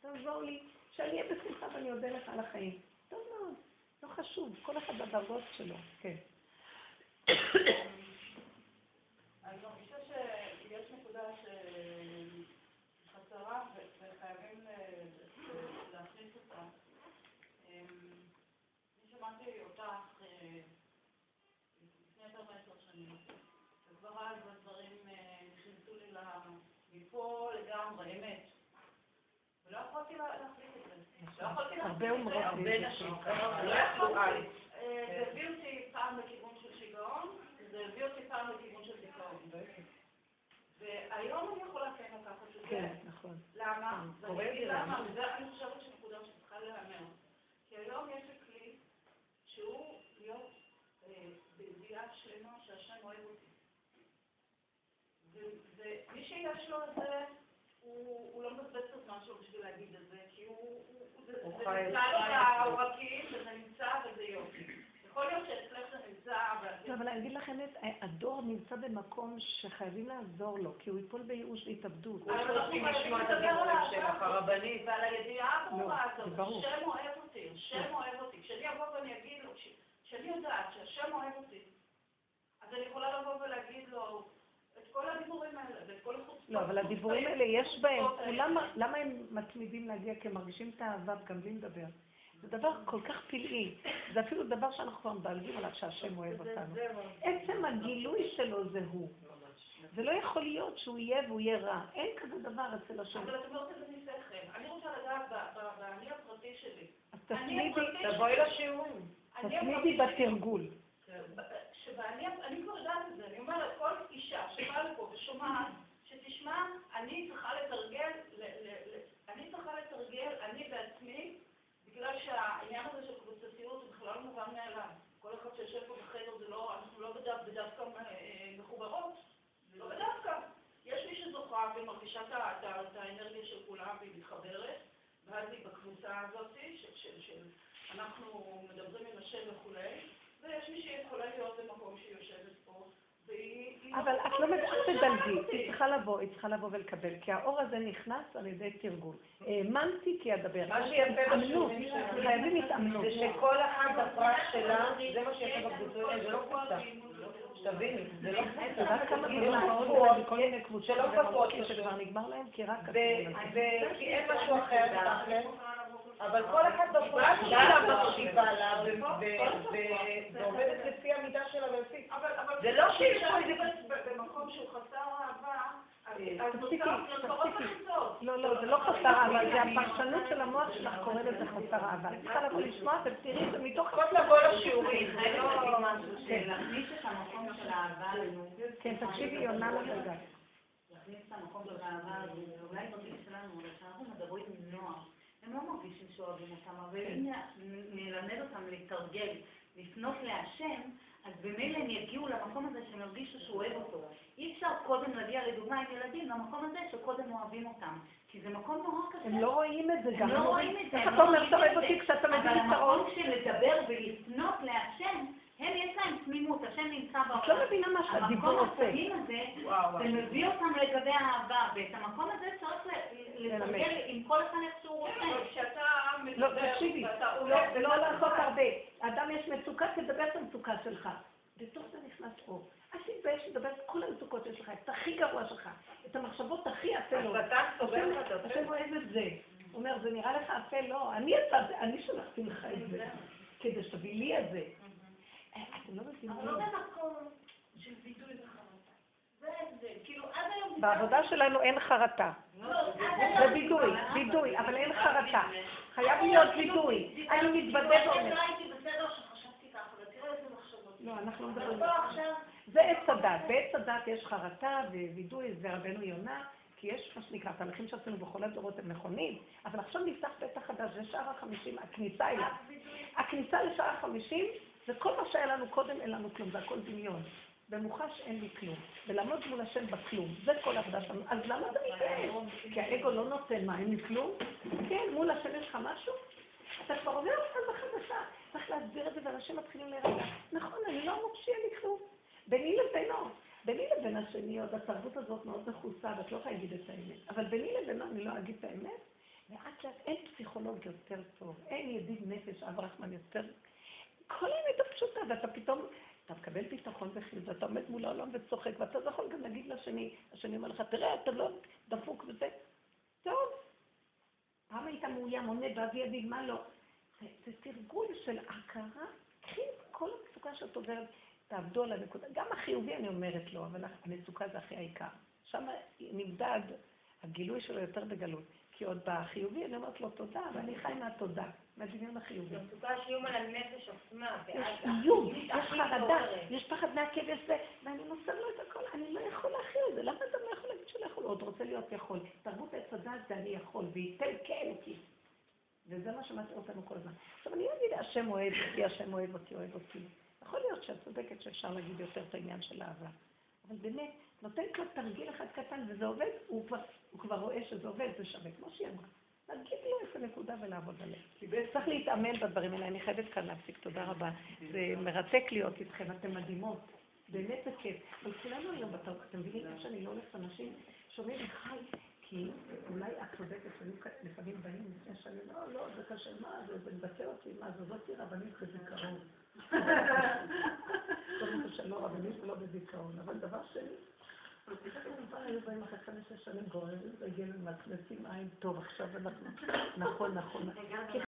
S1: תעזור לי, שאני אהיה בשמחה ואני אודה לך על החיים. טוב מאוד, לא חשוב, כל אחד בדרגות שלו, כן.
S3: אני מרגישה שיש נקודה שחסרה וחייבים להכניס אותה. אני שמעתי אותך לפני יותר מעשר שנים, וכבר אז הדברים נכנסו לי מפה לגמרי, אמת. ולא יכולתי להחליט את זה. לא יכולתי
S1: הרבה אומרות
S2: הרבה נשים, לא יכלו אז.
S3: זה הביא אותי פעם לכיוון של שיגעון, זה הביא אותי פעם לכיוון של דיכאון. והיום אני יכולה כן לקחת את זה.
S1: כן, נכון.
S3: למה? ואני וזה אני חושבת שנקודה שצריכה להיאמר. כי היום יש לי שהוא להיות בידיעה שלמה שהשם אוהב אותי. ומי שיש לו את זה, הוא לא מבזבז את הזמן שלו בשביל להגיד את זה, כי הוא... זה נמצא לו בעורקים, וזה נמצא וזה יופי. יכול להיות שאצלך זה נמצא,
S1: לא, אבל אני אגיד לך האמת, הדור נמצא במקום שחייבים לעזור לו, כי הוא ייפול בייאוש והתאבדות.
S2: אנחנו רוצים לשמוע את הדיבורים שלך, הרבנית.
S3: ועל הידיעה הברורה
S1: לא,
S3: הזאת, השם אוהב אותי, השם אוהב אותי. כשאני אבוא ואני אגיד לו, כשאני יודעת שהשם אוהב אותי, אז אני יכולה לבוא ולהגיד לו את כל הדיבורים האלה, ואת כל החוצפות.
S1: לא, אבל הדיבורים האלה יש בהם, למה הם מתמידים להגיע? כי הם מרגישים את האהבה גם בלי לדבר. זה דבר כל כך פלאי, זה אפילו דבר שאנחנו כבר מדלגים עליו שהשם אוהב אותנו. עצם הגילוי שלו זה הוא. זה לא יכול להיות שהוא יהיה והוא יהיה רע. אין כזה דבר אצל השם.
S3: אבל את אומרת את זה משכל. אני רוצה לדעת באני הפרטי שלי.
S1: אז
S2: תבואי לשיעורים.
S1: תתמידי בתרגול.
S3: אני כבר יודעת את זה. אני אומרת, כל אישה שבאה לפה ושומעת, שתשמע, אני צריכה לתרגל, אני צריכה לתרגל, אני בעצמי, בגלל שהעניין הזה של קבוצתיות הוא בכלל מובן מאליו. כל אחד שיושב פה בחדר זה לא, אנחנו לא בדווקא מחוברות, זה לא בדווקא. יש מי שזוכה ומרגישה את האנרגיה של כולם והיא מתחברת, ואז היא בקבוצה הזאת של אנחנו מדברים עם השם וכולי, ויש מי שיכולה להיות במקום שהיא יושבת פה.
S1: אבל את לא תדלגי, היא צריכה לבוא, היא צריכה לבוא ולקבל, כי האור הזה נכנס על ידי תרגול. האמנתי כי אדבר.
S2: מה שיפה בשיעורים
S1: חייבים התאמנות.
S2: זה שכל אחת בפרט שלה, זה מה שיפה בקבוצות האלה, זה לא קבוצה. תביני, זה לא קבוצה.
S1: את יודעת כמה דברים בכל מיני קבוצות שכבר נגמר להם, כי רק...
S2: כי אין משהו אחר, אבל כל אחד בפרט שלה מקשיבה לה ועובדת לפי המידה שלה ולפי... זה לא שיש פה איזה...
S3: במקום שהוא חסר אהבה,
S1: תפסיקי, תפסיקי. לא, לא, זה לא חסר אהבה, זה הפרשנות של המוח שלך קורא לזה חסר אהבה. את צריכה לבוא לשמוע ותראי שמתוך...
S2: צריכות לבוא לשיעורים, זה לא משהו
S4: של... להכניס את המקום של האהבה לנו.
S1: כן, תקשיבי, יונה לרגע.
S4: להכניס את המקום של האהבה, אולי בגיל שלנו, כשאנחנו מדברים עם נוער, הם לא מרגישים שאוהבים אותם, אבל אם נלמד אותם לתרגל, לפנות להשם, אז במילא הם יגיעו למקום הזה שהם ירגישו שהוא אוהב אותו. אי אפשר קודם להגיע לדוגמה עם ילדים למקום הזה שקודם אוהבים אותם. כי זה מקום נורא קשה.
S1: הם לא רואים את זה גם.
S4: הם לא רואים את זה.
S1: איך אתה אומר שאתה אוהב אותי כשאתה מבין את
S4: אבל המקום של לדבר ולפנות להשם, הם יש להם תמימות, השם נמצא בעולם.
S1: את לא מבינה מה שהדיבור עושה.
S4: המקום התמים הזה, זה מביא אותם לגבי האהבה, ואת המקום הזה צריך לתרגל עם כל אחד איך שהוא רוצה.
S3: כשאתה
S1: לא, תקשיבי, לא לעשות הרבה. אדם יש מצוקה, תדבר את המצוקה שלך. בתוך זה נכנס אור. אל תתבייש לדבר את כל המצוקות שיש לך, את הכי גרוע שלך, את המחשבות הכי אפלות.
S2: השטן סוגר לך את הפה.
S1: השם אוהב את זה. הוא אומר, זה נראה לך אפל? לא, אני אני שלחתי לך את זה, כדי שתביא לי את זה. אתם לא מבינים.
S3: אבל לא במקום של וידוי וחרטה. זה ההבדל. כאילו, עד היום...
S1: בעבודה שלנו אין חרטה. זה וידוי, וידוי, אבל אין חרטה. חייב להיות וידוי. אני ואומר.
S3: לא מחשבות.
S1: לא, אנחנו לא מדברים. זה עץ הדת. בעץ הדת יש חרטה ווידוי, זה רבנו יונה, כי יש מה שנקרא, התהליכים שעשינו בכל הדורות הם נכונים, אבל עכשיו נפתח פתח חדש, זה שער החמישים, הכניסה אליו. כניסה לשעה חמישים, וכל מה שהיה לנו קודם אין לנו כלום, זה הכל דמיון. במוחש אין לי כלום, ולעמוד מול השם בכלום, זה כל העבודה שלנו. אז למה אתה מתייעץ? כי האגו לא נותן מה, אין לי כלום? כן, מול השם יש לך משהו? אתה כבר עובר אותך חדשה, צריך להסביר את זה ואנשים מתחילים להירגע. נכון, אני לא אמור שיהיה לי כלום. ביני לבינו, ביני לבין השני, עוד התרבות הזאת מאוד מכוסה, ואת לא יכולה להגיד את האמת. אבל ביני לבינו אני לא אגיד את האמת, לאט לאט אין פסיכולוג יותר טוב, אין ידיד נפש, אב רחמן יותר... כל האמת הפשוטה, ואתה פתאום, אתה מקבל ביטחון וחיוב, ואתה עומד מול העולם וצוחק, ואתה לא יכול גם להגיד לשני, השני אומר לך, תראה, אתה לא דפוק וזה. טוב, פעם היית מאוים, עונה באבי ידיד, מה לא? זה תרגול של הכרה, קחי את כל המצוקה שאת עוברת, תעבדו על הנקודה. גם החיובי אני אומרת לו, אבל המצוקה זה הכי העיקר. שם נמדד הגילוי שלו יותר בגלות. כי עוד בחיובי אני אומרת לו תודה, ואני חי מהתודה, מהדמיון החיובי.
S4: המצוקה יש איום על הנפש עצמה,
S1: יש איום, יש חרדה, יש פחד מהכאב, יש זה, ואני מוסר לו את הכל, אני לא יכול להכיל את זה, למה אתה לא יכול להגיד שלא יכול? הוא עוד רוצה להיות יכול. תרבות עץ הדת זה אני יכול, וייתן כאלוקי. וזה מה שמטעה אותנו כל הזמן. עכשיו, אני לא אגיד, השם אוהב אותי, השם אוהב אותי, אוהב אותי. יכול להיות שאת צודקת שאפשר להגיד יותר את העניין של אהבה. אבל באמת, נותנת לו תרגיל אחד קטן וזה עובד, הוא כבר, הוא כבר רואה שזה עובד, זה שווה, כמו שהיא אמרה. להגיד לו איזה נקודה ולעבוד עליה. צריך להתאמן בדברים האלה, אני חייבת כאן להפסיק, תודה רבה. זה מרתק להיות איתכם, אתן מדהימות. באמת זה כיף. אבל כולנו היום בתרבות, אתם מבינים איך שאני לא הולכת אנשים שומעים חי, כי אולי את צודקת, לפעמים באים לפני שאני, לא, לא, זה קשה, מה זה, זה מבטא אותי, מה זה, זאת רבנית בזיכרון. קודם כל שאני לא רבנית ולא בזיכרון, אבל דבר שני, היו באים אחרי חמש-שש שנים גוררים רגל, מצמצים עין טוב, עכשיו אנחנו, נכון, נכון.